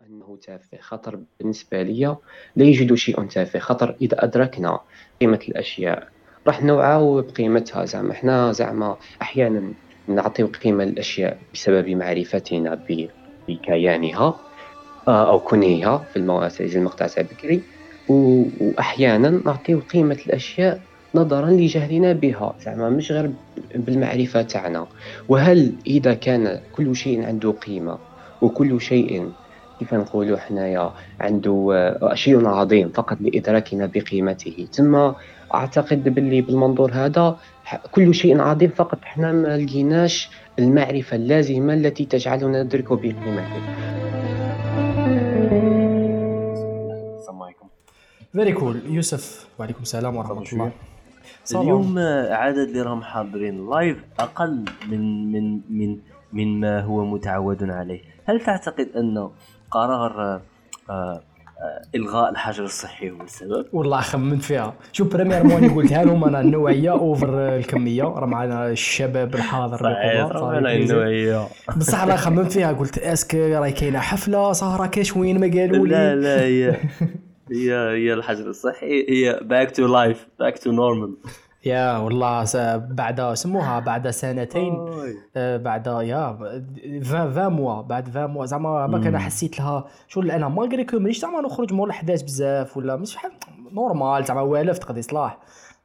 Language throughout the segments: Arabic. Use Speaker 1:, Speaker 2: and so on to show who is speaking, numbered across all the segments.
Speaker 1: أنه تافه خطر بالنسبة لي. لا يوجد شيء تافه خطر إذا أدركنا قيمة الأشياء. راح نوعاو بقيمتها زعما. حنا زعما أحيانا نعطيو قيمة للأشياء بسبب معرفتنا بكيانها آه، أو كونها في المقطع تاع بكري وأحيانا نعطيو قيمة الأشياء نظرا لجهلنا بها. زعما مش غير بالمعرفة تاعنا. وهل إذا كان كل شيء عنده قيمة وكل شيء كيف نقولوا حنايا عنده آه، شيء عظيم فقط لإدراكنا بقيمته. ثم أعتقد باللي بالمنظور هذا كل شيء عظيم فقط حنا ما لقيناش المعرفة اللازمة التي تجعلنا ندرك بقيمته
Speaker 2: السلام عليكم.
Speaker 3: فيري كول يوسف وعليكم السلام ورحمة الله.
Speaker 2: اليوم عدد اللي راهم حاضرين live أقل من من من من ما هو متعود عليه. هل تعتقد ان قرار آه، آه، إلغاء الحجر الصحي هو السبب.
Speaker 3: والله خمنت فيها. شوف premièrement قلتها لهم أنا النوعية over الكمية؟ راه معنا الشباب الحاضر
Speaker 2: النوعية.
Speaker 3: بصح أنا خممت فيها قلت est-ce que راهي كاينة حفلة سهره كاش وين ما قالوا لي.
Speaker 2: لا لا هي هي هي الحجر الصحي هي back to life back to normal
Speaker 3: yeah والله بعد سموها بعد سنتين آه بعد يا 20 موا بعد 20 موا زعما ما كان حسيت لها شغل أنا ما كو مانيش زعما نخرج مور الاحداث بزاف ولا مش normal زعما والف تقضي صلاح.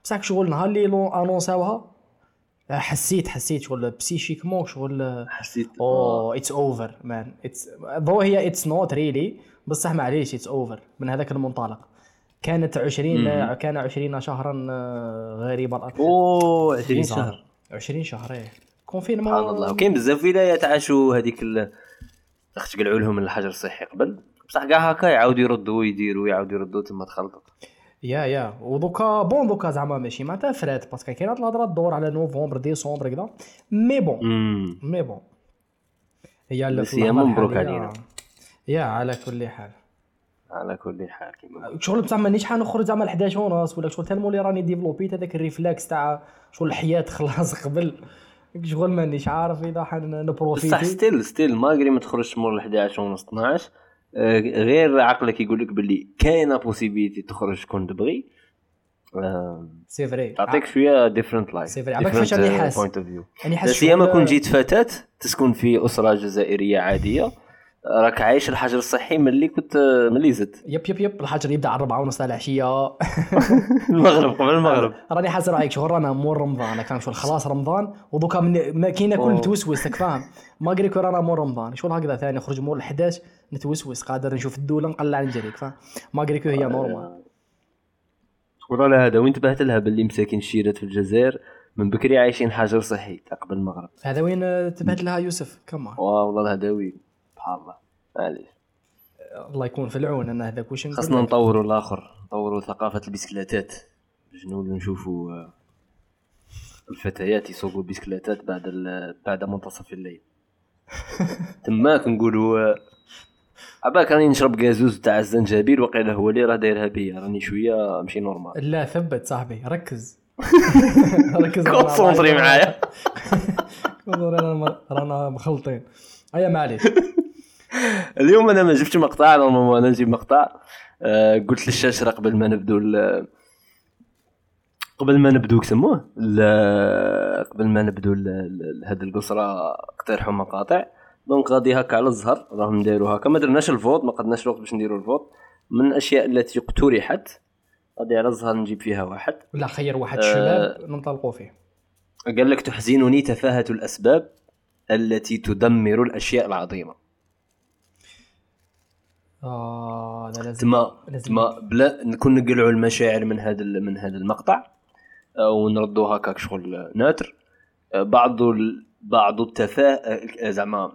Speaker 3: بصح شغل نهار اللي أنونساوها آه، حسيت حسيت شغل psychiquement شغل
Speaker 2: حسيت.
Speaker 3: oh it's over man it's هي it's not really بصح معليش it's over من هذاك المنطلق. كانت 20 كان 20 شهرا آه، غريب
Speaker 2: الأرض. أوه 20 شهر.
Speaker 3: 20 شهر إيه. confinement
Speaker 2: سبحان الله. وكاين بزاف ولايات عاشوا هذيك تقلعوا لهم الحجر الصحي قبل. بصح كاع هكا يعاودوا يردوا ويديروا يعاودوا يردوا تما تخلطوا.
Speaker 3: yeah yeah. ودوكا bon دوكا زعما ماشي معناتها فرات parce que كاينة الهضرة تدور على نوفمبر ديسمبر كذا mais bon mais bon.
Speaker 2: هي هي مبروك علينا.
Speaker 3: yeah على كل حال.
Speaker 2: على كل حال كيما
Speaker 3: شغل بصح مانيش حنخرج زعما 11 ونص ولا شغل tellement اللي راني développé يت هذاك ال réflexe تاع شغل الحياة خلاص قبل. شغل مانيش عارف إذا حن profiter
Speaker 2: بصح still still malgré ما تخرجش مور 11 ونص 12 آه، غير عقلك يقول لك باللي كاينة possibilité تخرج كون تبغي.
Speaker 3: c'est vrai
Speaker 2: تعطيك شوية different life
Speaker 3: c'est vrai عباك فاش راني حاس؟
Speaker 2: point of view سيما كون جيت فتاه تسكن في أسرة جزائرية عادية. راك عايش الحجر الصحي ملي كنت ملي زدت.
Speaker 3: yep yep yep. الحجر يبدأ على 4 ونص تاع العشية.
Speaker 2: المغرب قبل المغرب.
Speaker 3: راني حاسس رايك شغل رانا مور رمضان. كان شغل خلاص رمضان. ودوكا ما كاين كل نتوسوس فاهم. ما قريك رانا مور رمضان. شغل هكذا ثاني. نخرج مور ال 11 نتوسوس. قادر نشوف الدولة نقلع نجريك فاهم. ما قريك هي normal.
Speaker 2: والله هذا وين انتبهت لها باللي مساكين الشيرات في الجزائر؟ من بكري عايشين حجر صحي قبل المغرب.
Speaker 3: هذا وين انتبهت لها يوسف؟ كمان
Speaker 2: والله هذا وين. سبحان الله. معليش
Speaker 3: الله يكون في العون أنا هذاك واش
Speaker 2: خاصنا نطوروا الآخر نطوروا ثقافة البسكليتات. باش نولوا نشوفوا آه، الفتيات يسوقوا البسكليتات بعد بعد منتصف الليل. تماك نقولوا آه، عباك راني نشرب غازوز تاع الزنجبيل وقيلا هو اللي راه دايرها بيا راني شوية ماشي normal.
Speaker 3: لا ثبت صاحبي ركز.
Speaker 2: ركز. concentrer معايا.
Speaker 3: رانا مخلطين. ايا معليش.
Speaker 2: اليوم أنا ما جبتش مقطع normalement أنا نجيب مقطع. آه قلت للشاشره قبل ما نبدو قبل ما نبدو كسموه قبل ما نبدو هذه القصرة اقترحوا مقاطع. donc غادي هكا على الزهر راهم نديرو هكا. ما درناش ال vote ما قدناش الوقت باش نديرو ال vote. من الأشياء التي اقترحت غادي على الزهر نجيب فيها واحد.
Speaker 3: ولا خير واحد الشباب آه ننطلقوا فيه.
Speaker 2: قال لك تحزنني تفاهة الأسباب التي تدمر الأشياء العظيمة.
Speaker 3: آه لازم
Speaker 2: تما تما بلا نكون نقلعوا المشاعر من هذا من هذا المقطع آه، ونردوا هكاك شغل ناتر. آه، بعض بعض التفاه آه، زعما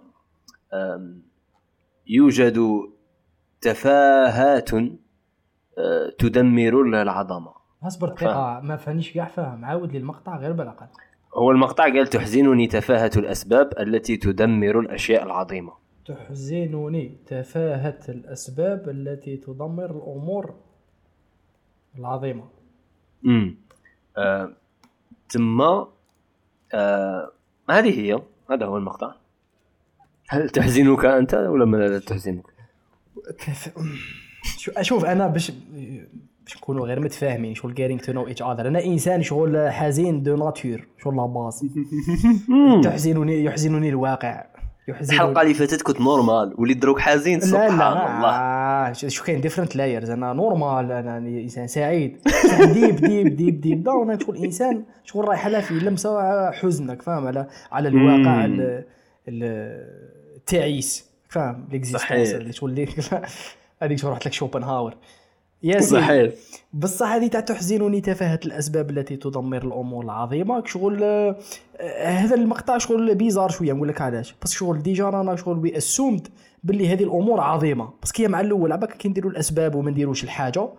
Speaker 2: يوجد تفاهات تدمر العظمة.
Speaker 3: اصبر دقيقة ما فهمنيش كاع فاهم. عاود لي المقطع غير بالاقل
Speaker 2: هو المقطع قال تحزنني تفاهة الأسباب التي تدمر الأشياء العظيمة.
Speaker 3: تحزنني تفاهة الأسباب التي تدمر الأمور العظيمة
Speaker 2: امم آه. ثم آه. هذه هي هذا هو المقطع هل تحزنك أنت ولا لا تحزنك؟
Speaker 3: شو أشوف أنا باش باش نكونوا غير متفاهمين شغل getting to know each other أنا إنسان شغل حزين de nature شغل la base تحزنني يحزنني الواقع
Speaker 2: يحزنني الحلقة اللي فاتت كنت normal وليت دروك حزين سبحان لا لا الله. آه
Speaker 3: شو كاين different layers أنا normal أنا إنسان سعيد. deep deep deep deep down شغل إنسان شغل رايح لها في لمسة حزنك فاهم؟ على على الواقع التعيس فاهم؟ l'existence شغل هذيك شو رحت لك شوبنهاور.
Speaker 2: yeah صحيح.
Speaker 3: بصح هذه تاع تحزنني تفاهه الأسباب التي تدمر الأمور العظيمة. شغل آه هذا المقطع شغل bizarre شوية نقول لك علاش. بس شغل déjà رانا شغل we assumed باللي هذه الأمور عظيمة. بس كي مع الأول عباك كي نديروا الأسباب وما نديروش الحاجة.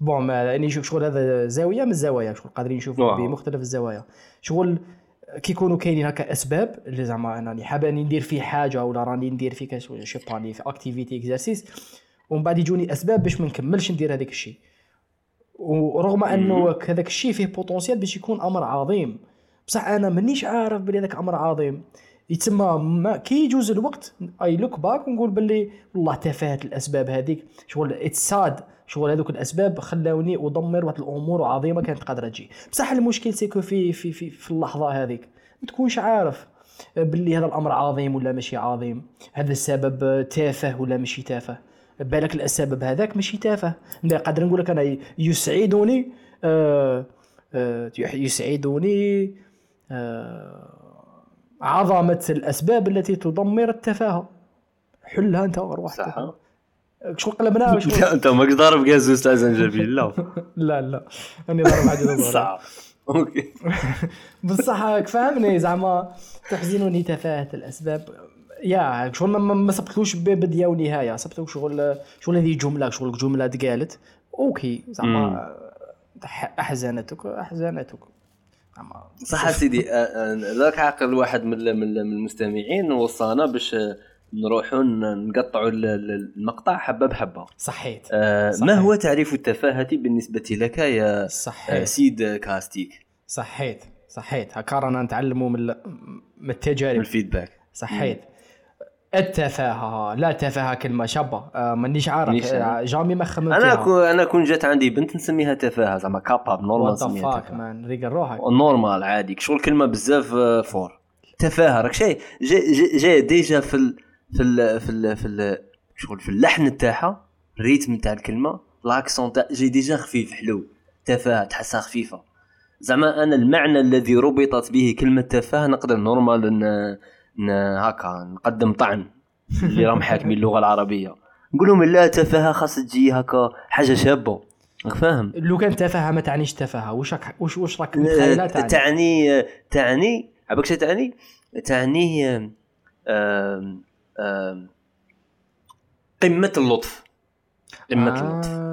Speaker 3: bon يعني شغل هذا زاوية من الزوايا. شغل قادرين نشوفوا بمختلف الزوايا. شغل كي يكونوا كاينين هكا أسباب اللي زعما أنني حاب أني ندير فيه حاجة ولا راني ندير فيه شي باني في activité exercice ومن بعد يجوني أسباب باش ما نكملش ندير هذاك الشيء. ورغم أنه هذاك الشيء فيه potentiel باش يكون أمر عظيم. بصح أنا مانيش عارف بلي هذاك أمر عظيم. يتسمى ما كي يجوز الوقت I look back ونقول باللي والله تفاهه الأسباب هذيك. شغل it's sad شغل هذوك الأسباب خلاوني أدمر واحد الأمور عظيمة كانت قادرة تجي. بصح المشكل c'est que في في في, في اللحظة هذيك. ما تكونش عارف باللي هذا الأمر عظيم ولا ماشي عظيم. هذا السبب تافه ولا ماشي تافه. بالك السبب هذاك ماشي تافه. قادر نقول لك أنا يسعدني آه آه يسعدني آه عظمة الأسباب التي تدمر التفاهه حلها أنت روح صح. شو قلبنا
Speaker 2: أنت ماكش ضارب كازوس تاع زنجبيل لا.
Speaker 3: لا لا. راني ضارب حاجة
Speaker 2: صح. أوكي.
Speaker 3: بصح فهمني زعما. تحزنني تفاهة الأسباب. يا شغل ما, ما سبقتلوش بدايه ونهايه سبقتو شغل شغل هذه جمله شغل جمله تقالت okay زعما احزنتك احزنتك
Speaker 2: صح سيدي. ذاك عقل واحد من من المستمعين وصانا باش نروحوا نقطعوا المقطع. حبة بحبة.
Speaker 3: صحيت.
Speaker 2: آه صحيت. ما هو تعريف التفاهة بالنسبة لك يا صحيت. سيد كاستيك؟
Speaker 3: صحيت. صحيت. هكا رانا نتعلموا من من التجارب. من
Speaker 2: ال feedback.
Speaker 3: صحيت. التفاهة. لا تفاهه كلمة شابة. آه مانيش عارف. آه jamais ما خممت
Speaker 2: أنا كون أنا كون جات عندي بنت نسميها تفاهة زعما كاباب normal
Speaker 3: نسميها fuck man ريقل روحك.
Speaker 2: normal عادي. شغل كلمة بزاف آه، fort. تفاهة راك شيء جاي جاي déjà في ال في ال في ال في ال شغل في اللحن تاعها ال rythme تاع الكلمة l'accent تاع جاي déjà خفيف حلو. تفاهة تحسها خفيفة. زعما أنا المعنى الذي ربطت به كلمة تفاهة نقدر normal هكا نقدم طعن اللي راهم حاكمين اللغة العربية. نقول لهم لا تفاهة خاص تجي هكا حاجة شابة. فاهم؟
Speaker 3: لو كان تفاهة ما تعنيش تفاهة. واش راك واش واش راك
Speaker 2: تعني. تعني تعني عباك تعني؟ تعني آم آم قمة اللطف. قمة آه. اللطف.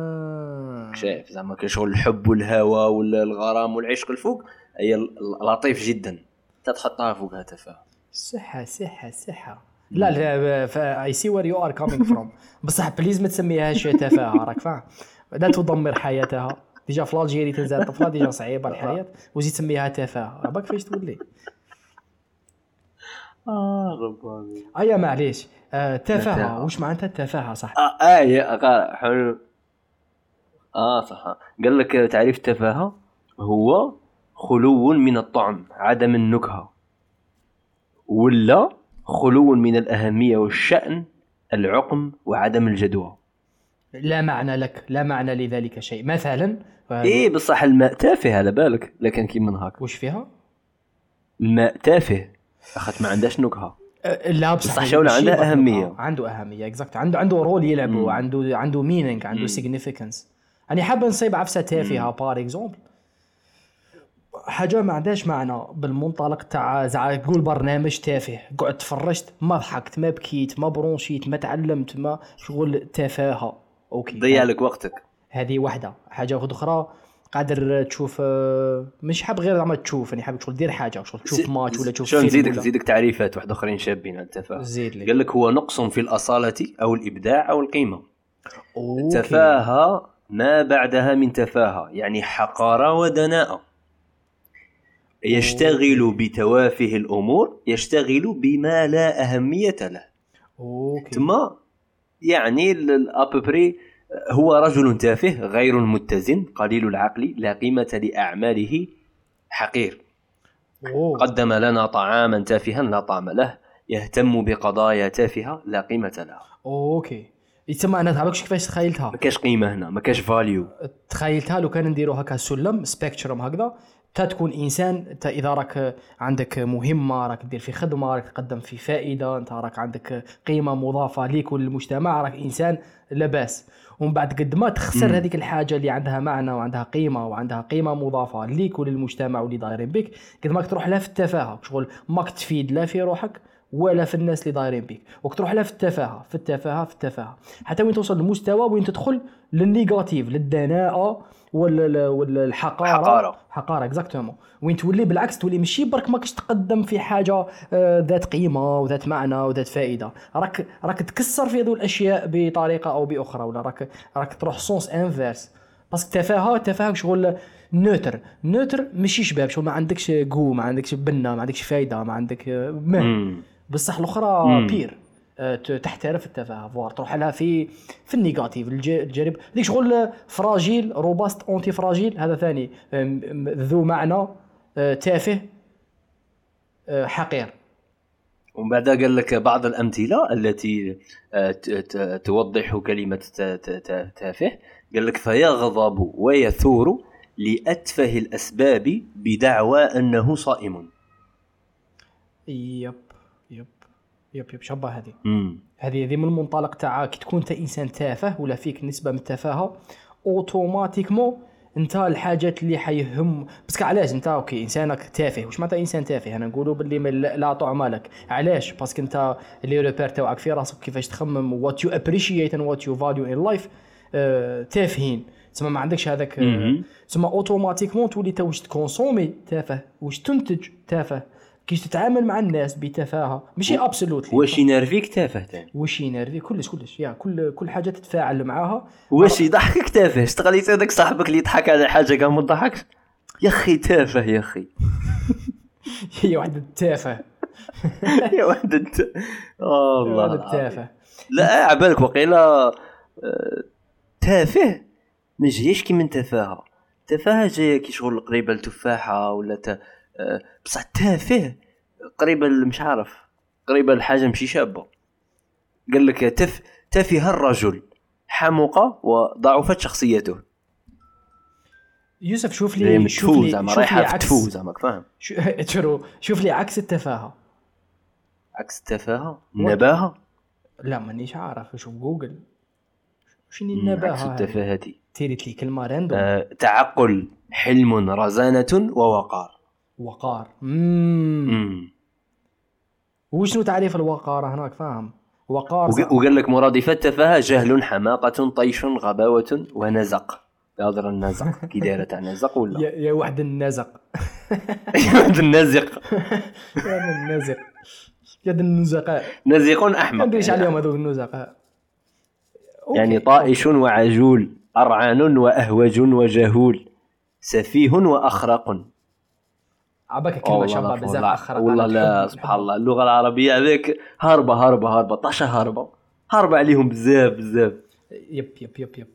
Speaker 2: شايف زعما كشغل الحب والهوى والغرام والعشق الفوق هي لطيف جدا. تحطها فوقها تفاهة.
Speaker 3: صحة صحة صحة. لا لا I see where you are coming from بصح please ما تسميهاش تفاهة راك فاهم؟ لا تدمر حياتها. déjà في l'Algérie تنزل طفله déjà صعيبة الحياة. وزيد تسميها تفاهة. باك فاش تولي.
Speaker 2: آه رباني.
Speaker 3: أيا معليش. آه تفاهة. واش معناتها التفاهة؟ صح.
Speaker 2: آه آه حلو. آه صح. قال لك تعريف التفاهة هو خلو من الطعم عدم النكهة. ولا خلو من الأهمية والشأن العقم وعدم الجدوى.
Speaker 3: لا معنى لك لا معنى لذلك شيء. مثلا
Speaker 2: إيه بصح الماء تافه على بالك. لكن كي من هاك.
Speaker 3: وش فيها؟
Speaker 2: الماء تافه. اخذت ما عندهاش نكهة.
Speaker 3: أه، لا بصح
Speaker 2: بصح شوله عندها أهمية.
Speaker 3: عنده أهمية exact عنده عنده rôle يلعبه عنده عنده meaning عنده significance أنا حاب نصيب عفسة تافهة par exemple حاجة ما عندهاش معنى بالمنطلق تاع زعما تقول برنامج تافه. قعدت تفرجت ما ضحكت ما بكيت ما برونشيت ما تعلمت ما شغل تفاهه okay.
Speaker 2: ضيع لك وقتك.
Speaker 3: هذه واحدة حاجة أخرى قادر تشوف مش حاب غير زعما تشوف يعني حاب شغل دير حاجة شغل تشوف ماتش ولا تشوف
Speaker 2: فيلم نزيدك نزيدك تعريفات واحد آخرين شابين على التفاهة.
Speaker 3: زيد لي.
Speaker 2: قال لك هو نقص في الأصالة أو الإبداع أو القيمة. okay. التفاهة ما بعدها من تفاهة يعني حقارة ودناءة. يشتغل بتوافه الأمور يشتغل بما لا أهمية له.
Speaker 3: okay.
Speaker 2: تما يعني à peu près هو رجل تافه غير متزن قليل العقل لا قيمة لأعماله حقير.
Speaker 3: أوه.
Speaker 2: قدم لنا طعاما تافها لا طعم له. يهتم بقضايا تافهة لا قيمة لها
Speaker 3: okay. يتسمى أنا تعرفش كيفاش تخيلتها؟
Speaker 2: ما كاش قيمة هنا ما كاش value
Speaker 3: تخيلتها لو كان نديرو هكا سلم spectrum هكذا تا تكون إنسان انت إذا راك عندك مهمة راك دير في خدمة راك تقدم في فائدة أنت راك عندك قيمة مضافة ليك وللمجتمع راك إنسان لاباس ومن بعد قد ما تخسر. هذيك الحاجة اللي عندها معنى وعندها قيمة وعندها قيمة مضافة ليك وللمجتمع واللي دايرين بك قد ما تروح لها في التفاهه شغل ماك تفيد لا في روحك ولا في الناس اللي دايرين بك. وتروح لها في التفاهه في التفاهه في التفاهه حتى وين توصل لمستوى وين تدخل لل négatif للدناءة ولا ولا الحقارة؟
Speaker 2: حقارة.
Speaker 3: حقارة exactement وين تولي؟ بالعكس تولي ماشي برك ماكش تقدم في حاجة آه، ذات قيمة وذات معنى وذات فائدة. راك راك تكسر في هذو الأشياء بطريقة أو بأخرى ولا راك راك تروح sens inverse parce que التفاهه التفاهه شغل neutre neutre ماشي شباب شغل ما عندكش goût ما عندكش بنة ما عندكش فايدة ما عندك آه،. بصح الأخرى. pire تحترف التفاهه فوار تروح لها في في ال négatif الج- الجانب ديك شغل fragile robust antifragile هذا ثاني ذو معنى آه، تافه آه، حقير.
Speaker 2: ومن بعد قال لك بعض الأمثلة التي آه، توضح كلمة تافه. قال لك فيغضب ويثور لأتفه الأسباب بدعوى أنه صائم.
Speaker 3: yep. yep yep شبه هذه. هذه هذه من المنطلق تاع كي تكون انت إنسان تافه ولا فيك نسبة من التفاهة automatiquement أنت الحاجات اللي حيهم. بس علاش أنت أوكي إنسانك تافه. واش معناتها إنسان تافه؟ أنا نقولوا باللي لا طعم لك. علاش؟ parce que أنت اللي repère تاعك في راسك كيفاش تخمم what you appreciate and what you value in life تافهين. تسمى ما عندكش هذاك آه،. تسمى automatiquement تولي انت واش تكونسومي تافه واش تنتج تافه. كيش تتعامل مع الناس بتفاهة. ماشي absolutely
Speaker 2: واش ينرفيك تافه تاني؟
Speaker 3: واش ينرفي كلش كلش. يا كل كل حاجة تتفاعل معاها.
Speaker 2: واش يضحكك تافه؟ اشتغليت هذاك صاحبك اللي يضحك على حاجة كاع ما تضحكش؟ يا أخي تافه يا أخي.
Speaker 3: هي واحد التافه
Speaker 2: يا آه،
Speaker 3: واحد
Speaker 2: الله. العظيم.
Speaker 3: التافه
Speaker 2: لا عبالك وقيلا آه، تافه؟ ما جايش كي من تفاهة. تفاهة جاية كي شغل قريبة لتفاحة ولا ت... بصح تافه قريبه مش عارف قريبه لحاجه ماشي شابة. قال لك تف تفه الرجل حمق وضعفت شخصيته.
Speaker 3: يوسف شوف لي شوف لي
Speaker 2: زعما رايحة في
Speaker 3: عكس
Speaker 2: تفو زعما فاهم
Speaker 3: شو- شوف لي عكس التفاهة.
Speaker 2: عكس التفاهة؟ النباهه
Speaker 3: لا مانيش عارف شوف جوجل شنو النباهة
Speaker 2: عكس؟ التفاهة
Speaker 3: تيريت لي كلمة random
Speaker 2: آه، تعقل حلم رزانة ووقار.
Speaker 3: وقار. مم.
Speaker 2: مم.
Speaker 3: وشنو تعريف الوقار هناك؟ فاهم. وقار
Speaker 2: وق- وقال لك مرادفات التفاهه جهل حماقة طيش غباوة ونزق. هذا النزق. كي دايره تاع نزق ولا؟
Speaker 3: يا, يا واحد النزق.
Speaker 2: النزق.
Speaker 3: يا واحد النزق. يا ذا النزقاء.
Speaker 2: نزق
Speaker 3: ما
Speaker 2: احمق
Speaker 3: ندريش عليهم هذوك النزقاء.
Speaker 2: يعني. طائش وعجول ارعان وأهوج وجهول سفيه وأخرق.
Speaker 3: عباك كلمة
Speaker 2: شابة
Speaker 3: بزاف اخر
Speaker 2: والله لا سبحان الله. اللغة العربية هذيك هاربه هاربه هاربه طاشه هاربه هاربه عليهم بزاف بزاف.
Speaker 3: يب يب يب يب.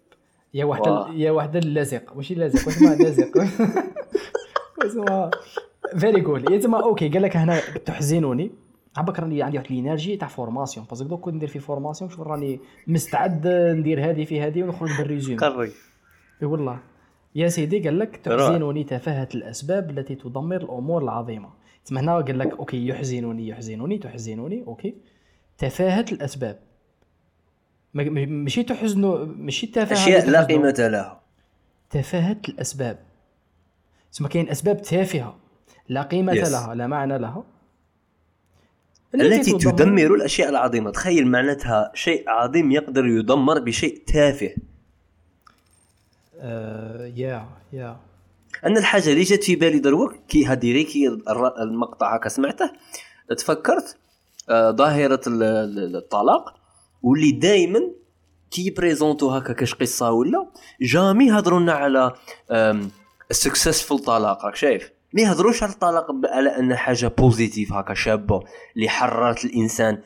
Speaker 3: يا. ال... يا واحد اللزق. ماشي لازق واش اسمها لازق فيري جود يا تما أوكي قال لك هنا تحزنوني. عباك راني عندي واحد الإنرجي تاع فورماسيون باسكو دوك ندير في فورماسيون شوف راني مستعد ندير هذه في هذه ونخرج بالريزوم
Speaker 2: قري.
Speaker 3: إي والله. يا سيدي قال لك
Speaker 2: روح.
Speaker 3: تحزنني تفاهة الأسباب التي تدمر الأمور العظيمة. تسمى هنا قال لك أوكي يحزنني يحزنني تحزنني أوكي. تفاهة الأسباب. ما- ما- ماشي تحزنوا ماشي التفاهة
Speaker 2: أشياء
Speaker 3: اللي
Speaker 2: لا. قيمة لها.
Speaker 3: تفاهة الأسباب. تسمى كاين أسباب تافهة لا قيمة
Speaker 2: Yes.
Speaker 3: لها لا معنى لها.
Speaker 2: التي تدمر الأشياء العظيمة. تخيل معناتها شيء عظيم يقدر يدمر بشيء تافه.
Speaker 3: آه يا يا.
Speaker 2: أنا الحاجة اللي جات في بالي دروك كي هذه غير كي المقطع هكا سمعته تفكرت آه، ظاهرة ال- ال- الطلاق واللي دائما كي بريزونتو هكا كاش قصة ولا jamais يهضروا لنا على successful طلاق راك شايف؟ ما يهضروش على الطلاق على أن حاجة positive هكا شابة اللي حررت الإنسان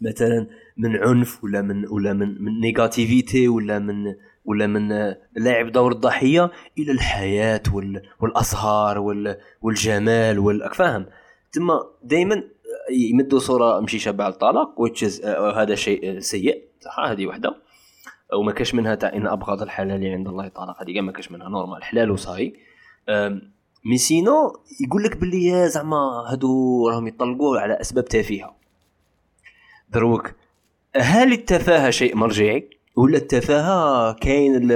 Speaker 2: مثلا من عنف ولا من ولا من من negativity ولا من ولا من لعب دور الضحية إلى الحياة وال والأزهار وال والجمال وال فاهم؟ تما دائما يمدوا صورة مشي شابة الطلاق وتشز هذا شيء سيء صح؟ هذه وحدة. وما كاش منها تاع إن أبغض الحلال عند الله الطلاق هذه ما كاش منها normal حلال وصاي. mais sinon يقول لك باللي زعما هادو راهم يطلقوا على أسباب تافهة. دروك هل التفاهة شيء مرجعي؟ ولا التفاهة كاين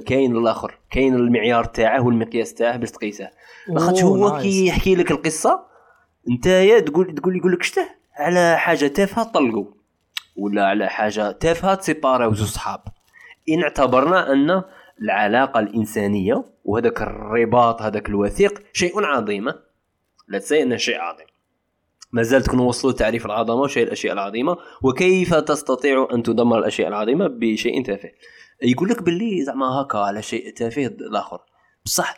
Speaker 2: كاين الآخر كاين المعيار تاعه والمقياس تاعه باش تقيسه. لاخاطش هو كي يحكي لك القصة نتايا تقول تقول يقول لك شته؟ على حاجة تافهة طلقوا ولا على حاجة تافهة تسيباراو زوج صحاب. إن اعتبرنا أن العلاقة الإنسانية وهذاك الرباط هذاك الوثيق شيء عظيم. لا تنسى إنه شيء عظيم. ما كنا وصلوا تعريف العظمة وشيء الأشياء العظيمة وكيف تستطيع أن تدمر الأشياء العظيمة بشيء تافه؟ يقول لك باللي زعما هكا على شيء تافه الآخر. بصح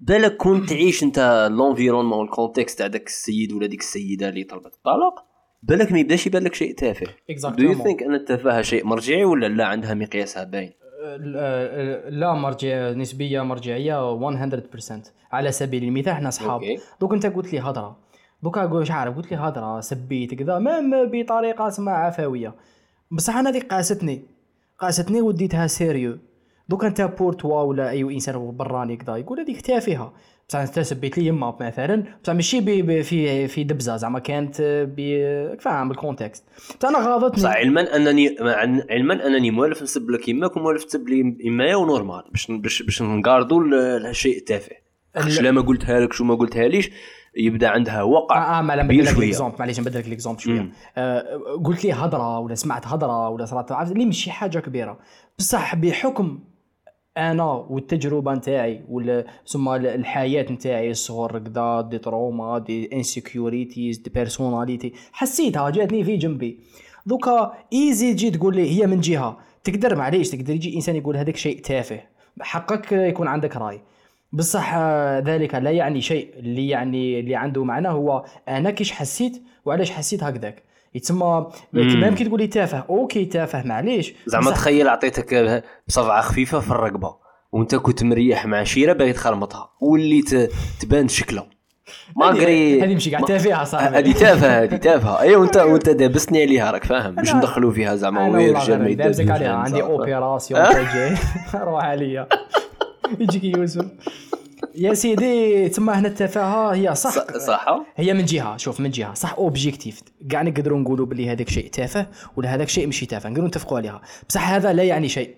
Speaker 2: بالك كنت تعيش أنت l'environnement وال context تاع داك السيد ولا ديك السيدة اللي طلبت الطلاق بالك ما يبداش يبان لك شيء تافه. do you think أن التفاهة شيء مرجعي ولا لا عندها مقياسها باين؟
Speaker 3: لا مرجع نسبية مرجعية 100% على سبيل المثال إحنا أصحاب. donc أنت قلت لي هضرة. دوكا مش عارف قلت لي هضره سبيت كذا ما بطريقة سما عفوية. بصح أنا هذيك قاستني قاستني وديتها sérieux. donc أنت pour toi ولا اي إنسان براني كذا يقول هذيك تافهه بصح أنت سبيت لي يما مثلا بصح ماشي في في دبزة زعما كانت فاهم بال context بصح أنا غاضتني.
Speaker 2: بصح علما انني علما أنني موالف نسب لك يماك وموالف تسب لي يمايا و normal. باش باش باش نقاردوا الشيء التافه. لا ما قلتها لك شو ما قلتها ليش؟ يبدأ عندها وقع
Speaker 3: آه, آه ما نبدل لك l'exemple معليش نبدل لك l'exemple شوية. آه قلت لي هضره ولا سمعت هضره ولا صارت اللي مش حاجة كبيرة. بصح بحكم أنا والتجربة نتاعي ولا ثم الحياة نتاعي الصغر كذا des traumas des insecurities des personality حسيتها جاتني في جنبي. دوكا easy تجي تقول لي هي من جهة. تقدر معليش تقدر يجي إنسان يقول هذاك شيء تافه. حقك يكون عندك رأي. بصح ذلك لا يعني شيء. اللي يعني اللي عنده معنى هو أنا كيش حسيت وعلاش حسيت هكذاك. يتسمى كيما يمكن تقول لي تافه. okay تافه معليش.
Speaker 2: زعما تخيل عطيتك بصفعه خفيفة في الرقبة وأنت كنت مريح مع شيرة باغي تخرمطها واللي تبان شكله
Speaker 3: maigre هذه ماشي كاع تافهة صاحبي.
Speaker 2: هذه تافهة هذه تافهة. اي وانت وأنت دابسني عليها راك فاهم. باش ندخلوا فيها زعما
Speaker 3: وير jamais دابزك عليها. عندي opération جاي روح عليا. يجيك يوسف. يا سيدي تما هنا التفاهة هي صح.
Speaker 2: صح.
Speaker 3: هي من جهة شوف من جهة. صح objective كاع نقدروا نقولوا باللي هذاك شيء تافه ولا هذاك شيء ماشي تافه. نقدروا نتفقوا عليها. بصح هذا لا يعني شيء.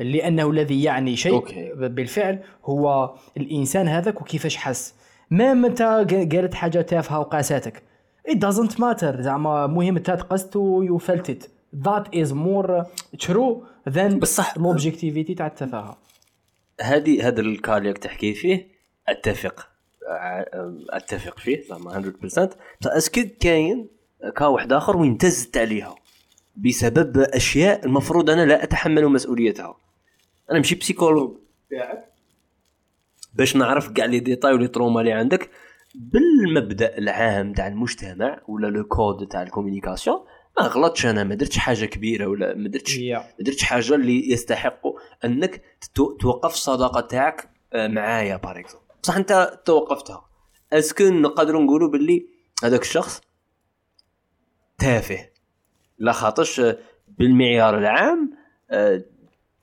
Speaker 3: لأنه الذي يعني شيء okay. بالفعل هو الإنسان هذاك وكيفاش حس. ما انت قالت حاجة تافهة وقاساتك. It doesn't matter. زعما مهم انت تقست وفلتت that is more true than
Speaker 2: بصح
Speaker 3: ال objectivity تاع التفاهة.
Speaker 2: هذه هذا ال cas اللي تحكي فيه. أتفق. أتفق فيه زعما 100% est-ce que كاين cas واحد آخر وين تزت عليها بسبب أشياء المفروض أنا لا أتحمل مسؤوليتها. أنا ماشي psychologue باش نعرف كاع les détails و les traumas اللي عندك. بالمبدأ العام تاع المجتمع ولا le code تاع ال communication ما غلطش أنا ما درتش حاجة كبيرة ولا ما درتش ما درتش حاجة اللي يستحق أنك توقف الصداقه تاعك آه، معايا par exemple بصح انت توقفتها. est-ce que نقدروا نقولوا باللي هذاك الشخص تافه. لا خاطرش بالمعيار العام آه،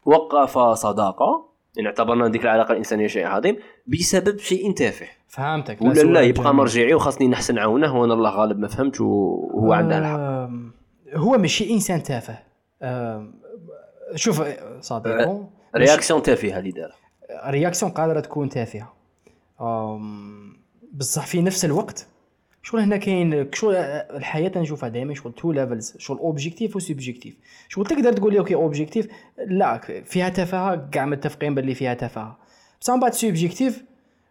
Speaker 2: وقف صداقة. يعني اعتبرنا ديك العلاقة الإنسانية شيء عظيم بسبب شيء تافه.
Speaker 3: فهمتك.
Speaker 2: ولا لا يبقى مرجعي وخاصني نحسن عونه وأنا الله غالب ما فهمتش وهو عنده الحق.
Speaker 3: هو ماشي إنسان تافه. شوف صديقو
Speaker 2: رياكسيون تافهة اللي دار
Speaker 3: réaction قادرة تكون تافهة. بصح في نفس الوقت شغل هنا كاين شغل الحياة نشوفها دائما شغل two levels شغل objective و subjective شغل تقدر تقول لي okay objective لا فيها تفاهة كاع متفقين باللي فيها تفاهة. بصح من بعد سوبجيكتيف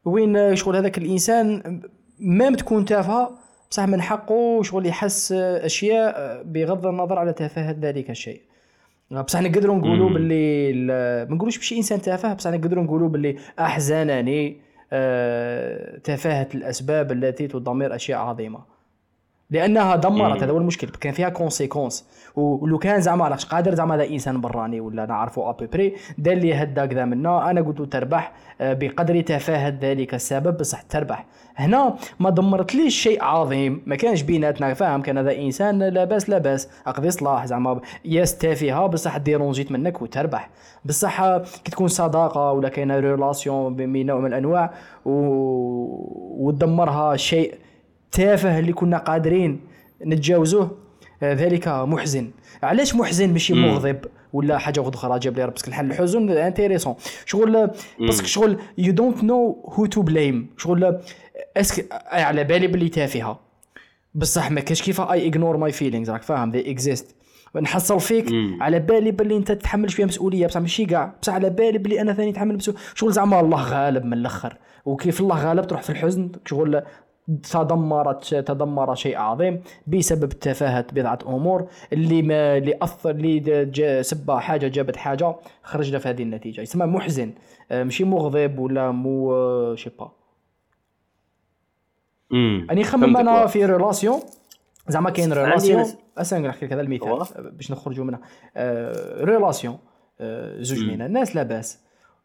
Speaker 3: وين شغل هذاك الإنسان ميم تكون تافهة بصح من حقه شغل يحس أشياء بغض النظر على تفاهة ذلك الشيء. بصح نقدروا نقولوا باللي ما نقولوش بشي إنسان تافه بصح نقدروا نقولوا باللي احزنني آه، تفاهة الأسباب التي تدمر أشياء عظيمة. لأنها دمرت هذا هو المشكل. كان فيها كونسيكونس ولو كان زعما علاش قادر زعما هذا إنسان براني ولا نعرفه ابيبري دار لي هدا كذا منا. أنا قلت تربح آه، بقدر تفاهه ذلك السبب بصح تربح. هنا ما دمرتليش شيء عظيم. ما كانش بيناتنا فاهم كان هذا إنسان لاباس لاباس أقضي صلاح زعما. ياس تافهه بصح ديرونجيت منك وتربح. بصح آه، كي تكون صداقة ولا كاينة ريلاسيون بين نوع من الأنواع و... ودمرها شيء تافه اللي كنا قادرين نتجاوزوه آه، ذلك محزن. علاش محزن ماشي مغضب ولا حاجة أخرى جاب لي باسكو الحل الحزن انتيريسون. شغل باسكو شغل يو دونت نو هو تو بليم شغل اسك على بالي باللي تافهة. بصح ما كاش كيف اي اغنور ماي فيلينغز راك فاهم؟ ذي اكزيست نحصل فيك مم. على بالي باللي انت تتحمل شوية مسؤولية. بصح ماشي كاع بصح على بالي باللي أنا ثاني نتحمل مسؤولية. شغل زعما الله غالب من الأخر. وكيف الله غالب تروح في الحزن؟ شغل تدمرت تدمر شيء عظيم بسبب تفاهة بضعة أمور. اللي ما اللي أثر اللي سب حاجة جابت حاجة خرجنا في هذه النتيجة. يسمى محزن. آه، ماشي مغضب ولا مو آه، شيبا أني خمم أنا في ريلاسيون. زعما كاين ريلاسيون. اسا نحكي لك هذا المثال باش نخرجوا منها. ريلاسيون. آه، زوج من الناس لاباس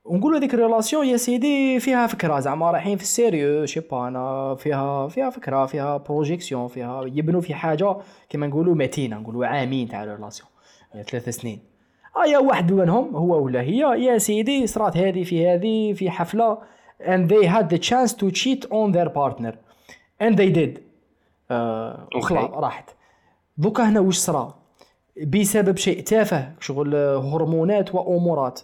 Speaker 3: ونقولوا هذيك الريلاسيون يا سيدي فيها فكرة زعما رايحين في السيريو شي با أنا فيها فيها فكرة فيها بروجيكسيون فيها يبنوا في حاجة كما نقولوا متينة نقولوا عامين تاع الريلاسيون. ثلاث سنين. آه يا واحد منهم هو ولا هي يا سيدي صرات هذه في هذه في حفلة and they had the chance to cheat on their partner. And they did. آه خلاص راحت. دوكا هنا واش صرا؟ بسبب شيء تافه شغل هرمونات وأمورات.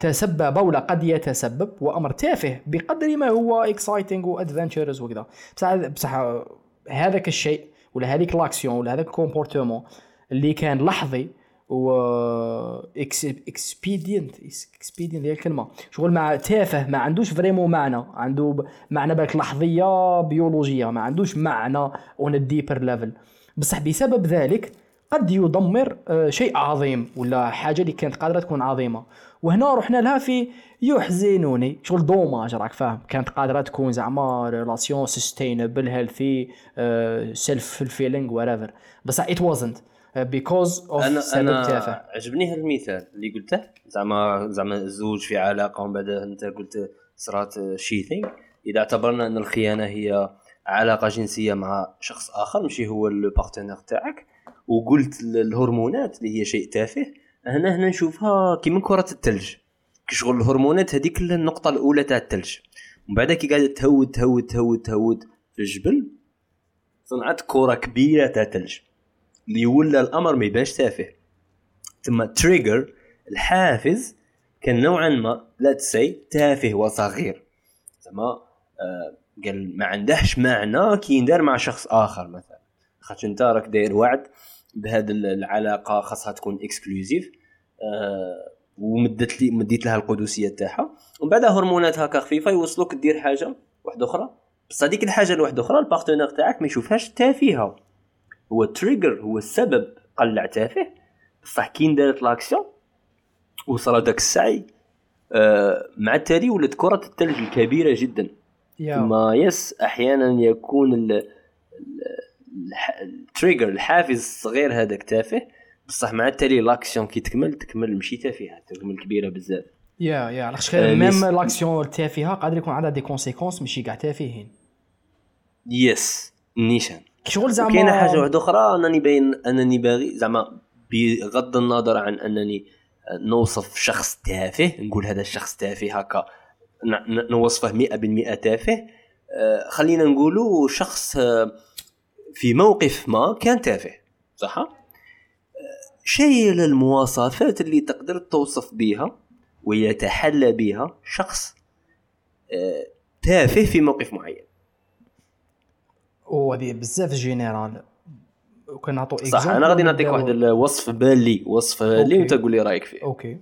Speaker 3: تسبب ولا قد يتسبب وأمر تافه بقدر ما هو اكسايتنج وادفنتشرز وكذا بصح بصح هذاك الشيء ولا هذيك لاكسيون ولا هذاك الكومبورتمون اللي كان لحظي و اكسبيدينت اكسبيدينت هي الكلمة. شغل مع تافه ما عندوش فريمون معنى. عنده معنى بالك لحظية بيولوجيه ما عندوش معنى اون ديبر ليفل بصح بسبب ذلك قد يدمر آه، شيء عظيم ولا حاجة اللي كانت قادرة تكون عظيمة. وهنا رحنا لها في يحزنوني. شغل دوماج راك فاهم. كانت قادرة تكون زعما ريلاسيون سستينبل هيلثي سيلف فيلينغ وريفر بس ات وازنت بيكوز اوف
Speaker 2: أنا أنا تافه. عجبني هذا المثال اللي قلته. زعما زعما الزوج في علاقة ومن بعد أنت قلت صرات شيثينغ إذا اعتبرنا أن الخيانة هي علاقة جنسية مع شخص آخر ماشي هو البارتنير تاعك وقلت الهرمونات اللي هي شيء تافه هنا هنا نشوفها كيما كرة الثلج كشغل الهرمونات هذيك النقطة الأولى تاع الثلج ومن بعد كي قاعدة تهود تهود تهود تهود في الجبل صنعت كرة كبيرة تاع ثلج اللي ولا الأمر ما يبانش تافه. ثم تريجر الحافز كان نوعا ما لا تسي تافه وصغير. زعما آه قال ما عندهش معنى كي يندار مع شخص آخر مثلا. خاطر أنت راك داير وعد. بهذه العلاقة خاصها تكون اكسكلوزيف آه ومدت لي مديت لها القدسية تاعها. ومن بعد هرمونات هكا خفيفة يوصلوك دير حاجة واحدة أخرى. بس هذيك الحاجة الواحدة أخرى البارتنير تاعك ما يشوفهاش تافهه هو التريجر هو السبب قلع تافه. بصح كي دارت لاكسيون وصل داك السعي آه مع التالي ولات كرة الثلج الكبيرة جدا. ثم يس أحيانا يكون ال التريجر الحافز الصغير هذاك تافه. بصح مع التالي لاكسيون كي تكمل تكمل ماشي تافهه تكمل كبيرة بزاف.
Speaker 3: يا يا علاش ميم لاكسيون التافهه قادر يكون عندها دي كونسيكونس ماشي كاع تافهين.
Speaker 2: يس نيشان.
Speaker 3: شغل زعما
Speaker 2: كاينة حاجة واحدة أخرى أنني باين أنني باغي زعما بغض النظر عن أنني نوصف شخص تافه نقول هذا الشخص تافه هكا نوصفه 100% تافه. آه، خلينا نقولوا شخص آه، في موقف ما كان تافه. صح؟ شيء المواصفات اللي تقدر توصف بها ويتحلى بها شخص آه، تافه في موقف معين.
Speaker 3: وهذه بزاف جينيرال
Speaker 2: وكنعطوا صح أنا غادي نعطيك واحد الوصف بالي وصف اللي وأنت قول لي رأيك فيه.
Speaker 3: أوكي.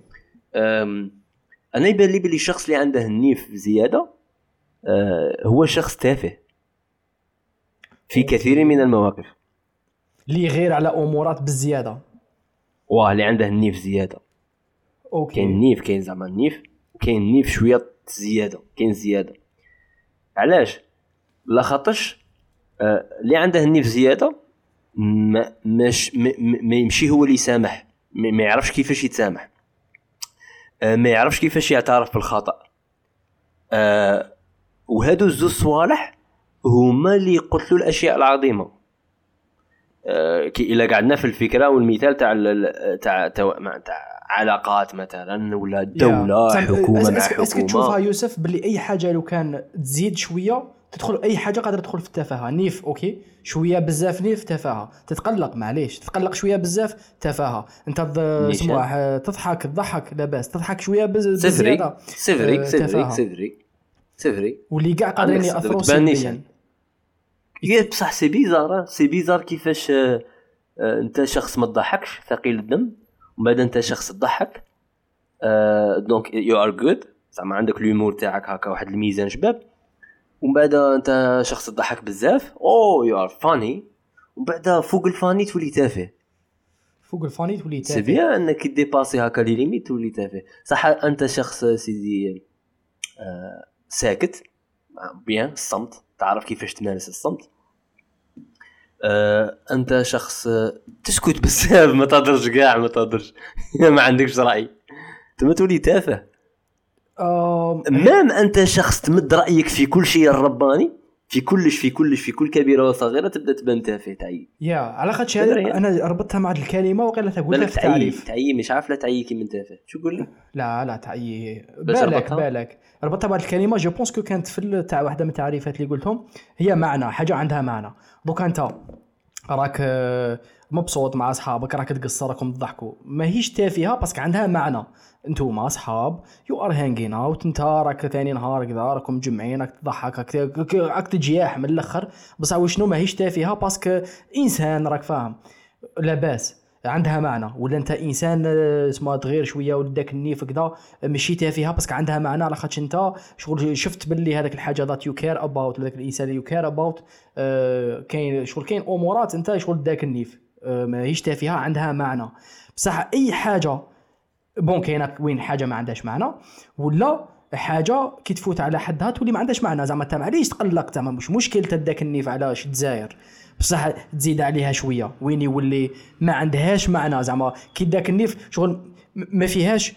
Speaker 2: أنا يبان لي بلي الشخص اللي عنده النيف زيادة أه هو شخص تافه. في كثير من المواقف.
Speaker 3: اللي غير على أمورات بالزيادة.
Speaker 2: واه اللي عنده النيف زيادة.
Speaker 3: أوكي.
Speaker 2: كاين النيف كاين زعما النيف كاين النيف شوية زيادة كاين زيادة. علاش؟ لا خاطرش آه، اللي عنده النيف زيادة ما مش ما, ما يمشي هو اللي يسامح. ما يعرفش كيفاش يتسامح. آه، ما يعرفش كيفاش يعترف بالخطأ. أه وهادو الزوج صوالح هما اللي يقتلوا الأشياء العظيمة. أه كي إلا قعدنا في الفكرة والمثال تاع تاع تاع علاقات مثلا ولا دولة yeah. حكومة مع حكومة.
Speaker 3: est-ce que تشوفها يوسف باللي أي حاجة لو كان تزيد شوية تدخل أي حاجة قادره تدخل في التفاهة. نيف okay؟ شوية بزاف نيف تفاهة. تتقلق معليش. تتقلق شوية بزاف تفاهة. أنت سموح تضحك تضحك لاباس تضحك شوية
Speaker 2: بزيادة. سفري سفري سفري سفري
Speaker 3: واللي كاع قادرين ياثروا سلبيا.
Speaker 2: بصح c'est bizarre c'est bizarre كيفاش آه، آه، أنت شخص ما تضحكش ثقيل الدم ومن بعد أنت شخص تضحك donc you are good زعما عندك l'humour تاعك هكا واحد الميزان شباب. ومن بعد أنت شخص تضحك بزاف. أو you are funny ومن بعد فوق الفاني تولي تافه.
Speaker 3: فوق الفاني تولي تافه.
Speaker 2: c'est bien إنك dépasser هكا les limites تولي تافه. صح أنت شخص سيدي آه ساكت. bien الصمت تعرف كيفاش تمارس الصمت. آه أنت شخص تسكت بزاف ما تهضرش كاع ما تهضرش. ما عندكش رأي. تما تولي تافه. même أنت شخص تمد رأيك في كل شيء الرباني؟ في كلش في كلش في كل كبيرة وصغيره تبدأ تبان تافه تعيي.
Speaker 3: يا على خاطش أنا ربطتها مع الكلمة وقيلا تقولها في التعريف
Speaker 2: تعيي مش عارف لا تعيي كي من تافه. شو قول لي
Speaker 3: لا لا تعيي. بالك بالك. ربطتها مع الكلمة. je pense que كانت في تاع واحدة من التعريفات اللي قلتهم هي معنى حاجة عندها معنى. دوك أنت راك آه، مبسوط مع أصحابك راك تقصر راكم تضحكوا ماهيش تافهة parce que عندها معنى. انتوما اصحاب. you are hanging out انت راك ثاني نهار كذا راكم مجمعين راك تضحك راك تجياح من الأخر. بصح شنو ماهيش تافهه parce que إنسان راك فاهم. لاباس عندها معنى. ولا انت إنسان آه، اسمه تغير شوية ولداك النيف كذا ماشي تافهه parce que عندها معنى. على خاطر انت شغل شفت باللي هذاك الحاجة ذات you care about هذاك الإنسان you care about كاين شغل كاين أمورات انت شغل داك النيف. آه، ماهيش تافهه عندها معنى. بصح أي حاجة bon كاينة وين حاجة ما عندهاش معنى ولا حاجة كي تفوت على حدها تولي ما عندهاش معنى. زعما انت معليش تقلق زعما مش مشكل تداك النيف علاش تزاير. بصح تزيد عليها شوية. وين يولي ما عندهاش معنى. زعما كي داك النيف شغل ما فيهاش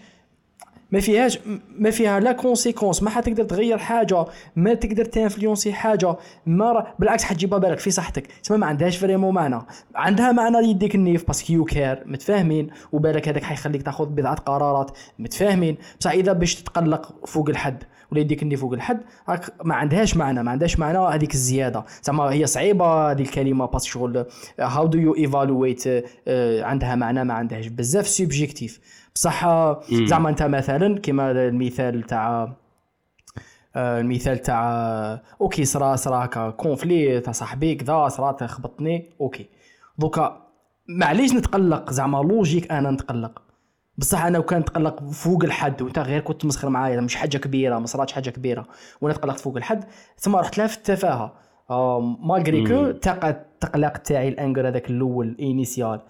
Speaker 3: ما فيهاش ما فيها لا conséquence ما حتقدر تغير حاجة ما تقدر ت influencer حاجة. ما بالعكس حتجيبها بالك في صحتك. تسمى ما عندهاش vraiment معنى. عندها معنى يديك النيف parce que you care متفاهمين؟ وبالك هذاك حيخليك تاخذ بضعة قرارات متفاهمين؟ بصح إذا باش تتقلق فوق الحد ولا يديك النيف فوق الحد راك ما عندهاش معنى ما عندهاش معنى هذيك الزيادة. زعما هي صعيبة هذه الكلمة parce que شغل how do you evaluate عندها معنى ما عندهاش. بزاف subjectif بصح زعما انت مثلا كما المثال تاع آه، المثال تاع okay صرا صرا conflit تاع صاحبي كذا صرا تخبطني okay. دوكا معليش نتقلق زعما logique أنا نتقلق. بصح أنا وكان نتقلق فوق الحد وانت غير كنت تمسخر معايا مش حاجة كبيرة ما صراتش حاجة كبيرة وأنا تقلقت فوق الحد. ثم رحت لها في التفاهه malgré que التقلق تاعي ال anger هذاك الأول initial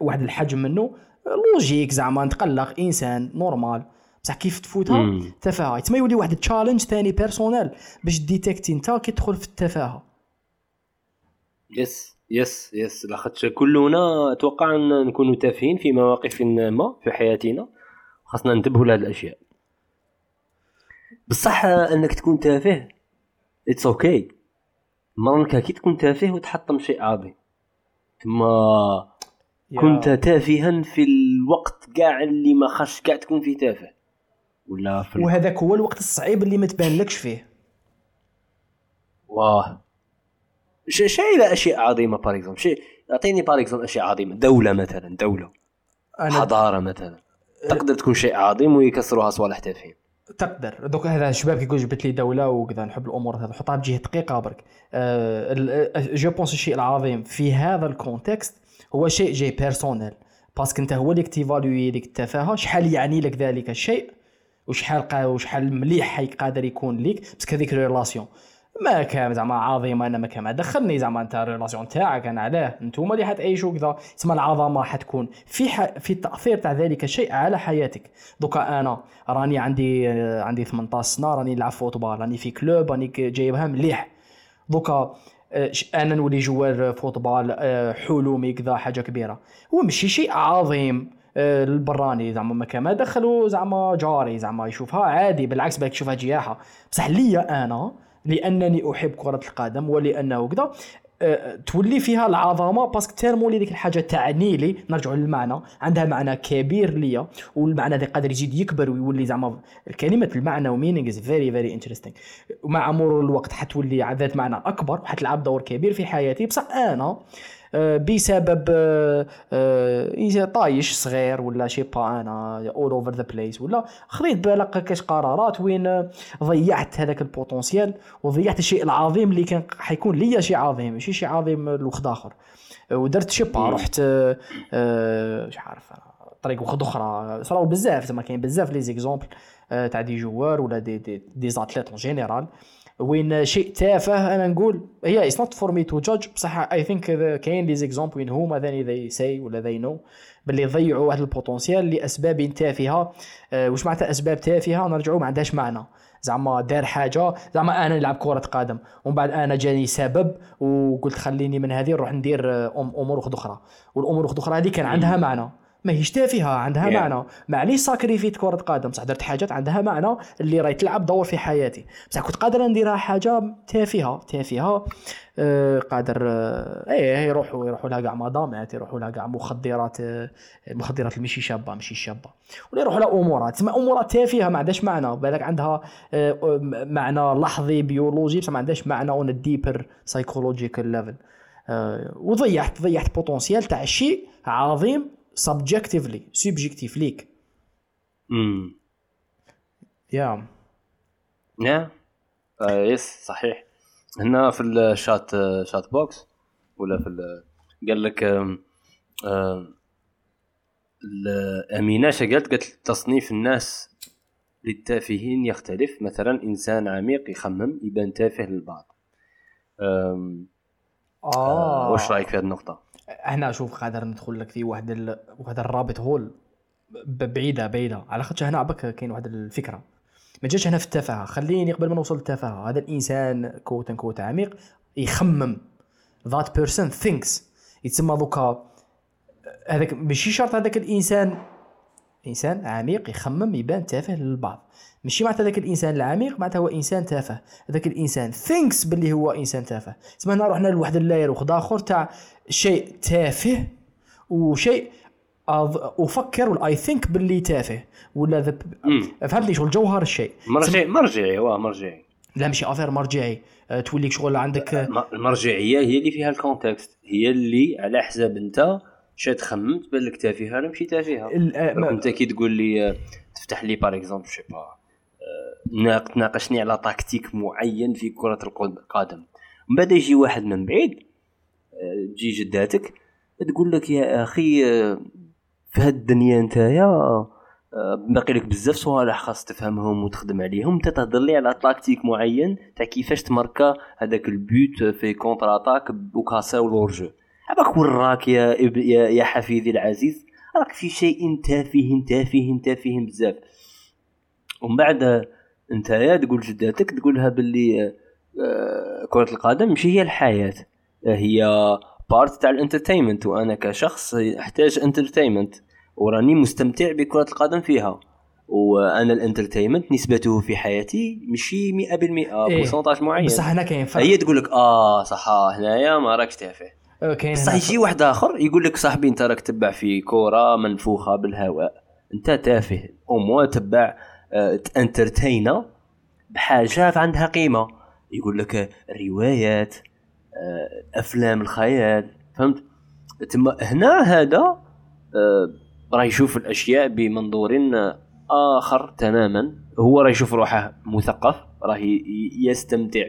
Speaker 3: واحد الحجم منه. logique زعما نتقلق إنسان normal بصح كيف تفوتها؟ تفاهة. تما يولي واحد ال challenge ثاني personnel باش détecter انت كي تدخل في التفاهة.
Speaker 2: yes yes yes لاخاطش كلنا أتوقع أن نكونوا تافهين في مواقف ما في حياتنا. خاصنا ننتبهوا لهذه الأشياء. بصح أنك تكون تافه it's okay okay. مرنك كي تكون تافه وتحطم شيء عظيم تما كنت تافها في الوقت كاع اللي ما خاش كاع تكون فيه تافه.
Speaker 3: ولا في وهذاك هو الوقت الصعيب اللي ما تبانلكش فيه.
Speaker 2: واه شيء أشياء عظيمة par exemple شيء أعطيني par exemple أشياء عظيمة. دولة مثلا دولة. أنا حضارة مثلا. تقدر تكون شيء عظيم ويكسروها صوالح تافهين.
Speaker 3: تقدر. دوك هذا الشباب كيقول جبت لي دولة وكذا نحب الأمور هذا حطها بجهة دقيقة برك. أه je pense الشيء العظيم في هذا ال context هو شيء جاي personnel parce que انت هو اللي ت évaluer ديك التفاهه شحال يعني لك ذلك الشيء؟ وشحال وشحال مليح قادر يكون ليك parce que هذيك relation ما كان زعما عظيمه أنا ما كان. ما دخلني زعما أنت ال relation تاعك أنا علاه. انتوما اللي حتعيشوا كذا. تسمى العظمة حتكون. في ح... في التأثير تاع ذلك الشيء على حياتك. دوكا أنا راني عندي عندي 18 سنة راني نلعب football راني في club راني جايبها مليح. دوكا أنا نولي joueur football آه، حلمي كذا حاجة كبيرة. هو ماشي شيء عظيم آه، البراني زعما ما كان ما دخلوا زعما جاري زعما يشوفها. عادي بالعكس بالك تشوفها جياحة. بصح ليا أنا لأنني أحب كرة القدم ولأنه كذا. أه، تولي فيها العظمة parce que tellement لي ديك الحاجة تعني لي نرجعوا للمعنى. عندها معنى كبير ليا والمعنى هذا قادر يزيد يكبر ويولي زعما كلمة المعنى و meaning is very very interesting ومع مرور الوقت حتولي ذات معنى أكبر وحتلعب دور كبير في حياتي. بصح أنا بسبب آه، آه، طايش صغير ولا je sais pas أنا all over the place ولا خذيت بالك كاش قرارات وين ضيعت هذاك ال potentiel وضيعت الشيء العظيم اللي كان حيكون ليا شيء عظيم ماشي شيء عظيم لواحد آخر. ودرت je sais pas رحت مش عارف طريق وحد أخرى. صراو بزاف زعما كاين بزاف les exemples تاع des joueurs ولا des des, des athlètes en général. وين شيء تافه أنا نقول هي it's not for me to judge بصح I think كاين les exemples وين هما then they see ولا they know باللي يضيعوا واحد ال potentiel لأسباب تافهه أه واش معناتها أسباب تافهه نرجعوا ما عندهاش معنى. زعما دار حاجة زعما أنا نلعب كرة قدم. ومن بعد أنا جاني سبب وقلت خليني من هذه نروح ندير آه، أمور أخرى. والأمور أخرى هذه كان عندها معنى. ماهيش تافهه عندها yeah. معنى. معليش ساكريفيت كرة قدم بصح درت حاجات عندها معنى اللي راهي تلعب دور في حياتي. بصح كنت قادر نديرها حاجة تافهه تافهه آه قادر آه إيه يروحوا يروحوا لها كاع مدامات يروحوا لها كاع مخدرات آه مخدرات ماشي شابة ماشي شابة. ولا يروحوا لها أمورات. تسمى أمورات تافهه ما عندهاش معنى. بالك عندها آه معنى لحظي بيولوجي بصح ما عندهاش معنى on deeper psychological level وضيعت ضيعت potentiel تاع شيء عظيم subjectively subjective like
Speaker 2: امم
Speaker 3: yeah
Speaker 2: yeah yes صحيح. هنا في ال chat chat box ولا في قال لك أمينة قالت؟ قالت تصنيف الناس للتافهين يختلف. مثلا إنسان عميق يخمم يبان تافه للبعض.
Speaker 3: آه.
Speaker 2: واش رأيك في هذه النقطة؟
Speaker 3: هنا شوف قادر ندخل لك في واحد ال... واحد ال rabbit hole بعيدة بعيدة. على خاطر هنا بك كاين واحد الفكرة. ما جاش هنا في التفاهة. خليني قبل ما نوصل للتفاهة هذا الإنسان quote quote عميق يخمم. that person thinks يتسمى دوكا هذاك ماشي شرط هذاك الإنسان إنسان عميق يخمم يبان تافه للبعض. ماشي معناتها ذاك الإنسان العميق معناتها هو إنسان تافه. ذاك الإنسان thinks باللي هو إنسان تافه. تسمى هنا رحنا لواحد ال layer واحد آخر تاع شيء تافه وشيء أفكر ولا I think باللي تافه ولا ذب... فهمتني شغل جوهر الشيء.
Speaker 2: مرجعي مرجعي هو مرجعي.
Speaker 3: لا ماشي affaire مرجعي. أه، توليك شغل عندك
Speaker 2: المرجعية هي اللي فيها ال context هي اللي على حساب أنت شاد خممت بالك تافهه أنا ماشي تافهه أه، انت كي تقول لي أه، تفتح لي par exemple je sais pas تناقشني على تكتيك معين في كرة القدم. من بعد يجي واحد من بعيد تجي جداتك تقول لك يا أخي في هاد الدنيا نتايا باقي لك بزاف صوالح خاص تفهمهم وتخدم عليهم. انت تهضر لي على تاكتيك معين تاع كيفاش تماركا هذاك ال but في contre-attaque وكاساو l'hors-jeu هذاك وراك يا يا, يا حفيدي العزيز؟ راك في شيء تافه تافه تافه بزاف. ومن بعد نتايا تقول جداتك تقولها باللي آه، كرة القدم ماشي هي الحياة. هي part تاع ال entertainment وأنا كشخص أحتاج entertainment وراني مستمتع بكرة القدم فيها. وأنا ال entertainment نسبته في حياتي ماشي 100% pourcentage إيه. معين.
Speaker 3: بصح هنا كاين
Speaker 2: فرق. هي تقول لك آه صح هنايا ما راكش تافه.
Speaker 3: كاين
Speaker 2: بصح يجي واحد آخر يقول لك صاحبي أنت راك تبع في كورة منفوخة بالهواء أنت تافه أو موا تبع آه تانترتينا بحاجات عندها قيمة. يقول لك روايات آه، أفلام الخيال فهمت؟ تما هنا هذا آه، راه يشوف الأشياء بمنظور آخر تماما. هو راه يشوف روحه مثقف راه يستمتع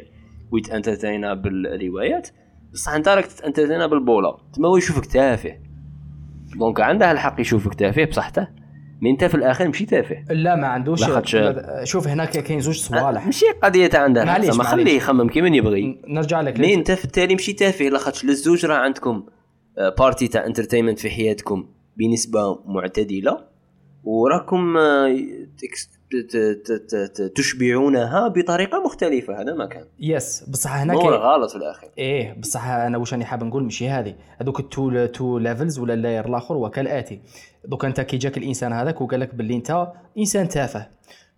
Speaker 2: ويتانترتينا بالروايات. بصح انت راك تانترتينا بالبوله تما هو يشوفك تافه. donc عنده الحق يشوفك تافه بصحته. mais انت في الآخر ماشي تافه.
Speaker 3: لا ما عندوش شوف هناك كاين زوج صوالح.
Speaker 2: ماشي قضية تاع عندها معليش ما خليه يخمم كيما يبغي.
Speaker 3: نرجع لك.
Speaker 2: mais انت في التالي ماشي تافه. لاخاطش للزوج راه عندكم partie آه، تاع entertainment في حياتكم بنسبة معتدلة. وراكم آه، تشبعونها بطريقة مختلفة. هذا ما كان.
Speaker 3: yes بصح هنا
Speaker 2: كاين غلط في الاخير
Speaker 3: إيه بصح أنا واش راني حاب نقول ماشي هذه. هذوك ال two two levels ولا ال layer الآخر هو كالاتي دوك أنت كي جاك الإنسان هذاك وقال لك باللي أنت إنسان تافه.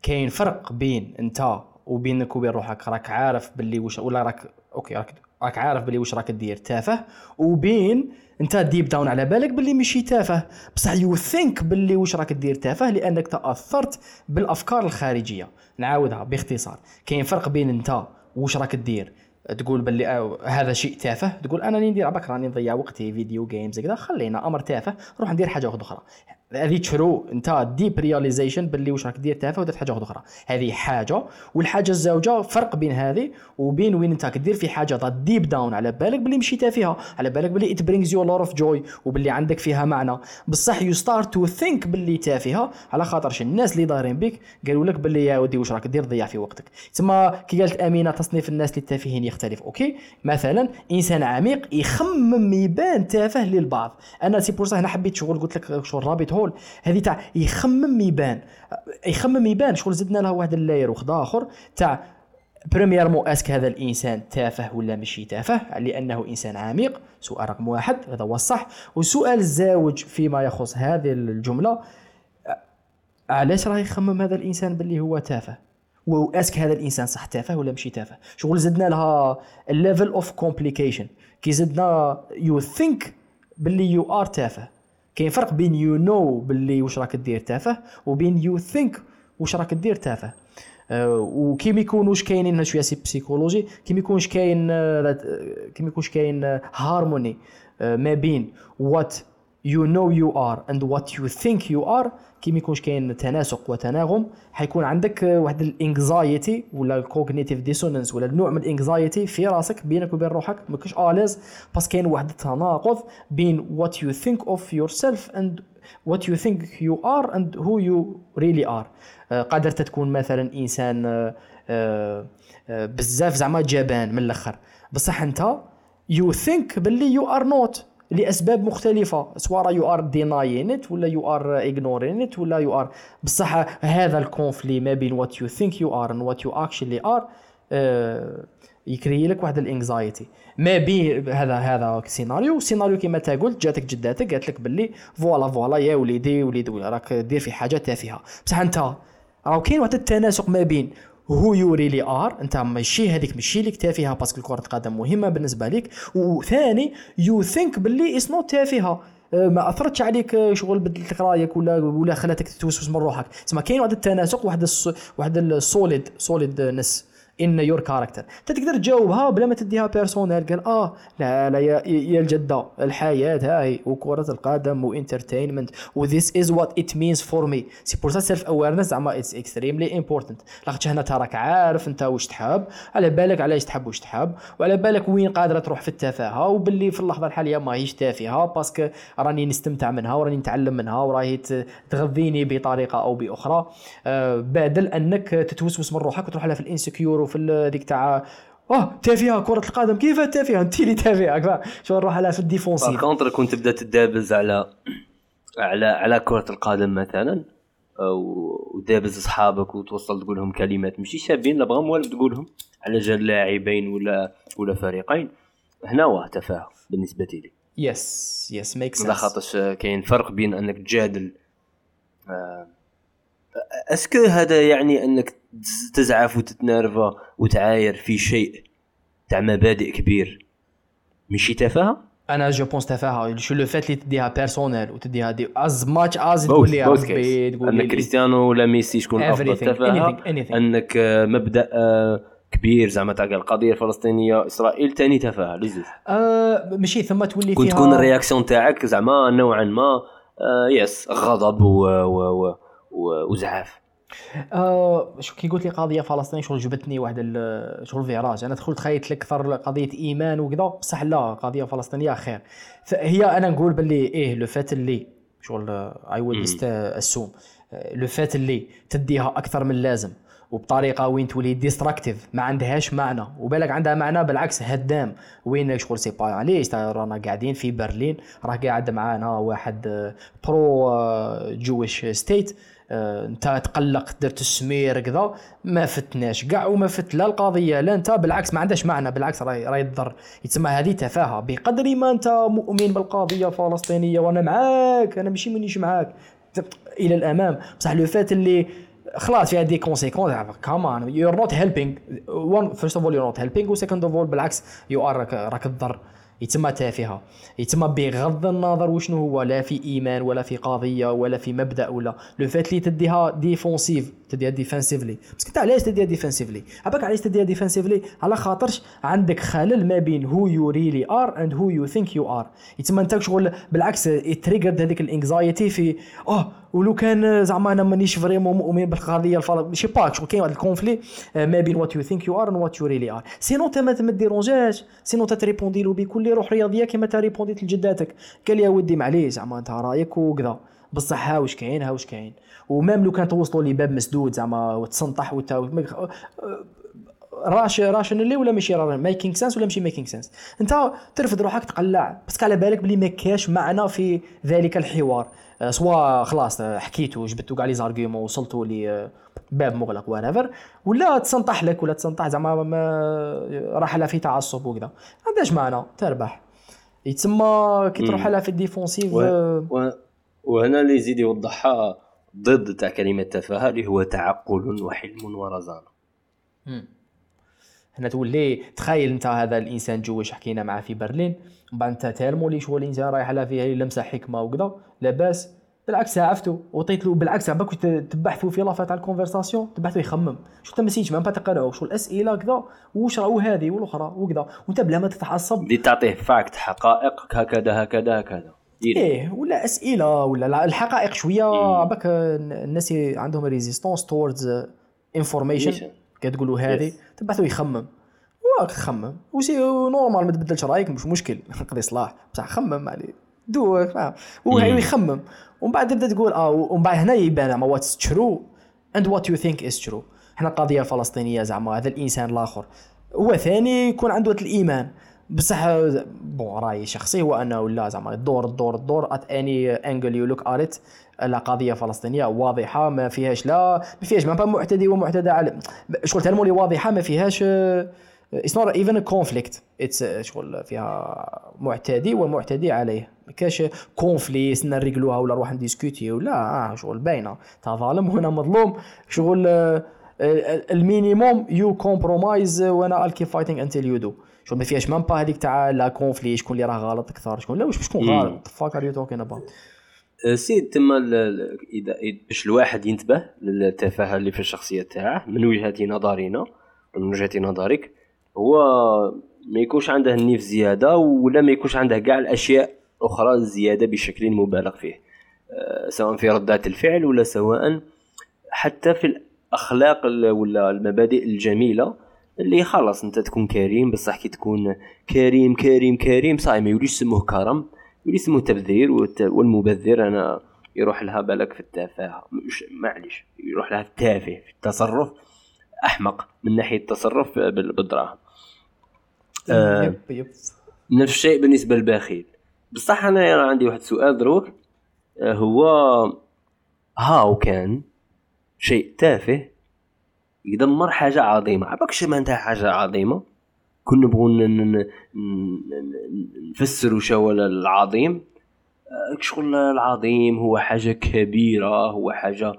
Speaker 3: كاين فرق بين أنت وبينك وبين روحك. راك عارف باللي واش ولا راك okay راك راك عارف باللي واش راك دير تافه. وبين انت deep down على بالك باللي ماشي تافه. بصح you think باللي واش راك دير تافه لأنك تأثرت بالأفكار الخارجية. نعاودها باختصار. كاين فرق بين انت واش راك دير. تقول باللي آه هذا شيء تافه. تقول أنا ندير عباك راني نضيع وقتي video games كذا. خلينا أمر تافه. نروح ندير حاجة أخرى. هذه through انت deep realization باللي واش راك دير تافه ودرت حاجة أخرى. هذه حاجة والحاجة الزوجه فرق بين هذه وبين وين انت كدير في حاجة deep down على بالك باللي مشيت فيها على بالك باللي it brings you a lot of joy وباللي عندك فيها معنى. بصح you start to think باللي تافهه على خاطرش الناس اللي دايرين بك قالوا لك باللي يا ودي واش راك دير ضيع في وقتك. تما كي قالت أمينة تصنيف الناس اللي التافهين يختلف okay؟ مثلا إنسان عميق يخمم يبان تافه للبعض. أنا c'est pour هنا حبيت شغل قلت لك شغل rabbit hole هذه تاع يخمم يبان يخمم يبان شغل زدنا له واحد ال layer وحد آخر؟ تاع mais est-ce que هذا الإنسان تافه ولا ماشي تافه؟ لأنه إنسان عميق. سؤال رقم واحد. هذا هو الصح. والسؤال الزاوج فيما يخص هذه الجملة. علاش راه يخمم هذا الإنسان باللي هو تافه؟ و est-ce que هذا الإنسان صح تافه ولا ماشي تافه؟ شغل زدنا لها ال level of complication كي زدنا you think باللي you are تافه. كاين فرق بين you know باللي واش راك دير تافه وبين you think واش راك دير تافه. أه وكي ما يكونوش كاينين شوية c'est psychologie كي ما يكونش كاين أه كي ما يكونش كاين هارموني ما بين what you know you are and what you think you are كي ما يكونش كاين تناسق وتناغم حيكون عندك واحد ال anxiety ولا ال cognitive dissonance ولا نوع من ال anxiety في راسك بينك وبين روحك. ما كنتش à l'aise parce que كاين واحد التناقض بين what you think of yourself and what you think you are and who you really are قادر تكون مثلا إنسان uh, uh, بزاف زعما جبان من الأخر. بصح أنت you think باللي you are not لأسباب مختلفة سواء you are denying it ولا you are ignoring it ولا you are بصح هذا ال conflit ما بين what you think you are and what you actually are يكري لك واحد ال anxiety ما بين هذا هذا سيناريو سيناريو كما انت قلت جاتك جداتك قالت لك باللي voilà voilà يا وليدي وليدي راك دير في حاجة تافهة. بصح أنت راه كاين واحد التناسق ما بين who you really are. أنت ماشي هذيك ماشي ليك تافهة parce que كره القدم مهمة بالنسبة لك وثاني you think باللي it's not تافهة. أه، ما أثرتش عليك أه، شغل بدلت رأيك ولا ولا خلاتك تتوسوس من روحك. تسمى كاين واحد التناسق واحد الص... واحد ال solid solidness in your character تقدر تجاوبها بلا ما تديها personnel قال آه لا لا يا, يا الجده الحياة هاي وكره القدم و entertainment و this is what it means for me c'est pour self-awareness زعما it's extremely important لاخاطش هنا تراك عارف انت واش تحب على بالك علاش تحب واش تحب وعلى بالك وين قادره تروح في التفاهه وباللي في اللحظه الحاليه ماهيش تافهه parce que راني نستمتع منها وراني نتعلم منها وراهي تغذيني بطريقه أو باخرى بدل انك تتوسوس من روحك وتروح لها في ال insecure وفي ديك تاع آه تافهه كرة القدم كيف تافهه أنت اللي تافهه شو نروح على في ال
Speaker 2: défensive. contre كنت تبدا تدابز على على على كرة القدم مثلا ودابز أصحابك وتوصل تقول لهم كلمات. ماشي شابين لا بغا والو تقولهم على جال لاعبين ولا ولا فريقين. هنا واه تفاهه بالنسبة لي.
Speaker 3: يس يس ميك سنس
Speaker 2: خاطرش كاين فرق بين أنك تجادل آه اسكو هذا يعني أنك تزعف وتتنرفى وتعاير في شيء تاع مبادئ كبير. ماشي تفاهه
Speaker 3: أنا جو بونس تفاهة. شو لو فات اللي تديها بيرسونيل وتديها دي از ماتش از تقول لي
Speaker 2: ربي تقول لي كريستيانو ولا ميسي شكون أفضل تفاهة؟ أنك مبدأ آه، كبير زعما تاع القضية الفلسطينية إسرائيل ثاني تفاهة. لزوج
Speaker 3: أه ماشي ثم تولي
Speaker 2: كنت تكون ال réaction تاعك زعما نوعا ما آه yes غضب و, و, و وزعاف.
Speaker 3: آه كي قلت لي قضية فلسطين شغل جبتني واحد شغل virage. أنا دخلت خايت لك أكثر قضية إيمان وكذا بصح لا قضية فلسطينية خير. هي أنا نقول باللي إيه le fait اللي شغل I will assume le fait اللي تديها أكثر من اللازم وبطريقة وين تولي destructive ما عندهاش معنى. وبالك عندها معنى بالعكس هدام. وين شغل c'est pas علاش رانا قاعدين في برلين راه قاعد معانا واحد pro Jewish state انت تقلق درت السمير كذا ما فتناش. كاع وما فت لا القضية لا انت بالعكس ما عندهاش معنى. بالعكس راهي راهي تضر يتسمى هذه تفاهة. بقدر ما انت مؤمن بالقضية الفلسطينية وأنا معاك أنا ماشي مانيش معاك. إلى الأمام. بصح le fait اللي خلاص فيها des conséquences كمان are not helping first of all are not helping و second of all بالعكس you are راك تضر. يتم تافهة. يتم بغض النظر وشنو هو؟ لا في إيمان ولا في قضية ولا في مبدأ ولا. le fait لي تديها défensive تديها defensively بس انت علاش تديها defensively عباك علاش تديها defensively على خاطرش عندك خلل ما بين who you really are and who you think you are يتم انت شغل بالعكس trigger هذيك ال anxiety في آه ولو كان زعما أنا مانيش vraiment مؤمن بالقضية الفلسطينيه chais pas شغل كاين واحد ال conflit آه، ما بين what you think you are what you really are sinon أنت ما تديرونجاش. sinon أنت تريبوندي له بكل روح رياضية كما تريبونديت لجداتك. قال يا ودي معليش زعما أنت رأيك وكذا. بصح ها واش كاين ها واش كاين. و même لو كان توصلوا لي باب مسدود زعما وتسنطح وت راش rationally ولا ماشي making sense ولا ماشي making sense أنت ترفد روحك تقلع. بس على بالك بلي ما كاش معنى في ذلك الحوار. آه، سوا خلاص حكيتو جبتو كاع les arguments وصلتوا لي آه، باب مغلق ورافر ولا تسنطح لك ولا تسنطح زعما راح لها في تعصب وكذا ما عندهاش معنى تربح. يتسمى كي تروح لها في ال défensive و...
Speaker 2: و... وهنا اللي يزيد يوضحها ضد تاع كلمة تفاهة اللي هو تعقل وحلم ورزانه
Speaker 3: هنا تولي تخيل انت هذا الإنسان جوش حكينا معاه في برلين من بعد انت تالمو لي شغل الانسان رايح على فيها لمسة حكمة وكذا لاباس بالعكس عفتو وطيت له بالعكس عباك تبحثوا في لافات تاع الكونفرساسيون تبحثوا يخمم شو انت ما سيتش ما تقرأوا شو الأسئلة كذا وش راهو هذه والاخرى وكذا وانت بلا ما تتعصب.
Speaker 2: دي تعطيه فاكت حقائق هكذا هكذا هكذا.
Speaker 3: إيه. ولا أسئلة ولا الحقائق شوية عباك الناس عندهم ريزيستونس توردز information كتقولوا هذه تبعثوا يخمم. واك خمم. و c'est normal ما تبدلش رأيك مش مشكل. قضي صلاح. بصح خمم عليه دو فاهم. هو يخمم. ومن بعد تبدأ تقول آه ومن بعد هنا يبان زعما what's true and what you think is true حنا القضية الفلسطينيه زعما هذا الإنسان الآخر. هو ثاني يكون عنده الإيمان. بصح bon رأيي شخصي هو أنه لا زعما الدور الدور الدور at any angle you look at لا قضيه فلسطينيه واضحة ما فيهاش لا ما فيهاش ما معتدي ومعتدى على شغل tellement واضحة ما فيهاش it's not even conflict it's شغل فيها معتدي ومعتدي عليه. ما كاش conflit سنا نريقلوها ولا نروح نديسكوتي ولا آه شغل باينة. تا ظالم وهنا مظلوم. شغل ال minimum you compromise و you keep fighting until you do شغل ما فيهاش même pas هذيك تاع le conflit شكون اللي راه غلط أكثر شكون لا واش شكون غلط؟ fuck are you talking about
Speaker 2: سيد تما اذا باش الواحد ينتبه للتفاهة اللي في الشخصية تاعه من وجهة نظرنا من وجهة نظرك هو ما يكونش عنده النيف زيادة ولا ما يكونش عنده كاع الأشياء الاخرى زيادة بشكل مبالغ فيه. أه سواء في ردات الفعل ولا سواء حتى في الأخلاق ولا المبادئ الجميلة اللي خلاص أنت تكون كريم بصح كي تكون كريم كريم كريم صاي ما يوليش سموه كرم. اسمه تبذير والمبذر أنا يروح لها بالك في التفاهه معليش يروح لها في التافه في التصرف أحمق من ناحية التصرف بالدراهم.
Speaker 3: آه
Speaker 2: نفس الشيء بالنسبة للبخيل. بصح أنا عندي واحد السؤال دروك. آه هو هاو كان شيء تافه يدمر حاجة عظيمة. عباكش معناتها حاجة عظيمة؟ كنا نبغوا نفسروا شو العظيم. آه، شغل العظيم هو حاجة كبيرة هو حاجة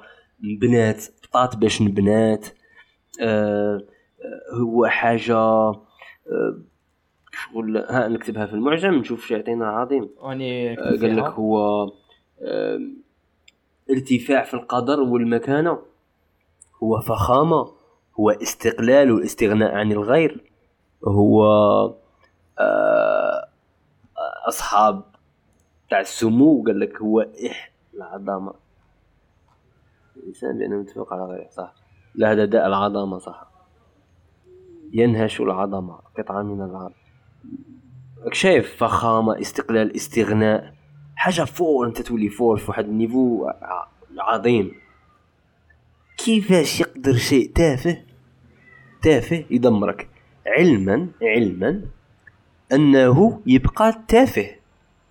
Speaker 2: بنات بطات باش نبنات. آه، آه، هو حاجة شغل ها نكتبها في المعجم نشوف شو يعطينا عظيم. قال لك هو ارتفاع في القدر والمكانة. هو فخامة هو استقلال والاستغناء عن الغير. هو آه، أصحاب تاع السمو قال لك هو إح العظمه الإنسان بأنه متفق على غيره صح؟ لا هذا داء العظمه صح. ينهش العظمة قطعة من العظم. شايف فخامة استقلال استغناء. حاجة fort أنت تولي fort في واحد ال niveau عظيم. كيفاش يقدر شيء تافه تافه يدمرك؟ علما علما أنه يبقى تافه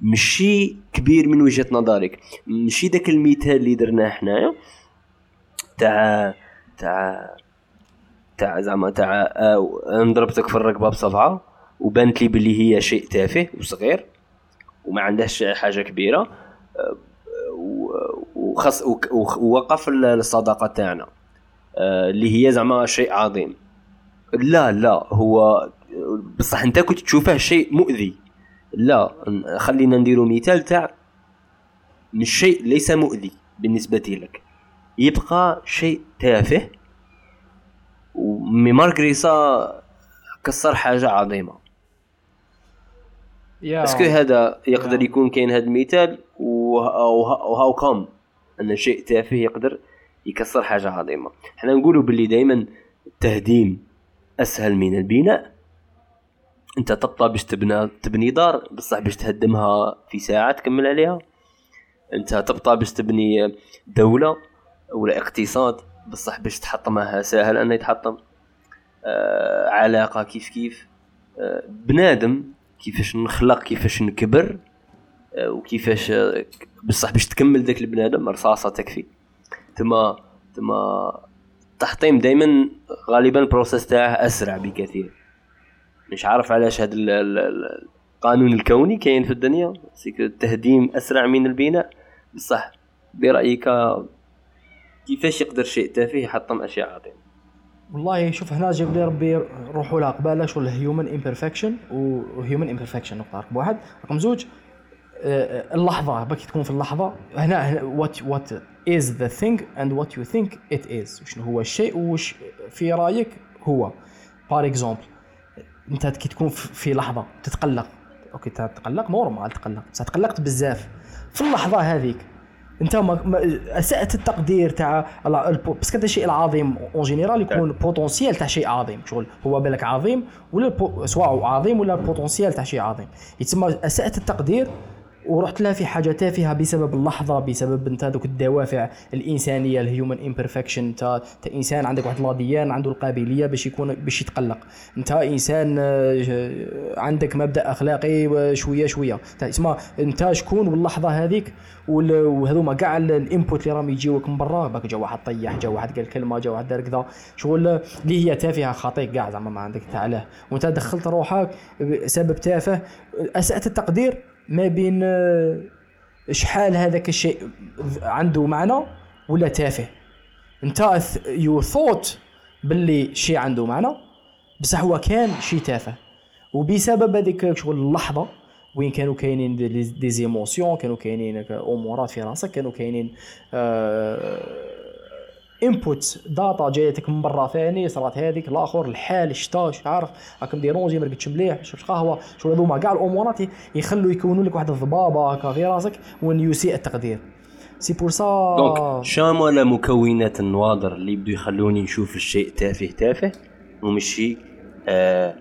Speaker 2: مشي كبير من وجهة نظرك. مشي داك المثال اللي درناه حنايا تاع تاع تاع زعما تاع آه، انضربتك في الركبة بصبعه وبانت لي بلي هي شيء تافه وصغير وما عندهاش حاجة كبيرة آه، وخص ووقف الصداقة تاعنا آه، اللي هي زعما شيء عظيم. لا لا هو بصح انت كنت تشوفه شيء مؤذي. لا خلينا نديرو مثال تاع مش شيء ليس مؤذي بالنسبة لك. يبقى شيء تافه ومي مارغريسا كسر حاجة عظيمة. est-ce que هذا يقدر يكون كاين هذا المثال و how come. أن شيء تافه يقدر يكسر حاجة عظيمة. إحنا نقولوا باللي دائما التهديم أسهل من البناء. أنت تبطى باش تبنى تبني دار بصح باش تهدمها في ساعة تكمل عليها. أنت تبطى باش تبني دولة ولا اقتصاد بصح باش تحطمها سهل انه يتحطم. آه علاقة كيف كيف؟ آه بنادم كيفاش نخلق كيفاش نكبر آه وكيفاش بصح باش تكمل ذاك البنادم رصاصة تكفي. تما تما التحطيم دائما غالبا البروسيس تاعه أسرع بكثير. مش عارف علاش هذا القانون الكوني كاين في الدنيا. التهديم أسرع من البناء. بصح برأيك كيفاش يقدر شيء تافه يحطم أشياء عظيمة؟
Speaker 3: والله شوف هنا جاب لي ربي روحوا لها قبالة شغل human imperfection و human imperfection نقطة رقم واحد. رقم زوج آه، اللحظة باكي تكون في اللحظة. هنا what what is the thing and what you think it is شنو هو الشيء وش في رأيك هو. par exemple أنت كي تكون في لحظة تتقلق. okay تتقلق normal تقلق بس تقلقت بزاف. في اللحظة هذيك أنت ما أسأت التقدير تاع بس هذا الشيء العظيم. en général يكون potentiel تاع شيء عظيم. شغل هو بالك عظيم ولا سواء عظيم ولا potentiel تاع شيء عظيم. يتسمى أسأت التقدير ورحت لها في حاجة تافهة بسبب اللحظة بسبب أنت دوك الدوافع الإنسانية ال human imperfection أنت إنسان عندك واحد لاديان عنده القابلية باش يكون باش يتقلق. أنت إنسان آه، عندك مبدأ أخلاقي شوية شوية. اسمع أنت شكون واللحظة هذيك؟ وهذوما كاع الإنبوت اللي راهم يجيوك من برا. باك جا واحد طيح جا واحد قال كلمة جا واحد دار كذا. شغل اللي هي تافهة خاطيك كاع زعما ما عندك تاع وأنت دخلت روحك سبب تافه أسأت التقدير. ما بين آه، شحال هذاك الشيء عنده معنى ولا تافه. انت يو ثوت باللي شيء عنده معنى بصح هو كان شيء تافه. وبسبب هذيك شغل اللحظة وين كانوا كاينين des émotions كانوا كاينين أمورات في راسك كانوا كاينين آه input data جايتك من برا ثاني صرات هذيك الآخر الحال الشتا عارف؟ راكم dérangé ما رقدتش مليح شربت قهوة شو هذوما كاع الأمورات يخلوا يكونوا لك واحد الضبابه هكا في راسك وين يسيء التقدير c'est pour ça
Speaker 2: donc شامو لا مكونات النوادر اللي بدو يخلوني نشوف الشيء تافه تافه؟ ومشي آه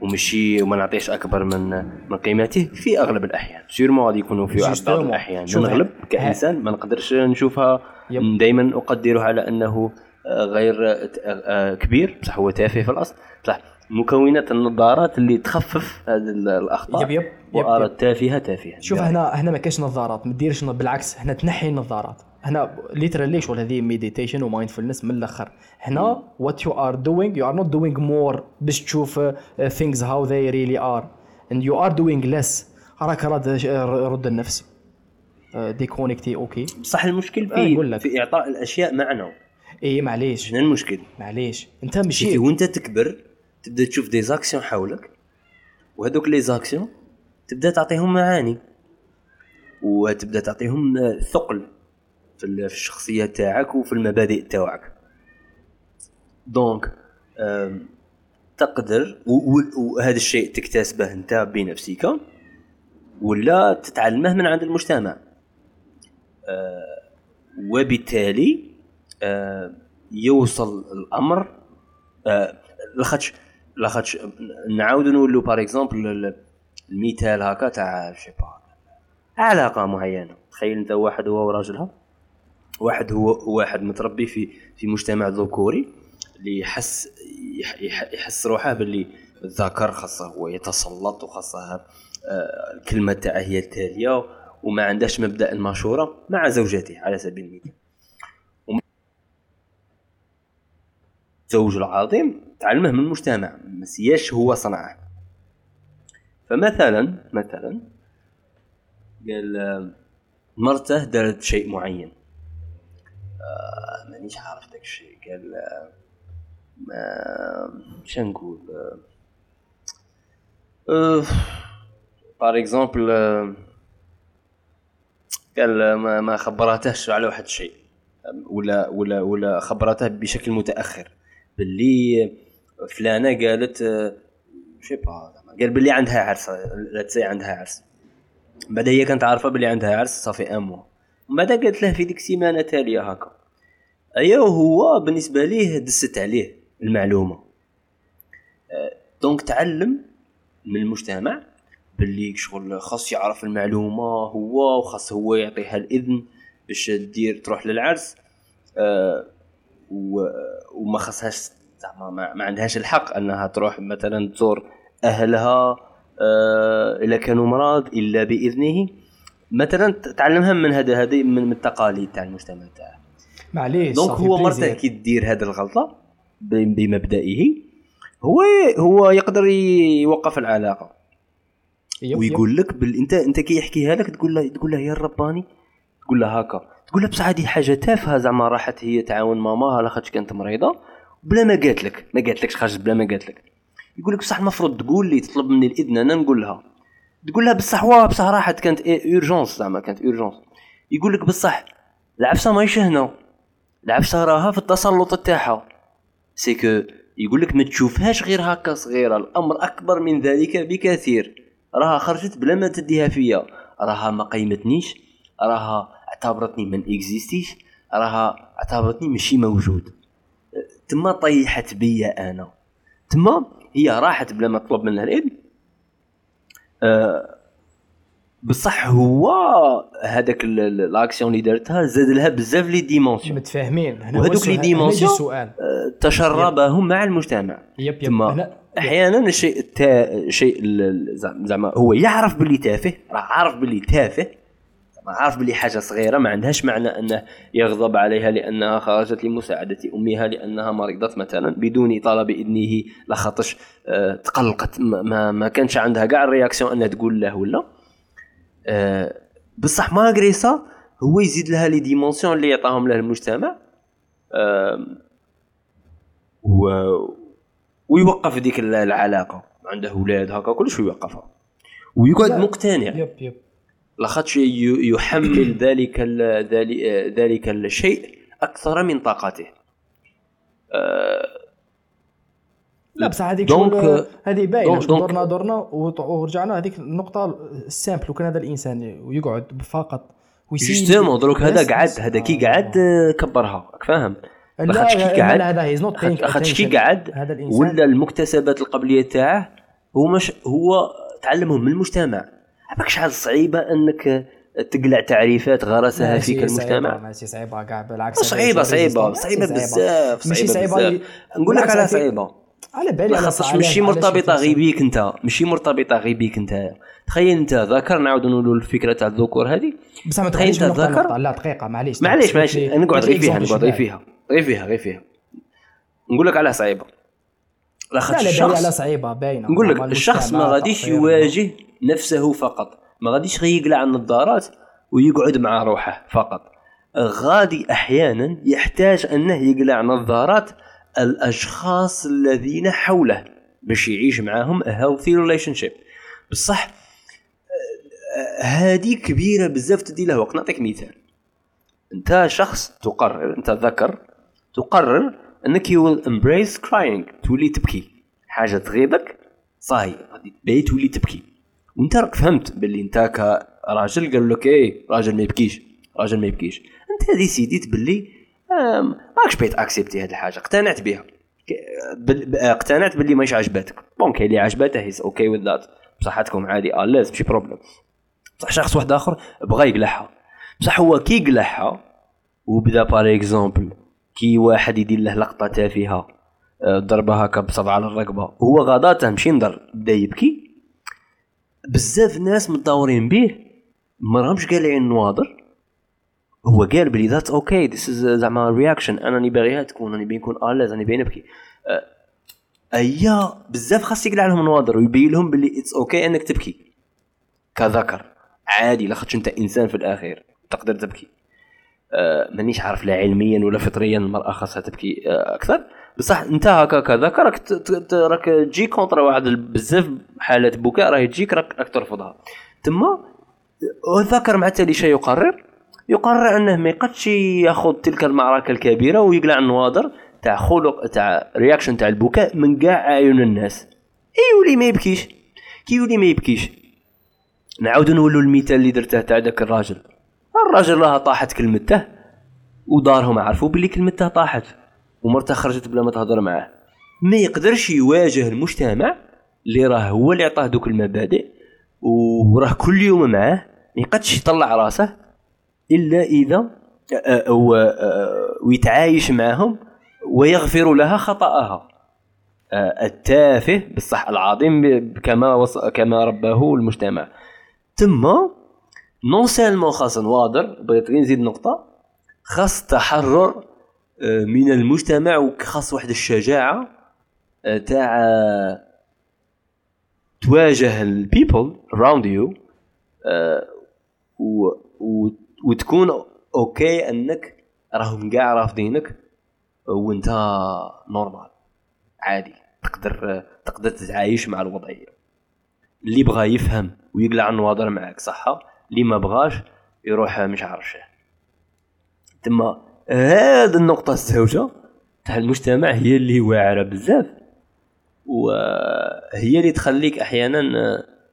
Speaker 2: ومشي وما نعطيش أكبر من من قيمته في أغلب الأحيان. sûrement غادي يكونوا في بعض الأحيان. نغلب كإنسان ما نقدرش نشوفها دائما اقدره على انه آه، غير آه، آه، كبير. بصح هو تافه في الأصل. بصح مكونات النظارات اللي تخفف هذه الأخطاء.
Speaker 3: yep yep
Speaker 2: yep, yep. تافهة تافهة.
Speaker 3: شوف هنا هنا ما كاينش نظارات. ما ديرش بالعكس هنا تنحي النظارات. هنا literally شغل هذه meditation و mindfulness من الأخر. هنا what you are doing you are not doing more باش تشوف things how they really are and you are doing less راك رد النفس. déconnecté okay.
Speaker 2: بصح المشكل في آه في إعطاء الأشياء معنى.
Speaker 3: إي معليش.
Speaker 2: شنو المشكل؟
Speaker 3: معليش. أنت مشي
Speaker 2: وأنت تكبر تبدأ تشوف des actions حولك وهذوك les actions تبدأ تعطيهم معاني وتبدأ تعطيهم ثقل في الشخصية تاعك وفي المبادئ تاعك. donc تقدر وهذا الشيء تكتسبه أنت بنفسك ولا تتعلمه من عند المجتمع. آه، وبالتالي آه، يوصل الأمر آه، لاخاطش لاخاطش نعاود نقولوا par exemple المثال هكا تاع شي علاقة معينة. تخيل أنت واحد هو وراجلها واحد هو واحد متربي في في مجتمع ذكوري اللي يحس يحس روحه باللي الذكر خاصه هو يتسلط وخاصه الكلمة تاعه هي التالية. وما عندهاش مبدأ المشورة مع زوجته على سبيل المثال. الزوج العظيم تعلمه من المجتمع مسياش هو صنعه. فمثلا مثلا قال مرته دارت شيء معين. آه مانيش عارف داك الشيء. قال آه شنو نقول؟ par exemple قال ما, ما خبراتهش على واحد الشيء ولا ولا ولا خبرته بشكل متأخر. باللي فلانة قالت je sais pas قال باللي عندها عرس لا عندها عرس. بعد هي كانت عارفة باللي عندها عرس صافي امو من بعد قالت له في ديك السيمانة تالية هكا. أيا هو بالنسبة ليه دست عليه المعلومة. أه، donc تعلم من المجتمع باللي شغل خاص يعرف المعلومة هو وخاص هو يعطيها الإذن باش دير تروح للعرس أه وما خاصهاش زعما ما عندهاش الحق أنها تروح مثلا تزور أهلها أه إلا كانوا مرض إلا بإذنه. مثلا تعلمها من هذا هذه من التقاليد تاع المجتمع تاعه
Speaker 3: معليش
Speaker 2: donc هو مرته كي دير هذه الغلطة بمبدئه. هو هو يقدر يوقف العلاقة. ويقول لك بل انت انت كي يحكيها لك تقول له تقول له يا رباني تقول له هكا تقول له بصح هذه حاجة تافهة زعما راحت هي تعاون ماماها لاخاطش كانت مريضة بلا ما قالت لك ما قالت لكش خرجت بلا ما قالت لك. يقول لك بصح المفروض تقول لي تطلب مني الإذن أنا نقول لها تقول لها بصح واه بصح راحت كانت urgence زعما كانت urgence يقول لك بصح العفسة ماهيش هنا. العفسة راها في التسلط تاعها. سي كو يقول لك ما تشوفهاش غير هكا صغيرة الأمر أكبر من ذلك بكثير. راها خرجت بلا ما تديها فيا. راها ما قيمتنيش راها اعتبرتني من إكزيستيش راها اعتبرتني ماشي موجود. تما طيحت بيا أنا. تما هي راحت بلا ما تطلب منها الاذن أه بصح هو هذاك l'action اللي دارتها زاد لها بزاف les dimensions.
Speaker 3: متفاهمين.
Speaker 2: وهذوك les dimensions تشربهم مع المجتمع.
Speaker 3: yep yep. تما
Speaker 2: أحيانا الشيء التا... شيء زعما هو يعرف باللي تافه راه عارف باللي تافه عارف باللي حاجة صغيرة ما عندهاش معنى أنه يغضب عليها لأنها خرجت لمساعدة أمها لأنها مريضة مثلا بدون طلب إذنه لخاطش أه تقلقت ما, ما كانش عندها كاع ال réaction أنها تقول له ولا. أه بصح malgré ça هو يزيد لها les dimensions اللي يعطاهم له المجتمع. أه و ويوقف ديك العلاقة. عنده أولاد هكا كلش يوقفها ويقعد مقتنع.
Speaker 3: yep yep.
Speaker 2: لاخاطش يحمل ذلك ذلك الشيء أكثر من طاقته.
Speaker 3: أه لا بصح هذيك donc هذه باينة دورنا دورنا ورجعنا هذيك النقطة ال simple وكان هذا الإنسان ويقعد فقط
Speaker 2: justement دروك هذا قعد هذا كي قعد كبرها. فاهم؟
Speaker 3: لاخاطش كي قعد هذا he's not
Speaker 2: لاخاطش كي قعد ولا المكتسبات القبلية تاعه؟ هو مش هو تعلمهم من المجتمع. عباك شحال صعيبة إنك تقلع تعريفات غرسها فيك المجتمع؟
Speaker 3: ماشي صعيبة كاع بالعكس.
Speaker 2: صعيبة صعيبة صعيبة بزاف
Speaker 3: ماشي صعيبة
Speaker 2: نقول لك على صعيبة.
Speaker 3: على بالي
Speaker 2: خاطرش ماشي مرتبطة غير بيك انت ماشي مرتبطة غير بيك انت. تخيل انت ذكر نعاود نقولوا الفكرة تاع الذكور هذه.
Speaker 3: بصح ما تخيلش انت ذكر؟ لا دقيقة معليش
Speaker 2: معليش معليش نقعد غير فيها نقعد غير فيها. غير فيها؟ غير فيها؟ نقول لك على صعيبة.
Speaker 3: لا لا الشخص على صعيبة باينة.
Speaker 2: نقول لك الشخص ما غاديش يواجه نفسه فقط. ما غاديش غير يقلع النظارات ويقعد مع روحه فقط. غادي أحيانا يحتاج أنه يقلع نظارات الأشخاص الذين حوله باش يعيش معاهم healthy relationship. بصح هذه كبيرة بزاف تدي له وقت نعطيك مثال. أنت شخص تقرر أنت ذكر تقرر أنك will embrace crying تولي تبكي. حاجة تغيظك صاي غادي تبي تولي تبكي. وأنت راك فهمت باللي أنت كراجل قال لك إيه راجل ما يبكيش راجل ما يبكيش. أنت ديسيديت باللي ماكش باغي تاكسبتي هذه الحاجة اقتنعت بها اقتنعت باللي ماهيش عجباتك. كاين اللي عجباته he's okay with that بصحتكم عادي à l'aise ماشي problème بصح شخص واحد آخر بغى يقلعها. بصح هو كي يقلعها وبدا par exemple كي واحد يدير له لقطة تافهه آه، ضربه هكا بصبع على الرقبة. هو غاداته مشي نضر بدا يبكي بزاف ناس متداورين به ما راهمش قالعين نواضر. هو قال بلي that's okay this is زعما reaction أنا راني باغيها تكون راني باغي نكون à l'aise راني باغي نبكي. أه، أيا بزاف خاص يقلع لهم نواظر ويبين لهم بلي it's okay أنك تبكي. كذكر عادي لاخاطش أنت إنسان في الاخير تقدر تبكي. مانيش عارف لا علميا ولا فطريا المرأة خاصها تبكي أه أكثر. بصح أنت هكا كذا راك راك تجي contre واحد بزاف حالات بكاء راهي تجيك راك ترفضها تما الذكر مع التالي شيء يقرر يقرر أنه ما يقدش ياخذ تلك المعركة الكبيرة ويقلع النواظر تاع خلق تاع reaction تاع البكاء من كاع أعين الناس. يولي ما يبكيش كي يولي ما يبكيش. نعاودو نولو المثال اللي درته تاع داك الراجل. الراجل راه طاحت كلمته ودارهم عرفوا بلي كلمته طاحت ومرته خرجت بلا ما تهضر معاه ما يقدرش يواجه المجتمع اللي راه هو اللي عطاه دوك المبادئ وراه كل يوم معاه ما يقدش يطلع راسه إلا إذا ويتعايش معهم ويغفر لها خطأها التافه بالصح العظيم كما. كما رباه المجتمع ثم نون سيلمون خاص نواضر بغيت غير نزيد نقطة خاص تحرر من المجتمع وخاص واحد الشجاعة تاع تواجه ال people around you وتكون okay أنك راهم كاع رافضينك وانت normal عادي تقدر تقدر تتعايش مع الوضعية. اللي بغى يفهم ويقلع النواظر معاك صح اللي ما بغاش يروح مش عارف تما هذه النقطة الزوجه تاع المجتمع هي اللي واعرة بزاف وهي اللي تخليك أحيانا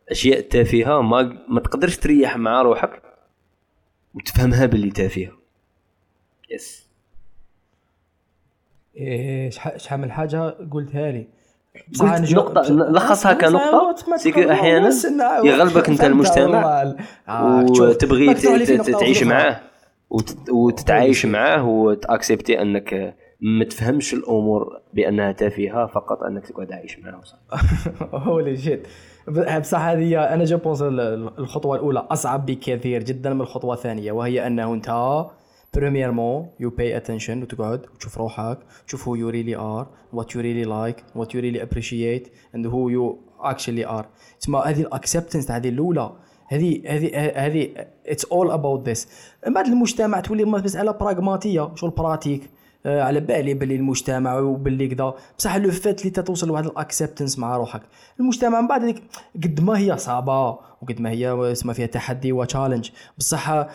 Speaker 2: أشياء تافهة ما ما تقدرش تريح مع روحك وتفهمها باللي تافهة. يس.
Speaker 3: إيه شحال من حاجة قلتها لي.
Speaker 2: نقطة لخصها كنقطة. سيك أحيانا يغلبك أنت المجتمع. آه، وتبغي تعيش معاه. وتتعايش معاه وتأكسبتي أنك ما تفهمش الأمور بأنها تافهة فقط أنك تقعد عايش معاه
Speaker 3: holy shit بصح هذه أنا je pense الخطوة الأولى. أصعب بكثير جدا من الخطوة الثانية وهي أنه أنت premièrement you pay attention وتقعد وتشوف روحك تشوف who you really are what you really like what you really appreciate and who you actually are تسمى هذه ال acceptance هذه الأولى. هذه هذه هذه it's all about this من بعد المجتمع تولي مساله براغماتيه شغل pratique آه، على بالي باللي المجتمع وباللي كذا. بصح لو فات اللي توصل لواحد ال acceptance مع روحك. المجتمع من بعد قد ما هي صعبة وقد ما هي اسمها فيها تحدي و challenge بصح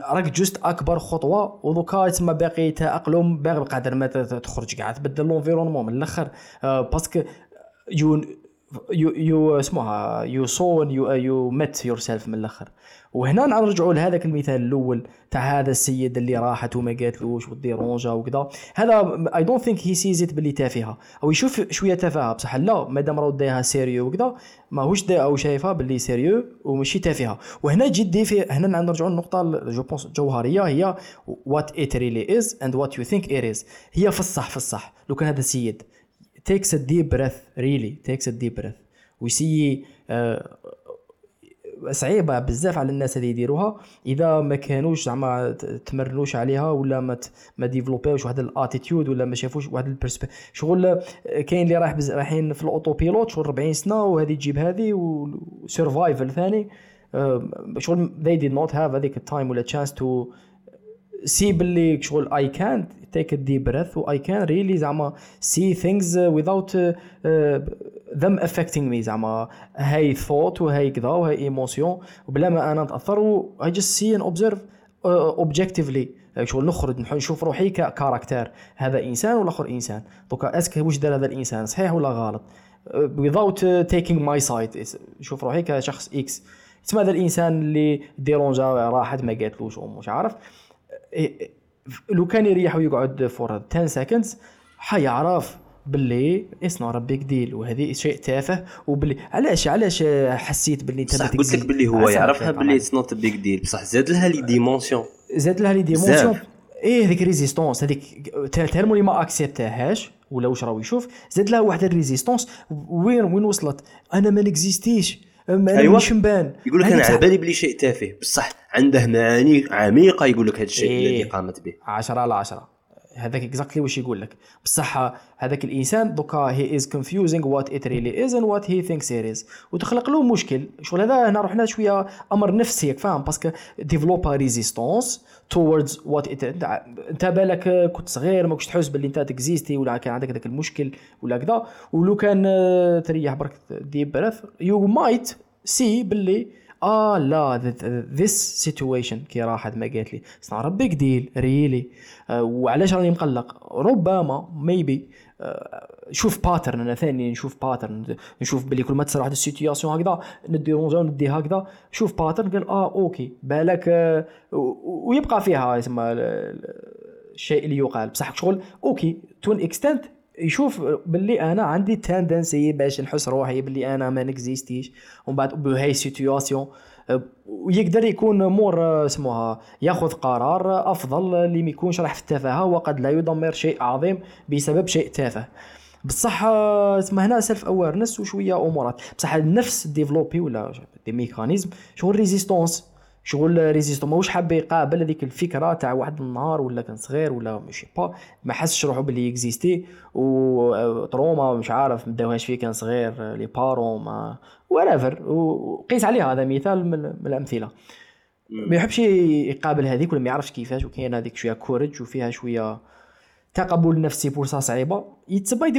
Speaker 3: راك جزت أكبر خطوة ودوكا تما باقي تاقلم باغي قادر ما تخرج كاع تبدل l'environnement من الأخر. parce que you you you اسمها you soon you you meet yourself من الأخر. وهنا نرجعوا لهذاك المثال الأول تاع هذا السيد اللي راحت وما قالتلوش وديرونجا وكذا. هذا I don't think he sees it بلي تافهة. أو يشوف شوية تافهة. بصح لا مادام راهو دايها sérieux وكذا ماهوش دا أو شايفها باللي sérieux وماشي تافهة. وهنا جدي في هنا نرجعوا للنقطة je pense الجوهريه هي what it really is and what you think it is هي في الصح في الصح لو كان هذا السيد takes a deep breath really takes a deep breath. ويسي صعيبة بزاف على الناس اللي يديروها. إذا ما كانوش زعما تمرنوش عليها ولا ما ما ديفلوبيوش واحد ال attitude ولا ما شافوش واحد ال perspective شغل كاين اللي رايح رايحين في ال auto pilot شغل 40 سنة وهذه تجيب هذه و survival ثاني. شغل they did not have هذيك ال time ولا chance to see باللي شغل I can take a deep breath و I can really زعما see things without them affecting me زعما. هاي ثوت وهاي كذا وهاي émotion وبلا ما أنا نتأثر و I just see and observe objectively شغل نخرج نشوف روحي ك caractère هذا إنسان ولا اخر إنسان. دوكا est-ce que واش دار هذا الإنسان؟ صحيح ولا غلط؟ Without taking my side نشوف روحي كشخص X تسمى هذا الإنسان اللي ديرونجا راحت ما قالتلوش مش عارف؟ لو كان يريح ويقعد for 10 seconds حيعرف باللي it's not big deal وهذه شيء تافه وباللي علاش علاش حسيت باللي
Speaker 2: أنت قلت لك باللي هو يعرفها باللي it's not big deal بصح زاد لها les dimensions
Speaker 3: زاد لها les dimensions إيه هذيك résistance هذيك tellement اللي ما اكسبتهاش ولا واش راهو يشوف. زاد لها واحد ال résistance وين وين وصلت؟ أنا ما نكزيستيش أيوه. مش مبان
Speaker 2: يقول لك أنا على بالي بلي شيء تافه. بصح عنده معاني عميقة يقول لك هذا الشيء إيه. الذي قامت به.
Speaker 3: 10 على 10 هذاك exactly واش يقول لك. بصح هذاك الإنسان دوكا he is confusing what it really is and what he thinks it is وتخلق له مشكل. شغل هذا هنا رحنا شوية أمر نفسي فاهم؟ parce que ديفلوبا résistance towards what انت بالك كنت صغير ما كنتش تحس باللي انت تكزيستي ولا كان عندك ذاك المشكل ولا كذا. ولو كان تريح برك deep breath you might see باللي آه لا this situation كي راحت ما قالت لي. not big deal really وعلاش راني مقلق؟ ربما maybe آه، شوف pattern أنا ثاني نشوف pattern نشوف بلي كل ما تصير واحد ال situation هكذا نديرونجا ندي هكذا. شوف pattern قال آه okay. بالك آه ويبقى فيها يسمى الشيء اللي يقال. بصح شغل okay. to extent يشوف باللي أنا عندي tendency باش نحس روحي باللي أنا ما نكزيستيش. ومن بعد بهاي situation ويقدر يكون more اسمها ياخذ قرار أفضل اللي ما يكونش راح في التفاهة وقد لا يدمر شيء عظيم بسبب شيء تافه. بصح اسمها هنا self awareness وشوية أمورات. بصح النفس ديفلوبي ولا des mécanismes شغل résistance شغل ريزيستون ماهوش حاب يقابل هذيك الفكرة تاع واحد النهار ولا كان صغير ولا ماشي با ما حسش روحو باللي اكزيستي وتروما مش عارف ما داوهاش فيه كان صغير لي بارو ما وريفر وقيس عليها هذا مثال من, من الأمثلة. ما يحبش يقابل هذيك ولا ما يعرفش كيفاش وكاين هذيك شوية كورج وفيها شوية تقبل نفسي بورصه صعيبة. يتسبى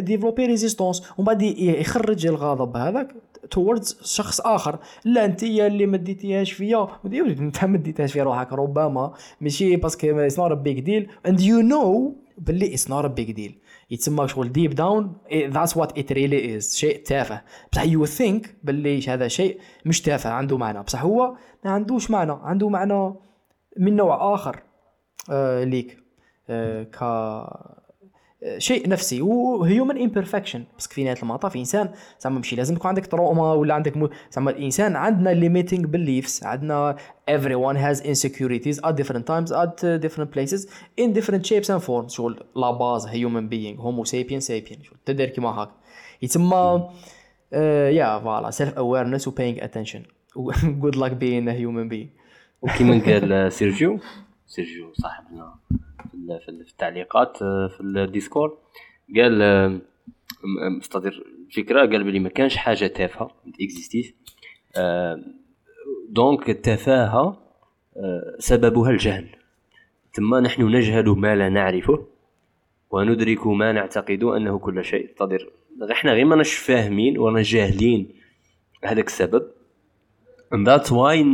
Speaker 3: ديفلوبي ريزيستونس ومن بعد يخرج الغضب هذاك. towards شخص آخر. لا أنت اللي ما ديتيهاش فيا. أنت ما ديتيهاش في روحك ربما. ماشي parce que it's not big deal and you know باللي it's not big deal يتسمى شغل deep down that's what it really is شيء تافه. بصح you think باللي هذا شيء مش تافه عنده معنى. بصح هو ما عندوش معنى عنده معنى من نوع آخر آه ليك آه ك شيء نفسي و human imperfection بس في نهاية المطاف؟ إنسان زعما ماشي لازم تكون عندك trauma ولا عندك. زعما الإنسان عندنا limiting beliefs عندنا everyone has insecurities at different times at different places in different shapes and forms. شغل la base human being homo sapien sapien. شغل تدير كيما هاك. يتسمى يا voilà self awareness و paying attention. Good luck being a human being.
Speaker 2: وكيما قال سيرجيو. سيرجيو صاحبنا. في التعليقات في ال Discord. قال مستدير الفكرة قال بلي ما كانش حاجة تافهة mais donc التفاهة سببها الجهل. ثم نحن نجهل ما لا نعرفه وندرك ما نعتقد أنه كل شيء تقدر إحنا غير ماناش فاهمين ورانا جاهلين هذاك السبب. That's why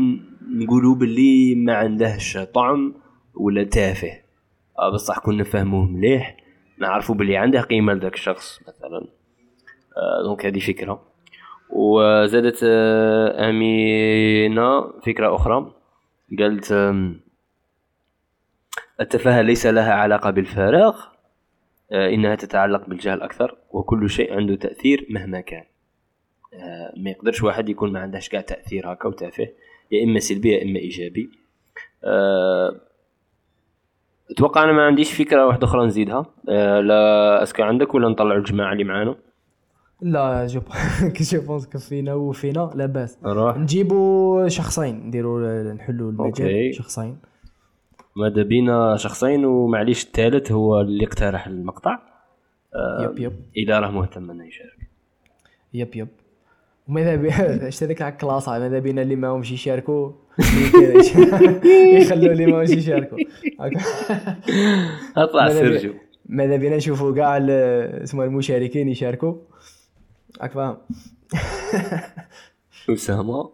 Speaker 2: نقولوا باللي ما عندهش طعم ولا تافه. آه بصح كنا نفهموه مليح نعرفوا بلي عنده قيمة لذاك الشخص مثلا. آه دونك هذه فكرة. وزادت آه أمينة فكرة أخرى. قالت آه التفاهة ليس لها علاقة بالفراغ آه إنها تتعلق بالجهل أكثر وكل شيء عنده تأثير مهما كان. آه ما يقدرش واحد يكون ما عندهش كاع تأثير هكا وتافه يا إما سلبي يا إما إيجابي. آه أتوقع أنا ما عنديش فكرة واحدة أخرى نزيدها. أه لا est-ce que عندك ولا نطلع الجماعة اللي معانا؟
Speaker 3: لا je je pense كفينا وفينا لاباس روح. نجيبوا شخصين نديروا نحلوا المجال شخصين.
Speaker 2: ماذا بينا شخصين؟ ومعليش الثالث هو اللي اقترح المقطع.
Speaker 3: أه yep yep.
Speaker 2: إذا راه مهتم انه يشارك.
Speaker 3: yep yep. وماذا بي اش هذاك على ال class ماذا بينا اللي ماهمش يشاركوا يخلوا اللي ماهمش يشاركوا.
Speaker 2: أطلع سيرجيو
Speaker 3: ماذا بينا نشوفوا كاع اسمه المشاركين يشاركوا. راك فاهم.
Speaker 2: اسامه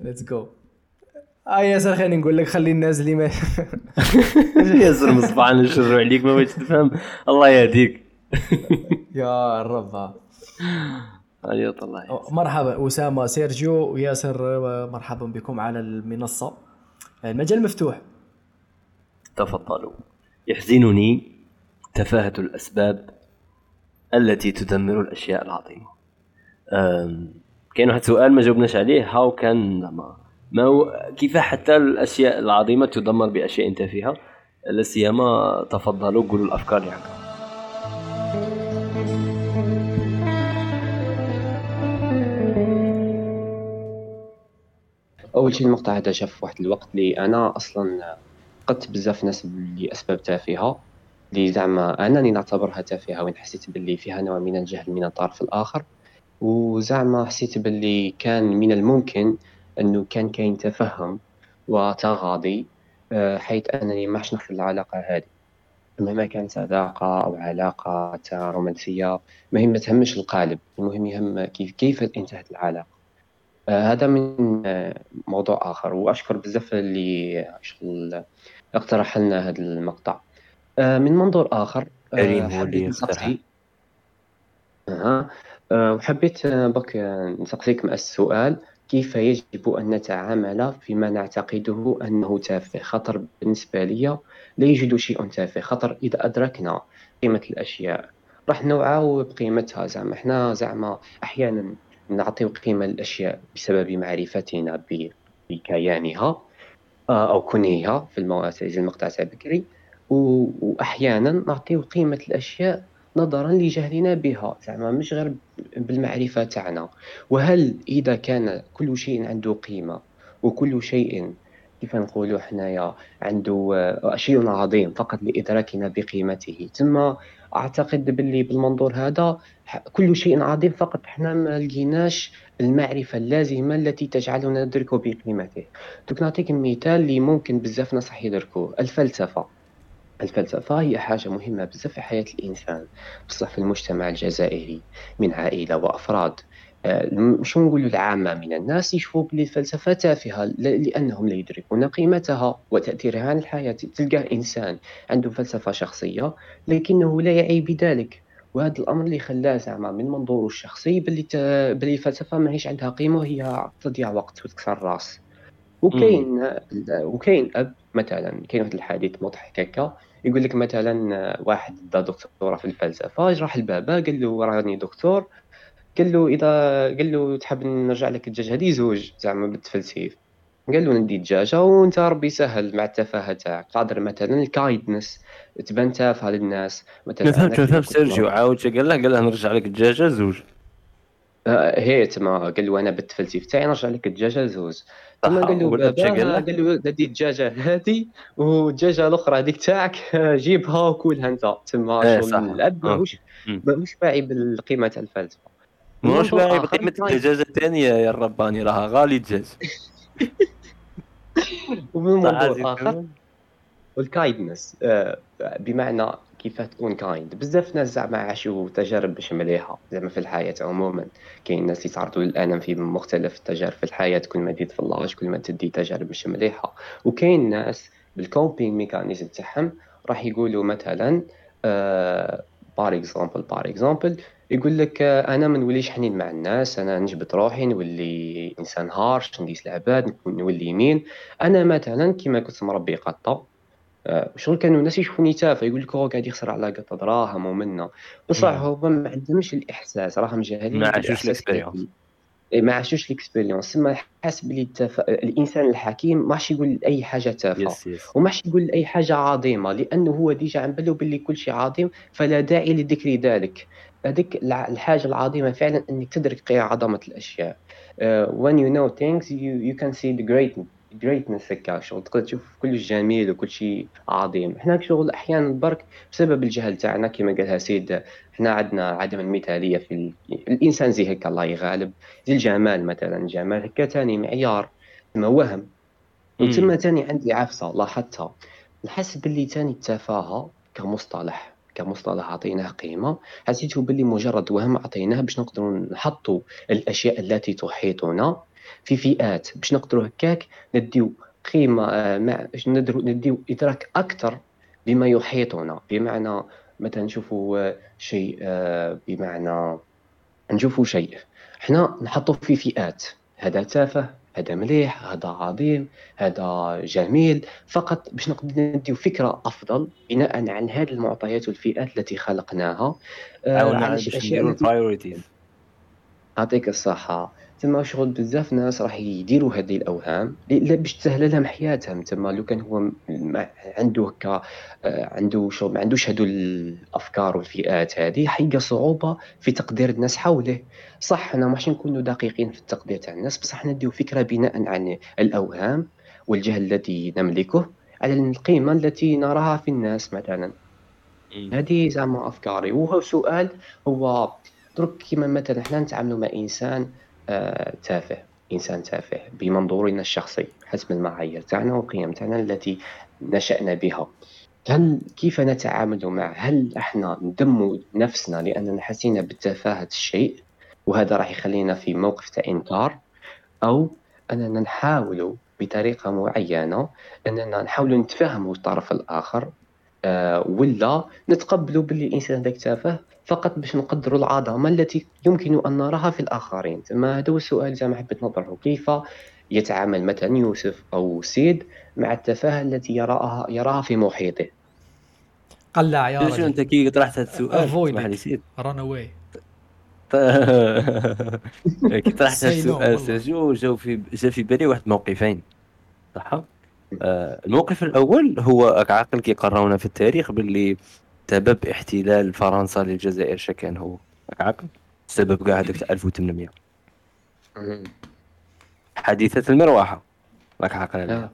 Speaker 3: let's go آه ياسر خليني نقول لك خلي الناس اللي ما
Speaker 2: ياسر مصباح نشروا عليك ما بغيتش تفهم. الله يهديك.
Speaker 3: يا رب
Speaker 2: عليط الله
Speaker 3: مرحبا أسامة سيرجيو وياسر مرحبا بكم على المنصة. المجال مفتوح.
Speaker 2: تفضلوا. يحزنني تفاهة الأسباب التي تدمر الأشياء العظيمة. كاين واحد سؤال ما جاوبناش عليه. هاو كان ما, ما هو كيف حتى الأشياء العظيمة تدمر بأشياء تافهة لا سيما تفضلوا قولوا الأفكار اللي عندكم
Speaker 1: أول شيء المقطع هذا جا واحد الوقت اللي أنا أصلا فقدت بزاف ناس لاسباب تافهة اللي زعما أنني نعتبرها تافهة وين حسيت باللي فيها نوع من الجهل من الطرف الآخر. وزعما حسيت باللي كان من الممكن إنه كان كاين تفهم وتغاضي آه، حيث أنني ما نخل العلاقة هذه مهما كانت صداقة أو علاقة رومانسية مهم ما تهمش القالب المهم يهم كيف كيف انتهت العلاقة. هذا من آه موضوع آخر. وأشكر بزاف اللي شغل اقترح لنا هذا المقطع. آه من منظور آخر
Speaker 2: آه حبيت نسقسي.
Speaker 1: أه. وحبيت بك نسقسيك مع السؤال كيف يجب أن نتعامل فيما نعتقده أنه تافه؟ خطر بالنسبة لي لا يوجد شيء تافه خطر إذا أدركنا قيمة الأشياء. راح نوعاو بقيمتها زعما. إحنا زعما أحيانا نعطيو قيمة للأشياء بسبب معرفتنا بكيانها آه، أو كونها في المقطع تاع بكري وأحيانا نعطيو قيمة الأشياء نظرا لجهلنا بها. زعما مش غير بالمعرفة تاعنا. وهل إذا كان كل شيء عنده قيمة وكل شيء كيف نقولوا حنايا عنده آه، شيء عظيم فقط لإدراكنا بقيمته. ثم أعتقد باللي بالمنظور هذا كل شيء عظيم فقط حنا ما لقيناش المعرفة اللازمة التي تجعلنا ندرك بقيمته. دوك نعطيك مثال اللي ممكن بزاف ناس يدركوه. الفلسفة. الفلسفة هي حاجة مهمة بزاف في حياة الإنسان بصح في المجتمع الجزائري من عائلة وأفراد. شو نقول العامة من الناس يشوفوا بلي الفلسفة تافهة لأنهم لا يدركون قيمتها وتأثيرها على الحياة. تلقى إنسان عنده فلسفة شخصية لكنه لا يعي بذلك وهذا الأمر اللي خلاه زعما من منظوره الشخصي باللي ت... باللي الفلسفة ماهيش عندها قيمة وهي تضيع وقت وتكسر الراس. وكاين وكاين أب مثلا كاين واحد الحديث مضحك هكا يقول لك مثلا واحد دا دكتوراه في الفلسفة راح لبابا قال له راني دكتور قال له إذا قال له تحب نرجع لك الدجاج؟ هذه زوج زعما بالتفلسيف قال له ندي دجاجه وانت ربي سهل مع التفاهة. تاعك قادر مثلا ال kindness تبان تافهه للناس
Speaker 2: مثلا فهمت فهمت سيرجيو. عاود قال له؟ قال له نرجع لك الدجاجه زوج.
Speaker 1: آه، هي تما قال له أنا بالتفلسيف تاعي نرجع لك الدجاجه زوج. ثم قال له بابا قال له؟ هذه الدجاجة هذه والدجاجة الأخرى هذيك تاعك. جيبها وكلها أنت. تما
Speaker 2: إيه،
Speaker 1: الأب. ماهوش ماهوش واعي بالقيمة تاع الفلسفة.
Speaker 2: ماهوش واعي بقيمة الدجاجة الثانية يا الرباني راها غالي الدجاج
Speaker 1: ومن منظور آخر وال kindness آه، بمعنى كيف تكون kind. بزاف ناس زعما عاشوا تجارب مش مليحة زعما في الحياة عموما. كاين ناس يتعرضوا للألم في مختلف التجارب في الحياة كل ما في اللاج كل ما تدي تجارب مش مليحة. وكاين ناس بال coping mechanism تاعهم راح يقولوا مثلا par exemple par exemple يقول لك أنا ما نوليش حنين مع الناس أنا نجبد روحي نولي إنسان harsh نديس العباد نولي mean. أنا مثلا كيما كنت مربي قطه آه، شغل كانوا الناس يشوفوني تافه يقول لك هو قاعد يخسر على قطه دراهم ومنا بصح هو ما عندهمش الإحساس راهم جاهلين
Speaker 2: ما عاشوش ال
Speaker 1: expérience ما عاشوش ال expérience ما حاس بلي التف... الإنسان الحكيم ما عادش يقول أي حاجة تافهة. وما عادش يقول أي حاجة عظيمة لأنه هو déjà عن بالو باللي كل شيء عظيم فلا داعي لذكر ذلك. هذيك الحاجة العظيمة فعلا إنك تدرك عظمة الأشياء. Uh, when you know things you, you can see the great greatness هكا شغل تقدر تشوف كل جميل وكل شيء عظيم. حنا شغل أحيانا برك بسبب الجهل تاعنا كما قالها سيد حنا عندنا عدم المثالية في ال... الإنسان زي هكا الله يغالب. زي الجمال مثلا الجمال هكا ثاني معيار ثم وهم. وثم ثاني عندي عفسة لاحظتها. نحس باللي ثاني التفاهة كمصطلح. كمصطلح عطيناه قيمة. حسيت باللي مجرد وهم عطيناه باش نقدروا نحطوا الأشياء التي تحيطنا في فئات. باش نقدروا هكاك نديو قيمة آه، مع نديو إدراك أكثر بما يحيطنا. بمعنى مثلا نشوفوا آه، شيء آه، بمعنى نشوفوا شيء. إحنا نحطوا في فئات. هذا تافه. هذا مليح هذا عظيم هذا جميل. فقط باش نقدر نديو فكرة أفضل بناء على هذه المعطيات والفئات التي خلقناها.
Speaker 2: آه على الاشياء التي يعطيك
Speaker 1: الصحة. تما شغل بزاف ناس راح يديروا هذه الأوهام لا باش تسهل لهم حياتهم. تما لو كان هو عنده هكا آه، عنده شغل ما عندوش هذو الأفكار والفئات هذه حيلقى صعوبة في تقدير الناس حوله. صح حنا ماشي نكونوا دقيقين في التقدير تاع الناس بصح نديو فكرة بناء عن الأوهام والجهل الذي نملكه على القيمة التي نراها في الناس مثلا. هذه زعما أفكاري. وهو سؤال هو درك كيما مثلا حنا نتعاملوا مع إنسان تافه إنسان تافه بمنظورنا الشخصي حسب المعايير تاعنا والقيم تاعنا التي نشأنا بها. هل كيف نتعامل معه هل إحنا ندم نفسنا لأننا حسينا بتفاهة الشيء وهذا راح يخلينا في موقف تاع انكار أو أننا نحاول بطريقة معينة أننا نحاول نتفهموا الطرف الآخر آه، ولا نتقبلوا باللي الانسان هذاك تافه؟ فقط باش نقدروا العظمة التي يمكن أن نراها في الآخرين. ما هذا هو السؤال زعما حبيت نطرحه كيف يتعامل مثلا يوسف أو سيد مع التفاهة التي يراها يراها في محيطه؟
Speaker 3: قلع يا رجل.
Speaker 2: أنت كي طرحت هذا السؤال؟ اسمح لي سيد.
Speaker 3: right away
Speaker 2: كي طرحت هذا السؤال سيرجيو جاو في جا في بالي واحد الموقفين صح؟ آه، الموقف الأول هو عاقل كيقراونا في التاريخ باللي سبب احتلال فرنسا للجزائر كان هو. عاقل سبب كاع هذاك 1800 حادثة المروحة. راك عاقل عليها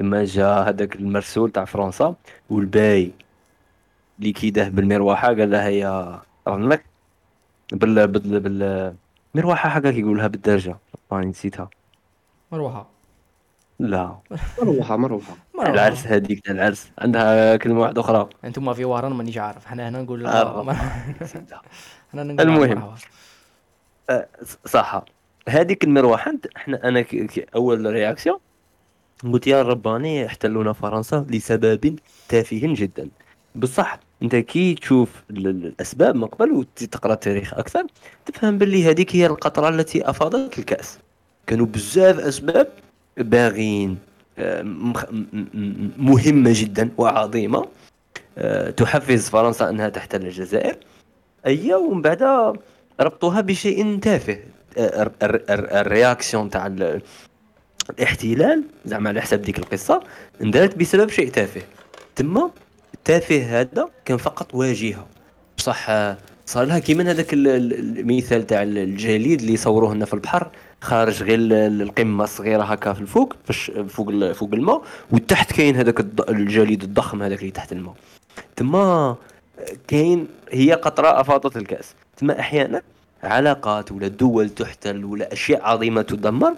Speaker 2: لما جا هذاك المرسول تاع فرنسا والباي اللي كيداه بالمروحة قال لها يا رنك بال بال بال مروحة حاجة كيقولها بالدرجة راني نسيتها.
Speaker 3: مروحة.
Speaker 2: لا.
Speaker 1: مروحة مروحة.
Speaker 2: العرس هذيك تاع العرس. عندها كلمة واحدة أخرى.
Speaker 3: أنتم في وهران مانيش عارف. حنا هنا نقول
Speaker 2: حنا نقول المهم. أه، صح. هذيك المروحه إحنا أنا أول réaction قلت يا رباني احتلونا فرنسا لسبب تافه جدا. بصح أنت كي تشوف الأسباب من قبل وتقرأ التاريخ أكثر تفهم باللي هذيك هي القطرة التي أفاضت الكأس. كانوا بزاف أسباب باغين آه، مهمة جدا وعظيمة. آه، تحفز فرنسا أنها تحتل الجزائر. أي ومن بعد ربطوها بشيء تافه. آه، ال réaction تاع الاحتلال زعما على حساب ديك القصة اندارت بسبب شيء تافه. تما التافه هذا كان فقط واجهة. بصح صار لها كيما هذاك المثال تاع الجليد اللي صوروه لنا في البحر. خارج غير القمة الصغيرة هكا في الفوق فش فوق فوق الماء وتحت كاين هذاك الجليد الضخم هذاك اللي تحت الماء. تما كاين هي قطرة أفاضت الكأس. تما أحيانا علاقات ولا دول تحتل ولا أشياء عظيمة تدمر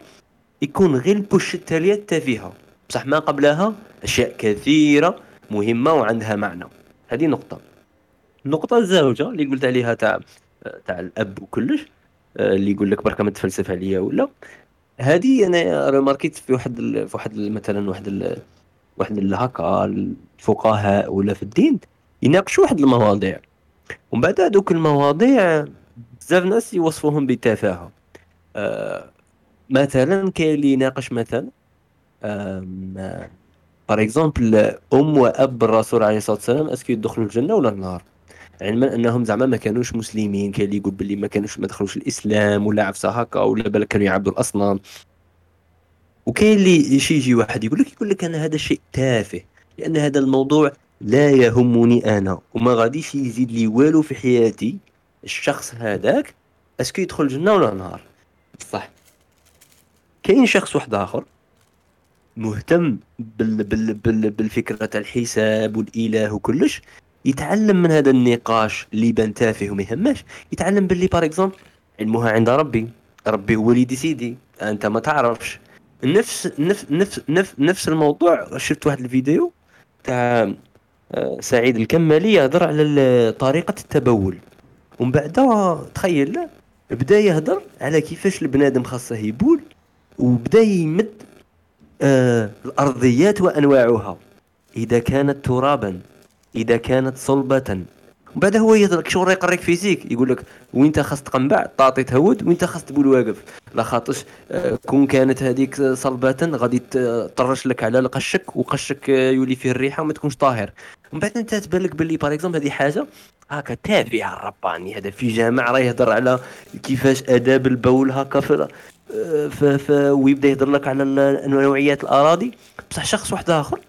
Speaker 2: يكون غير البوش التالية تافهه بصح ما قبلها أشياء كثيرة مهمة وعندها معنى. هذه نقطة. النقطة الزوجه اللي قلت عليها تاع تاع الأب وكلش. اللي يقول لك بركة ما تفلسف عليا ولا هذه أنا رماركيت في واحد. في واحد. مثلا واحد. واحد هكا الفقهاء ولا في الدين يناقشوا واحد المواضيع ومن بعد هذوك المواضيع بزاف ناس يوصفوهم بالتفاهه آه مثلا كاين اللي يناقش مثلا par exemple أم وأب الرسول عليه الصلاة والسلام est-ce que يدخلوا الجنة ولا النار علما أنهم زعما ما كانوش مسلمين كاين اللي يقول باللي ما كانوش ما دخلوش الإسلام ولا عفسة هكا ولا بالك كانوا يعبدوا الأصنام. وكاين اللي شي يجي واحد يقول لك يقول لك أنا هذا شيء تافه لأن هذا الموضوع لا يهمني أنا وما غاديش يزيد لي والو في حياتي الشخص هذاك est-ce que يدخل الجنة ولا النار صح. كاين شخص واحد آخر مهتم بال بال بال بالفكرة تاع الحساب والإله وكلش يتعلم من هذا النقاش اللي يبان تافه وما يهمش يتعلم باللي par exemple علمها عند ربي. ربي هو اللي décide أنت ما تعرفش. نفس نفس نفس نفس, نفس الموضوع. شفت واحد الفيديو تاع آه، سعيد الكمالي يهضر على طريقة التبول. ومن بعد تخيل بدا يهضر على كيفاش البنادم خاصه يبول وبدا يمد آه الأرضيات وأنواعها. إذا كانت ترابا إذا كانت صلبة. بعد هو يهضر شغل يقريك فيزيك. يقول لك وين خاص تقنبع طاطي تهود وين خاص تبول واقف. لا خاطش آه، كون كانت هذيك صلبة غادي تطرش لك على القشك وقشك آه، يولي فيه الريحة وما تكونش طاهر. ومن بعد أنت تبان لك باللي par exemple هذه حاجة هكا تافه الرباني هذا في جامع راه يهضر على كيفاش آداب البول هكا في ف... ف... ويبدأ يهضر لك على نوعيات الأراضي. بصح شخص واحد آخر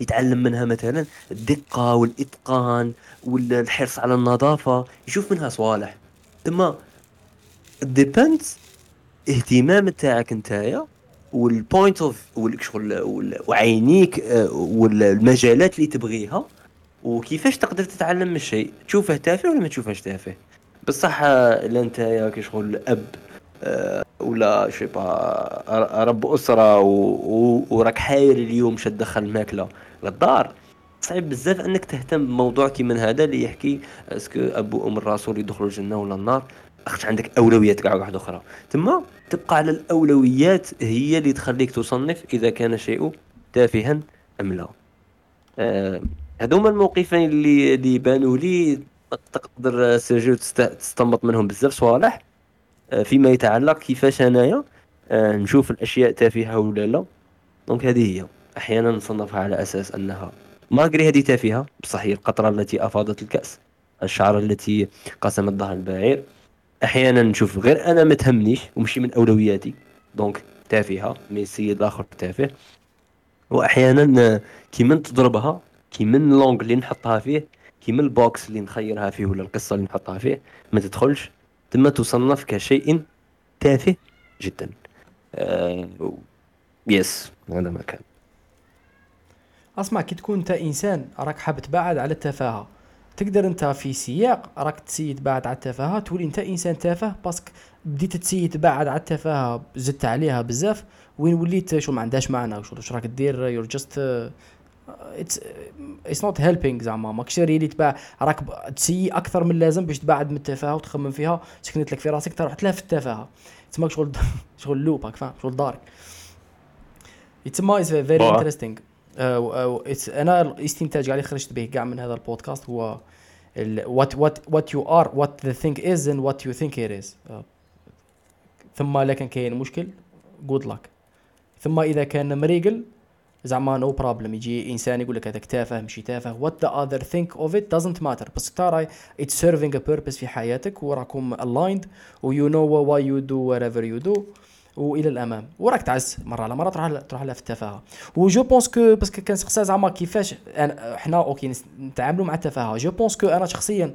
Speaker 2: يتعلم منها مثلا الدقة والإتقان والحرص على النظافة يشوف منها صوالح. ثم depends اهتمام تاعك نتايا وال point of شغل وعينيك والمجالات اللي تبغيها وكيفاش تقدر تتعلم من الشيء. تشوفه تافه ولا ما تشوفهش تافه؟ بصح إلا أنت يا كشغل أب آه، ولا شي با رب أسرة وراك حاير اليوم شد تدخل الماكله للدار. صعيب بزاف انك تهتم بموضوع كيما هذا اللي يحكي est-ce que ابو ام الرسول يدخلوا الجنة ولا النار. خاطر عندك أولويات كاع واحدة أخرى. تما تبقى على الأولويات هي اللي تخليك تصنف إذا كان شيء تافها أم لا. آه هذوما الموقفين اللي اللي بانوا لي تقدر سيرجيو تستنبط منهم بزاف صوالح. آه فيما يتعلق كيفاش أنايا آه نشوف الأشياء تافهة ولا لا. donc هذه هي. أحيانا نصنفها على أساس أنها malgré هذه تافهه بصح هي القطرة التي أفاضت الكأس الشعره التي قسمت ظهر البعير. أحيانا نشوف غير أنا ما تهمنيش ومشي من أولوياتي. donc تافهة mais السيد الآخر تافه. وأحيانا كي من تضربها كي من l'angle اللي نحطها فيه كي من ال box اللي نخيرها فيه ولا القصة اللي نحطها فيه. ما تدخلش. ثم تصنف كشيء تافه جدا. آه yes هذا ما كان.
Speaker 3: اسمع كي تكون انت إنسان راك حاب تبعد على التفاهة. تقدر أنت في سياق راك تسيي تبعد على التفاهة تولي أنت إنسان تافه parce que بديت تسيي تبعد على التفاهة زدت عليها بزاف وين وليت شو ما عندهاش معنى واش راك دير you're just it's it's not helping زعما. ماكش really تبع راك تسيي أكثر من اللازم باش تبعد من التفاهة وتخمم فيها سكنت لك في راسك تروح تلهى في التفاهة. تسمى شغل شغل loop هاك فاهم؟ شغل دارك. يتسمى is very interesting آه، آه، أنا الاستنتاج اللي خرجت به كاع من هذا البودكاست هو what what what you are what the thing is and what you think it is ثم لكن كاين مشكل جود لك ثم إذا كان مريقل زعما no problem يجي إنسان يقول لك هذاك تافه مشي تافه. what the other think of it doesn't matter بس ترى it serving a purpose في حياتك. وراكم الايند ويو نو واي يو دو وات ايفر يو دو وإلى الأمام. وراك تعس مرة على مرة تروح تروح لها في التفاهه و je pense que parce que كنسقسى زعما كيفاش إحنا okay نتعاملوا مع التفاهة. je pense que أنا شخصيا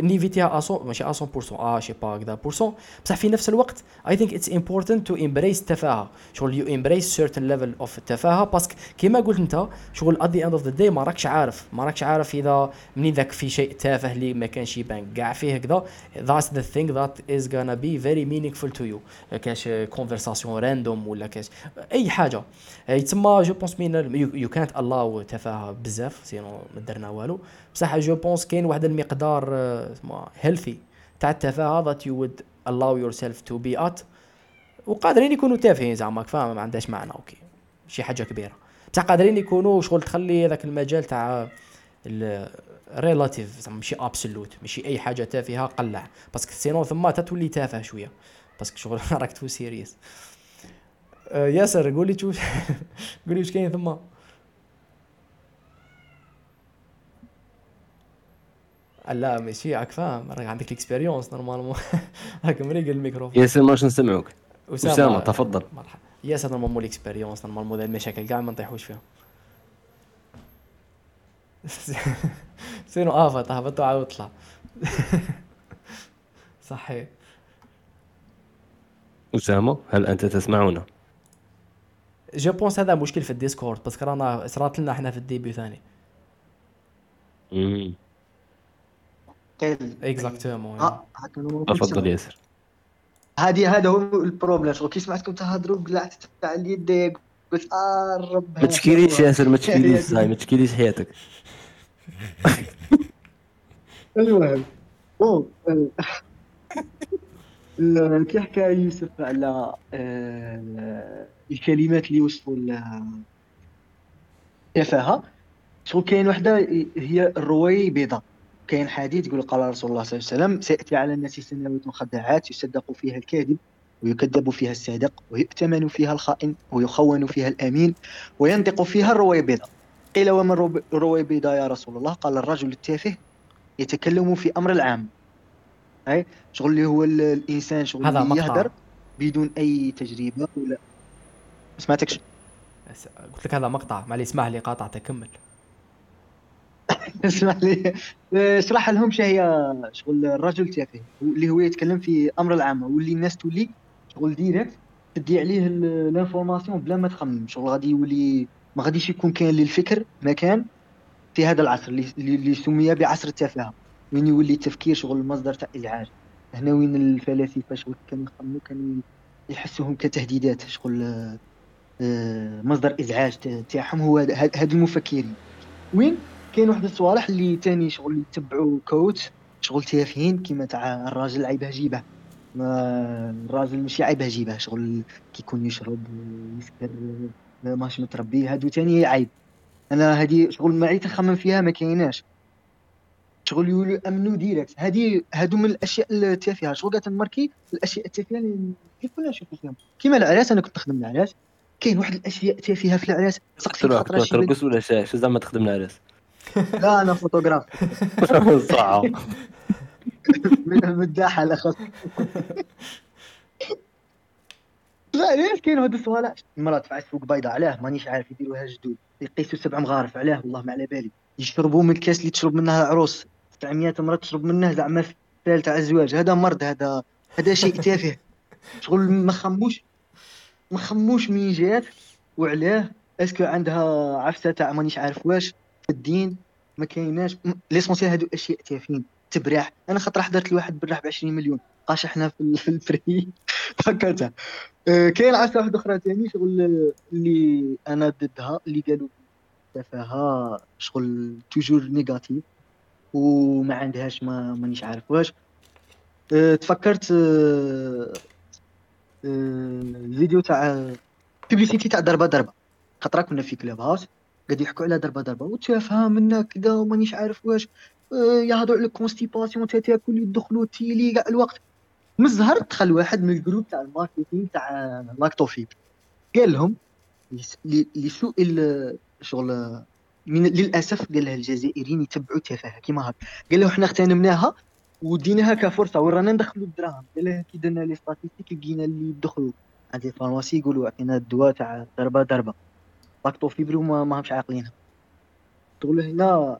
Speaker 3: نيفيتيها à cent ماشي 100% آه je sais pas كذا pour cent بصح في نفس الوقت I think it's important to embrace التفاهة. شغل you embrace certain level of التفاهة. parce que كيما قلت أنت شغل at the end of the day ما راكش عارف. ما راكش عارف إذا منين ذاك في شيء تافه اللي ما كانش يبان كاع فيه كذا. that's the thing that is gonna be very meaningful to you كاش conversation random ولا كاش أي حاجة. يتسمى جو بونس مين يو كانت الاو تفاهه بزاف sinon ما درنا والو. بصح je pense كاين واحد المقدار healthy تاع التفاهة ذات يو وود allow yourself to be at. وقادرين يكونوا تافهين زعما فاهم ما عندهاش معنى okay. شي حاجة كبيرة. بصح قادرين يكونوا شغل تخلي هذاك المجال تاع relative زعما ماشي absolute ماشي أي حاجة تافهة قلع. parce que sinon ثم تولي تافه شوية. parce que شغل راك too serious ياسر قول لي شوف قول لي واش كاين ثم لا ماشي راك فاهم راك عندك expérience normalement راك مريقل الميكروفون
Speaker 2: ياسر ماش نسمعوك اسامه تفضل
Speaker 3: مرحبا ياسر normalement ال expérience normalement المشاكل كاع ما نطيحوش فيها sinon اهبط اهبط وعاود طلع صحيح
Speaker 2: أسامة هل أنت تسمعنا؟
Speaker 3: je pense هذا مشكل في ال Discord بس رانا صرات لنا إحنا في ال début ثاني
Speaker 2: امم
Speaker 3: exactement
Speaker 4: آه
Speaker 2: تفضل ياسر.
Speaker 4: هذه هذا هو ال problème شغل كي سمعتكم؟ تهضروا قلعت تاع اليد قلت آه الرب
Speaker 2: ما تشكيليش ياسر ما تشكيليش ما تشكيليش حياتك.
Speaker 4: المهم. كي حكى يوسف على آه، الكلمات اللي وصفوا التفاهه شغل كاين وحدة هي الرويبضه كاين حديث يقول قال رسول الله صلى الله عليه وسلم سيأتي على الناس سنوات خداعات يصدق فيها الكاذب ويكذب فيها الصادق ويؤتمن فيها الخائن ويخون فيها الأمين وينطق فيها الرويبضه قيل وما الرويبضه يا رسول الله؟ قال الرجل التافه يتكلم في أمر العام. أي شغل اللي هو ال- الإنسان شغل
Speaker 3: هذا
Speaker 4: اللي. يهدر بدون أي تجربة ولا. ما سمعتكش
Speaker 3: قلت لك هذا مقطع. معلي اسمح لي قاطعتك كمل
Speaker 4: اسمح لي. اشرح لهم هي شغل الرجل التافه اللي هو يتكلم في أمر العامه واللي الناس تولي شغل direct تدي عليه ال- ال information بلا ما تخمم. شغل غادي يولي ما غاديش يكون كاين للفكر مكان في هذا العصر اللي سمي بعصر التفاهه وين يولي التفكير شغل مصدر تاع ازعاج هنا وين الفلاسفة شغل كانوا يخمموا كانوا يحسوهم كتهديدات شغل آه، آه، مصدر إزعاج تاعهم. هو هاد المفكرين. وين؟ كاين واحد الصوالح اللي تاني شغل يتبعوا كوت شغل تافهين كيما تاع الراجل عيبه جيبه. ما الراجل ماشي عيبه جيبه شغل كيكون يشرب ويسكر ما- ماشي متربي. هادو تاني عيب. أنا هادي شغل ما عيت نخمم فيها ما كايناش. شغل يقولوا امنوا ديريكت. هادي هادو من الأشياء التافهه شغل قاعد نماركي الأشياء التافهه اللي كيف كنا نشوفوا فيهم؟ كيما العراس أنا كنت نخدم العراس. كاين واحد الأشياء تافهه في العراس. سقسي
Speaker 2: ترقص ولا شا شو زعما تخدم العراس.
Speaker 4: لا أنا فوتوغراف.
Speaker 2: صعب
Speaker 4: مداحة على خاص. لا ليش كاين هاد الصوالح المرأة تفعس فوق بيضة علاه مانيش عارف يديروها جدود. يقيسوا سبع مغارف علاه والله ما على بالي. يشربوا من الكاس اللي تشرب منها العروس 900 مرة تشرب منه زعما فال تاع الزواج. هذا مرض هذا هذا شيء تافه. شغل ما خموش ما خموش من جات وعلاه. est-ce que عندها عفسة تاع مانيش عارف واش في الدين ما كايناش. l'essentiel هادو أشياء تافهين. تبراح أنا خاطر حضرت لواحد براح ب 20 مليون. قاش إحنا في ال- في ال vrai؟ فكرتها آه، كاين عفسة واحدة أخرى ثاني شغل اللي أنا ضدها اللي قالوا تفاهه شغل toujours négative وما عندهاش ما مانيش عارف واش. آه، تفكرت آه، آه، الفيديو تاع publicité تاع ضربة ضربة. خاطر كنا في Clubhouse قاعد يحكوا على ضربة ضربة. وتفاهه منا كذا ومانيش عارف واش. يهضروا على ال constipation تا تاكل يدخلوا تيلي كاع الوقت. من الزهر دخل واحد من ال groupe تاع ال marketing تاع Lactofibre قال لهم لس- ل- لسوء ال- شغل من للأسف قال له الجزائريين يتبعوا تفاهة كيما هكا. قال له إحنا اغتنمناها وديناها كفرصة ورانا ندخلوا الدراهم؟ قال له كي درنا les statistiques لقينا اللي يدخلوا عند ال pharmacie يقولوا عطينا الدواء تاع ضربة ضربة. Lactofibre وما ماهمش عاقلينها. تقول له هنا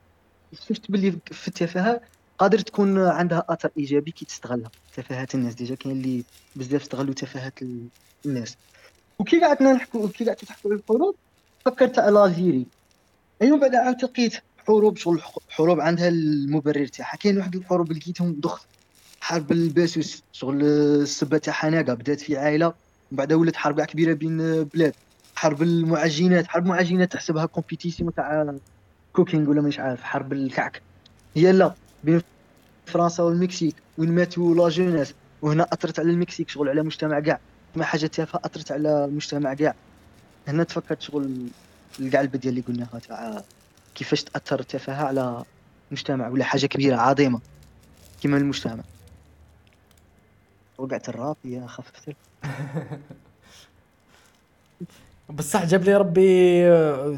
Speaker 4: شفت باللي في التفاهة قادر تكون عندها أثر إيجابي كي تستغلها. تفاهات الناس déjà كاين اللي بزاف استغلوا تفاهات ال- الناس. وكي قعدنا نحكوا كي قعدت تحكوا على الحروب فكرت على الجيري. ايوم بعد عاود لقيت حروب شغل حروب عندها المبرر تاعها. كاين واحد الحروب لقيتهم ضخ حرب البسوس شغل السبة تاع حناقه بدات في عائلة ومن بعد ولات حرب كبيرة بين بلاد. حرب المعجنات حرب المعجنات تحسبها compétition تاع cooking ولا مش عارف حرب الكعك. هي لا بين فرنسا والمكسيك وين ماتوا لا جوناس وهنا أثرت على المكسيك شغل على مجتمع كاع. ما حاجة تافهة أثرت على المجتمع كاع. هنا تفكرت شغل كاع البديه اللي قلناها. تاع كيفاش تاثر التفاهه على مجتمع ولا حاجة كبيرة عظيمة؟ كيما المجتمع. وقعت الراب يا خففت
Speaker 3: بصح جاب لي ربي آه،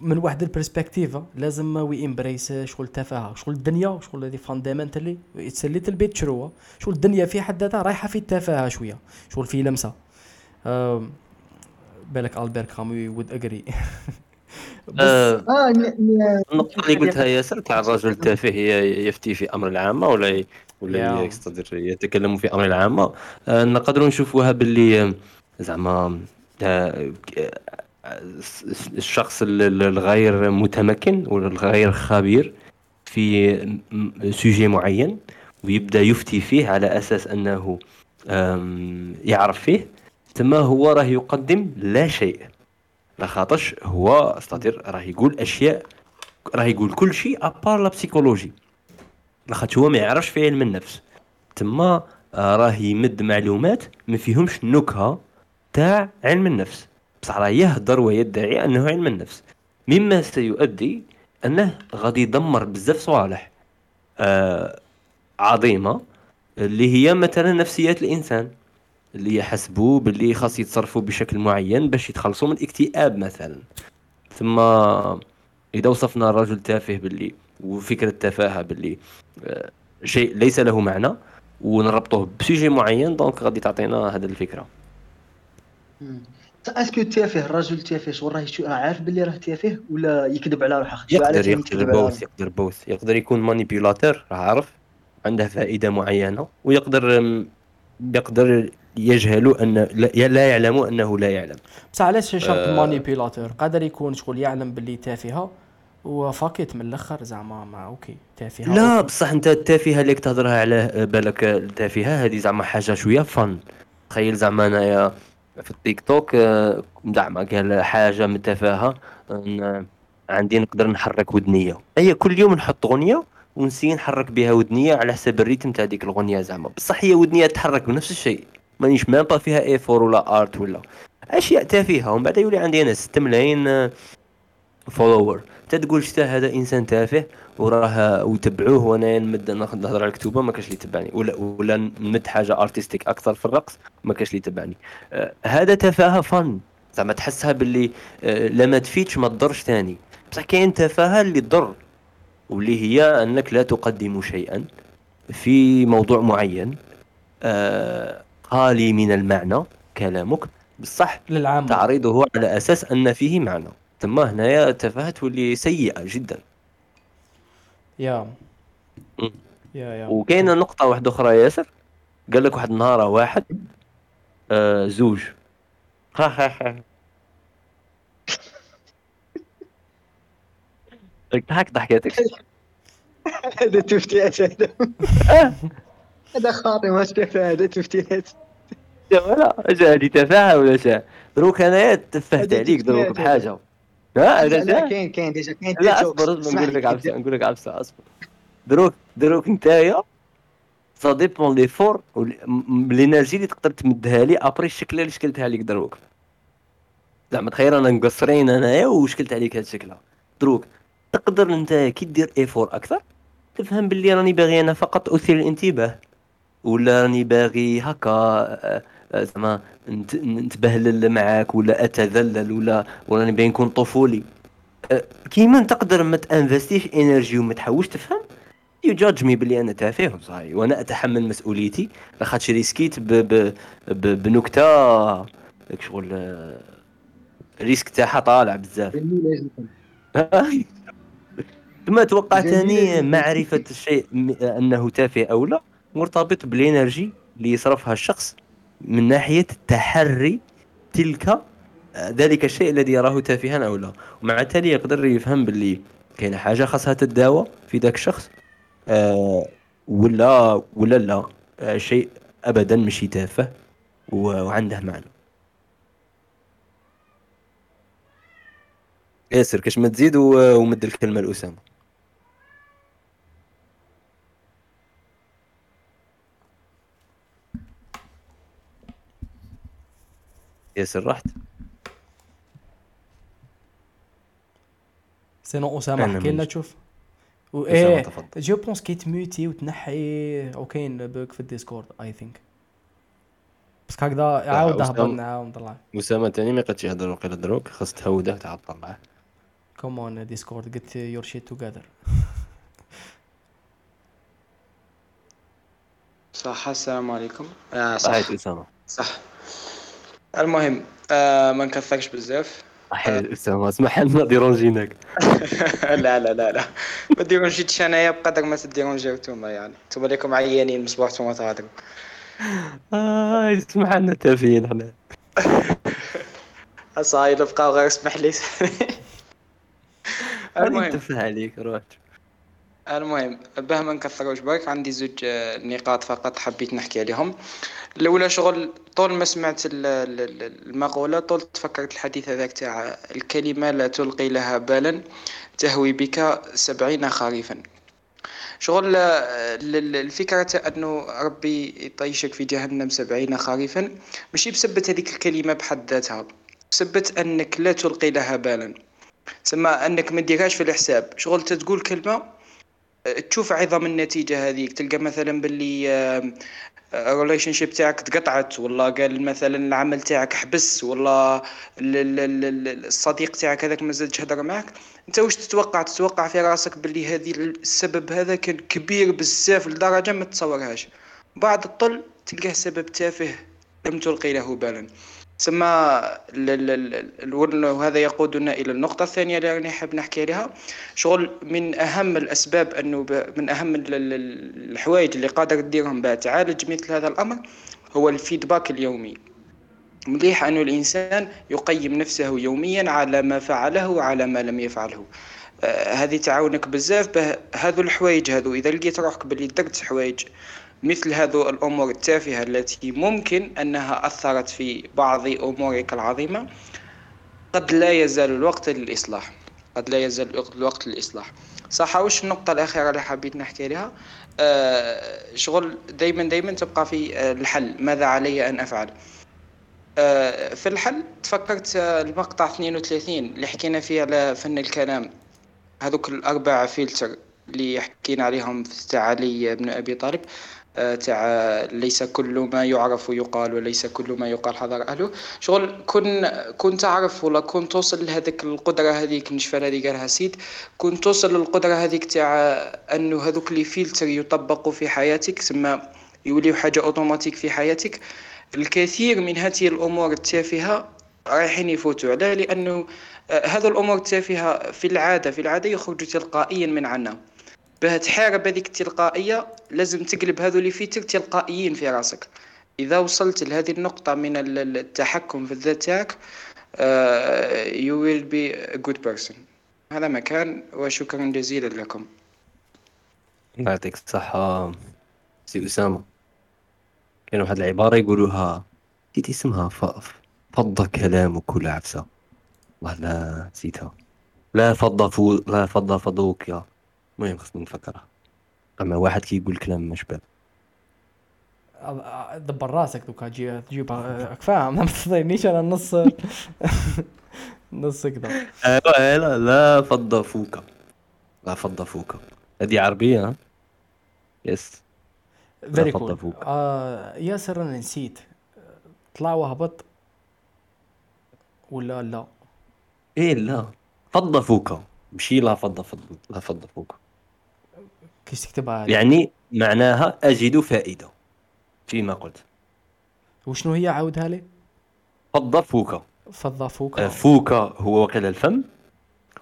Speaker 3: من واحد ال perspective لازم we embrace شغل التفاهه شغل الدنيا شغل هذه fundamentally it's little bit true شغل الدنيا في حد ذاتها رايحة في التفاهة شوية شغل في لمسة. بالك البير كامي would agree
Speaker 2: آه،
Speaker 4: آه ن-
Speaker 2: النقطة اللي قلتها ياسر تاع الرجل التافه يفتي في أمر العامة ولا ولا. يستدر يتكلم في أمر العامة. آه، نقدروا نشوفوها باللي آه، زعما آه، آه، الشخص ال- ال- الغير متمكن ولا الغير خبير في sujet معين ويبدأ يفتي فيه على أساس أنه يعرف فيه. ثم هو راه يقدم؟ لا شيء. لخاطرش هو استطير راه يقول أشياء راه يقول كل شيء ابار لا بسيكولوجي لاخاطش هو ما يعرفش في علم النفس. تما آه، راه يمد معلومات ما فيهمش النكهه تاع علم النفس. بصح راه يهدر ويدعي أنه علم النفس. مما سيؤدي أنه غادي يدمر بزاف صوالح آه عظيمة اللي هي مثلا نفسيات الإنسان. اللي يحسبوا باللي خاص يتصرفوا بشكل معين باش يتخلصوا من الاكتئاب مثلا. ثم إذا وصفنا الرجل تافه باللي وفكرة تفاهة باللي آه، شيء ليس له معنى ونربطوه بسوجي معين دونك غادي تعطينا هذه الفكرة.
Speaker 4: Est-ce que التافه الرجل التافه شغل راه راه عارف باللي راه تافه ولا يكذب على روحه؟
Speaker 2: يقدر يقدر both يقدر both يقدر يكون manipulator راه عارف عنده فائدة معينة ويقدر يقدر يجهل أن لا يعلم أنه لا يعلم.
Speaker 3: بصح علاش شرط آه. manipulator؟ قادر يكون شغل يعلم باللي تافهة وفاكيت من الأخر زعما ما okay تافهة
Speaker 2: لا بصح أنت التافهة اللي تهضرها على بالك التافهة هذه زعما حاجة شوية fun. تخيل زعما أنايا في التيك توك آه، زعما قال حاجة متفاهة عندي نقدر نحرك ودنية. هي كل يوم نحط أغنية ونسي نحرك بها ودنية على حساب ال rythme تاع ديك الأغنية زعما. بصح هي ودنية تتحرك بنفس الشيء. مانيش même pas فيها effort ولا art ولا. اشياء تافهه ومن بعد يولي عندي أنا 6 ملايين follower تقول شتا هذا إنسان تافه وراه وتبعوه وأنا نمد نهضر على الكتوبة ما كاش اللي يتبعني. ولا ولا نمد حاجة artistique أكثر في الرقص ما كاش اللي يتبعني. آه هذا تفاهه فن زعما تحسها باللي آه لما تفيدش ما تضرش ثاني بصح كاين تفاهه اللي تضر واللي هي أنك لا تقدم شيئا في موضوع معين. آه خالي من المعنى كلامك بصح
Speaker 3: للعام
Speaker 2: تعريضه على أساس أن فيه معنى. تما هنايا تفاهة تولي سيئه جدا.
Speaker 3: يا. يا يا.
Speaker 2: وكاينة نقطة واحدة أخرى ياسر؟ قال لك واحد النهار واحد آه زوج. ها ها ها ضحك ضحكتك
Speaker 4: هذا تفتيات هذا. هذا خاطي ما هذا تفتيات.
Speaker 2: ولا هذه تفاهة ولا شا دروك انايا تفهت عليك دروك بحاجة.
Speaker 4: لا لا كاين كاين ديجا كاين
Speaker 2: لا أصبر أصبر نقول لك عبسه نقول لك عبسه أصبر. دروك دروك نتايا ça dépend l'effort l'énergie اللي تقدر تمدها لي après الشكل اللي شكلتها لك دروك. زعما تخيل أنا مقصرين أنايا وشكلت عليك هاد الشكله دروك تقدر أنت كي دير ايفور أكثر؟ تفهم باللي راني باغي أنا فقط أثير الانتباه. ولا راني باغي هكا آه، زعما نتبهلل معاك ولا أتذلل ولا وراني باغي نكون طفولي. آه، كيما تقدر ما ت investi ش energy وما تحاولش تفهم you judge me بلي أنا تافه صاي وأنا أتحمل مسؤوليتي. لاخاطش risqu يت ب ب ب بنكتة. شغل ال risque تاعها طالع بزاف. ثم توقع ثاني معرفة الشيء أنه تافه أو لا مرتبط بال energy اللي يصرفها الشخص. من ناحية تحري تلك ذلك الشيء الذي يراه تافها أو لا. ومع التالي يقدر يفهم باللي كاين حاجة خاصها تداوى في ذاك الشخص آه ولا ولا لا آه شيء أبدا مشي تافه وعنده معنى. ياسر كاش ما تزيد ومد الكلمة لأسامة. ياسر رحت.
Speaker 3: Sinon أسامة حكي لنا تشوف إيه je pense كي ت mute ي وتنحي وكاين bug في الديسكورد I think بس هكذا عاود هبط نعاود نطلع.
Speaker 2: أسامة تاني ما يقدش يهضر وقيلا دروك خاص تهودة تعاود تطلعه
Speaker 3: come on Discord get your shit together
Speaker 5: صح السلام عليكم.
Speaker 2: آه صح. أسامة.
Speaker 5: صح. المهم آه ما نكثرش بزاف.
Speaker 2: اسامه اسمح لنا ديرونجيناك
Speaker 5: لا لا لا لا. ما ديرونجيتش أنايا بقدر ما تديرونجيو نتوما يعني. نتوما ليكم عيانين مصباح نتوما تهضروا.
Speaker 2: آه اسمح لنا تافهين حنا
Speaker 5: أصاي بقاو غير اسمح لي.
Speaker 2: المهم. تفه عليك روح.
Speaker 5: المهم باه ما نكثروش برك عندي زوج آه، نقاط فقط حبيت نحكي عليهم. الأولى شغل طول ما سمعت المقولة طول تفكرت الحديث هذاك تاع الكلمة لا تلقي لها بالا تهوي بك سبعين خريفا. شغل آه، الفكرة أنه ربي يطيشك في جهنم سبعين خريفا ماشي بسبة هذيك الكلمة بحد ذاتها بسبة أنك لا تلقي لها بالا. سما أنك ما في الحساب. شغل تقول كلمة تشوف عظم النتيجة هذيك؟ تلقى مثلا باللي ال relationship تاعك تقطعت ولا قال مثلا العمل تاعك حبس ولا الصديق تاعك هذاك ما زادش يهضر معك أنت واش تتوقع؟ تتوقع في راسك باللي هذه السبب هذا كان كبير بزاف لدرجة ما تتصورهاش بعد الطل تلقاه سبب تافه لم تلقي له بالا. ثم وهذا يقودنا إلى النقطة الثانية اللي راني حاب نحكي عليها. شغل من أهم الأسباب أنه من أهم الحوايج اللي قادر تديرهم بها تعالج مثل هذا الأمر هو الفيدباك اليومي. مليح أن الإنسان يقيم نفسه يوميا على ما فعله وعلى ما لم يفعله. آه هذه تعاونك بزاف هذو الحوايج هذو إذا لقيت روحك باللي درت حوايج مثل هذو الأمور التافهة التي ممكن أنها أثرت في بعض أمورك العظيمة قد لا يزال الوقت للإصلاح. قد لا يزال الوقت للإصلاح. صح وش النقطة الأخيرة اللي حبيت نحكي لها آه شغل دايما دايما تبقى في آه الحل. ماذا علي أن أفعل؟ آه في الحل تفكرت المقطع 32 اللي حكينا فيه على فن الكلام. هذوك الأربع فلتر اللي حكينا عليهم في علي بن أبي طالب. آه، تاع ليس كل ما يعرف يقال وليس كل ما يقال. حضر اهله شغل كن كن تعرف ولا كن توصل لهذيك القدرة هذيك نشفى هذه قالها سيد. كن توصل للقدرة هذيك تاع أنه هذوك لي فيلتر يطبقوا في حياتك ثم يوليو حاجة أوتوماتيك في حياتك. الكثير من هذه الأمور التافهه رايحين يفوتوا عليه لأنه آه، هذه الأمور التافهه في العادة في العادة يخرج تلقائيا من عنا. باه تحارب هذيك التلقائية لازم تقلب هذو اللي فيتك تلقائيين في راسك. إذا وصلت لهذه النقطة من التحكم في الذات تاعك will be a good person. هذا مكان وشكرا جزيلا لكم.
Speaker 2: يعطيك الصحة سي أسامة. كاين واحد العبارة يقولوها نسيت اسمها؟ فض كلامك ولا عفسة. والله لا نسيتها. لا فض فو لا فض فضوك يا المهم خصني نفكرها أما واحد كيقول كلام مش باب
Speaker 3: دبر راسك دوكا تجي تجيب فاهم ما تصدقنيش أنا النص نص كذا
Speaker 2: لا لا لا فض فوكا لا فض فوكا هذه عربية ها؟ yes
Speaker 3: very cool آه ياسر أنا نسيت. طلع وهبط ولا لا؟
Speaker 2: إيه لا. فض فوكا مشي لا فض فض لا فض فوكا
Speaker 3: كيف تكتبها
Speaker 2: يعني معناها أجد فائدة فيما قلت.
Speaker 3: وشنو هي؟ عاودها لي.
Speaker 2: فض فوكا
Speaker 3: فض فوكا
Speaker 2: آه، فوكا هو وقيل الفم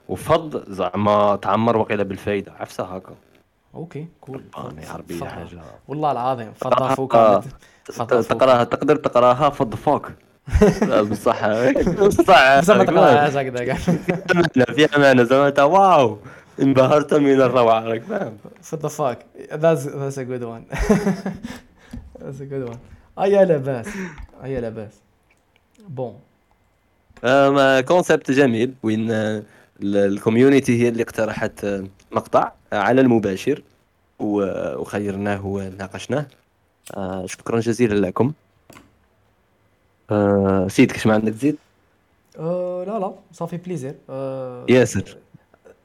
Speaker 2: وفض زعما تعمر وقيل بالفايدة. عفسة هكا.
Speaker 3: okay cool
Speaker 2: عربية حاجة.
Speaker 3: والله العظيم فض فوكا
Speaker 2: تقرأها تقدر تقرأها فض فوك. بصح
Speaker 3: بصح بصح ما تقراهاش هكذا
Speaker 2: فيها معنى زعما wow. انبهرت من الروعة راك فاهم.
Speaker 3: The fuck that's that's a good one. That's a good one. ايا لاباس ايا لاباس bon
Speaker 2: concept جميل وين ال community هي اللي اقترحت مقطع على المباشر وخيرناه وناقشناه. شكرا جزيلا لكم. سيد كش ما عندك تزيد؟
Speaker 3: لا لا صافي plaisir
Speaker 2: ياسر.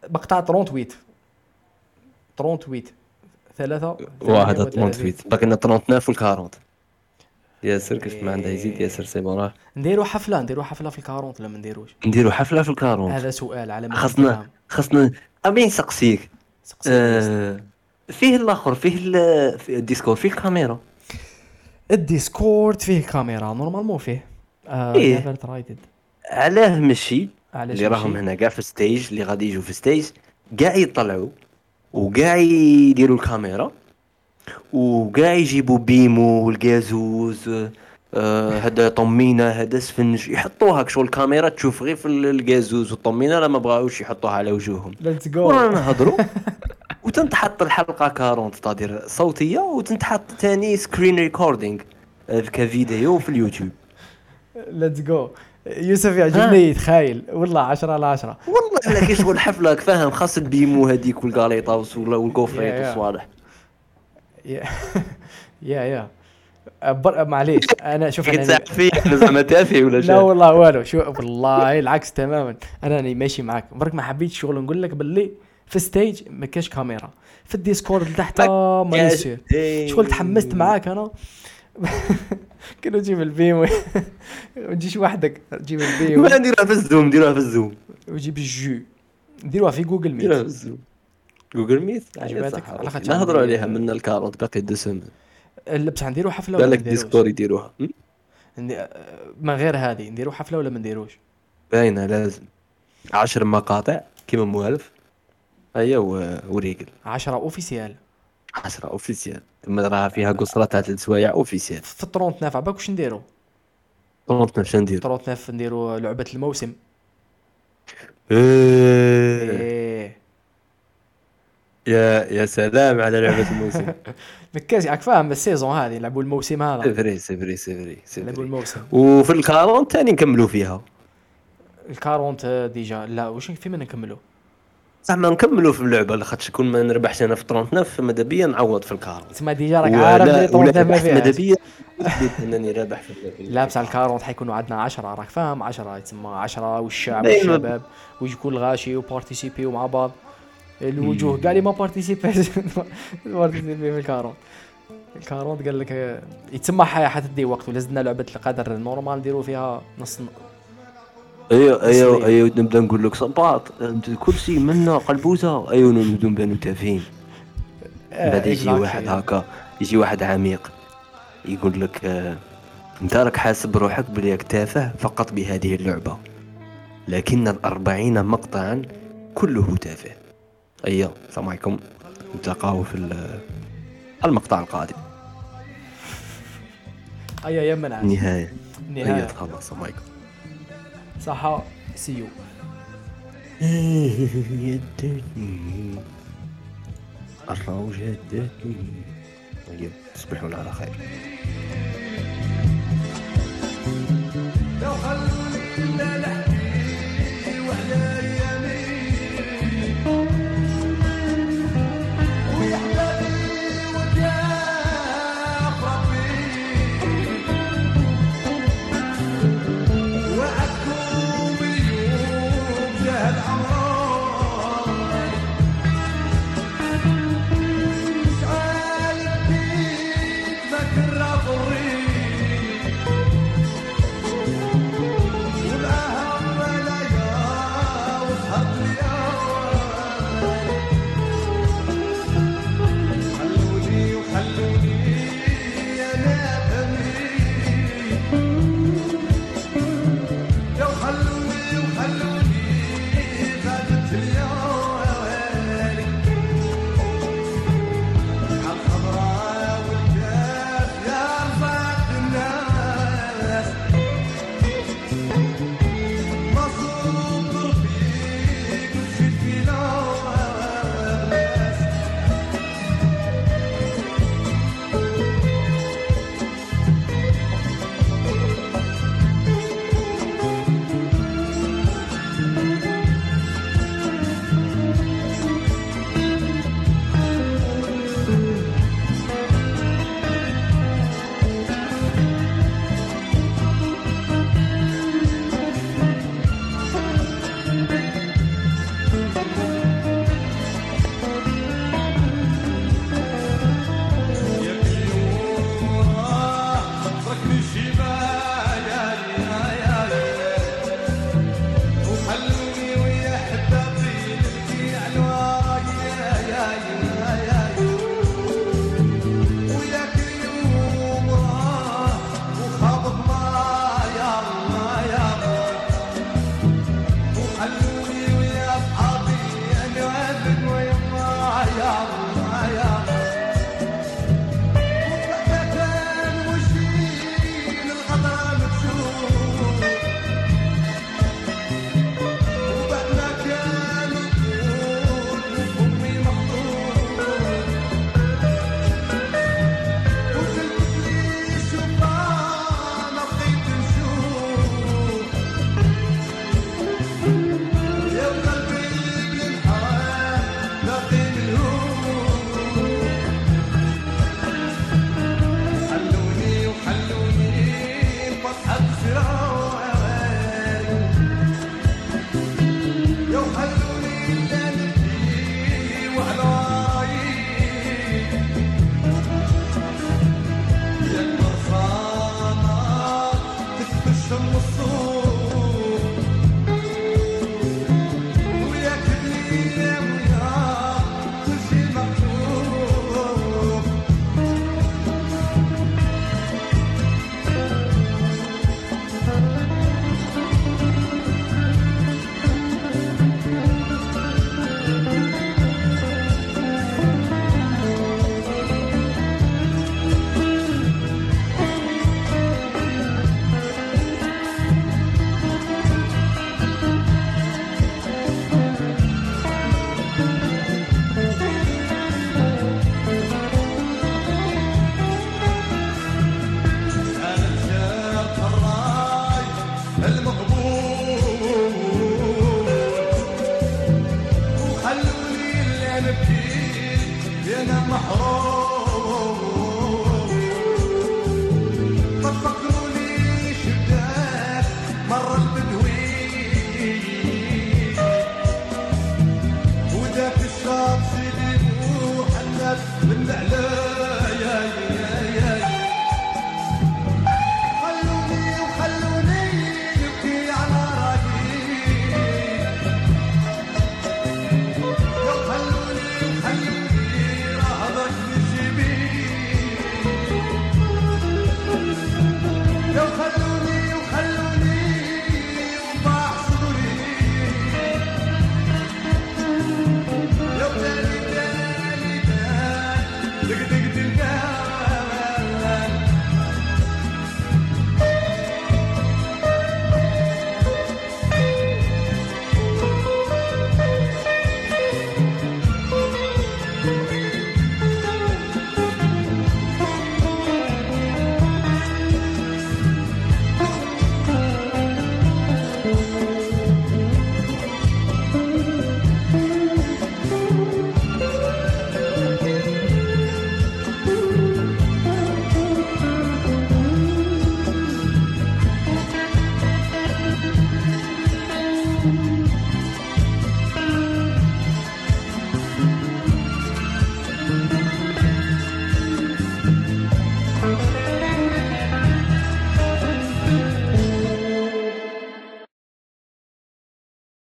Speaker 3: مقطع 38 38 ثلاثة.
Speaker 2: واحد 38 باقي لنا 39 و 40 ياسر كيف ما عنده يزيد؟ ياسر c'est bon راه
Speaker 3: نديرو حفلة نديرو حفلة في ال quarante ولا ما نديروش.
Speaker 2: نديرو حفلة في ال quarante
Speaker 3: هذا سؤال على ما
Speaker 2: خاصنا خاصنا ابي نسقسيك آه فيه الآخر فيه الديسكورد فيه الكاميرا.
Speaker 3: الديسكورد فيه كاميرا normalement فيه.
Speaker 2: آه إيه؟ علاه مشي. اللي راهم هنا كاع في stage اللي غادي يجوا في stage كاع يطلعوا وكاع يديروا الكاميرا وكاع يجيبوا بيمو والكازوز آه هذا طمينة هذا سفنج يحطوها كشغل الكاميرا تشوف غير في الكازوز والطمينة لا ما بغاوش يحطوها على وجوههم.
Speaker 3: let's go
Speaker 2: ورانا نهضروا وتنتحط الحلقة 40 تادير صوتيه وتنتحط ثاني screen recording كفيديو في اليوتيوب.
Speaker 3: let's go يوسف يعجبني يتخايل والله 10 على 10
Speaker 2: والله إلا كي شغل حفلة فاهم خاص البيمو هذيك والكاليطاوس وال gaufrettes والصوالح.
Speaker 3: يا يا معليش أنا شوف أنا
Speaker 2: زعما تافه ولا
Speaker 3: لا والله والو. شو والله العكس تماما. أنا راني ماشي معاك. برك ما حبيتش شغل نقول لك باللي في stage ما كاش كاميرا. في ال Discord لتحت ما يصير. شغل تحمست معاك أنا. كنا نجيب البيم وتجيش وحدك تجيب البيم
Speaker 2: ما نديروها في ال Zoom نديروها في ال Zoom.
Speaker 3: وتجيب الجو. نديروها في جوجل
Speaker 2: نديروها في
Speaker 3: Meet
Speaker 2: ال Zoom. جوجل ميت؟
Speaker 3: خاطر
Speaker 2: نهضروا عليها من الكارونت باقي
Speaker 3: لا بصح نديرو حفلة ولا
Speaker 2: بالك
Speaker 3: ما؟
Speaker 2: ديسكور يديروها?
Speaker 3: ندي- من غير هذه نديرو حفلة ولا ما نديروش
Speaker 2: باينه لازم. عشر مقاطع كيما موالف هيا و- وريقل.
Speaker 3: 10 اوفيسيال
Speaker 2: 10 اوفيسيال ثم راها فيها قصره تاع ثلاث سوايع اوفيسيال
Speaker 3: في الطرونت عباك واش نديرو؟
Speaker 2: 39 شنو ندير
Speaker 3: 39 نديرو لعبة الموسم.
Speaker 2: إيه.
Speaker 3: إيه.
Speaker 2: يا يا سلام على لعبة الموسم.
Speaker 3: مكاش راك فاهم ال saison هذه نلعبوا الموسم هذا.
Speaker 2: سي فري سي فري سي فري
Speaker 3: الموسم.
Speaker 2: وفي ال quarante ثاني نكملوا فيها.
Speaker 3: ال quarante déjà لا واش فيما نكملوا
Speaker 2: زعما نكملوا في اللعبة لاخاطش كون ما نربحش أنا في 39 ماذا بيا نعوض في ال quarante.
Speaker 3: تسمى déjà راك عارف
Speaker 2: ولا
Speaker 3: les trente ما
Speaker 2: ربحت ماذا بيا أنني رابح في اللعبة.
Speaker 3: لا بصح ال quarante حيكونوا عندنا 10 راك فاهم؟ 10 تسمى 10 والشعب. والشباب ويكون الغاشي وبارتيسيبيو مع بعض. الوجوه كاع اللي ما بارتيسيبيش بارتيسيبي في الكارونت. الكارونت قال لك يتسمى حتدي وقت ولا زدنا لعبة القدر نورمال نديرو فيها نص
Speaker 2: أيوه
Speaker 3: تسليم.
Speaker 2: أيوه نبدأ نقول لك صباط. شيء منا قلبوزة. أيوه نبدو نبانو تافهين بعد يجي. واحد هكا يجي واحد عميق يقول لك آه، أنت راك حاسب روحك بلي تافه فقط بهذه اللعبة. لكن الأربعين مقطعا كله تافه. أيوه السلام عليكم نتلاقاو في ال- المقطع القادم.
Speaker 3: هيا يا منعش
Speaker 2: النهايه هي
Speaker 3: النهاية
Speaker 2: خلاص السلام عليكم
Speaker 3: صح سيو
Speaker 2: الروج أيوة، تصبحون على خير
Speaker 6: فكر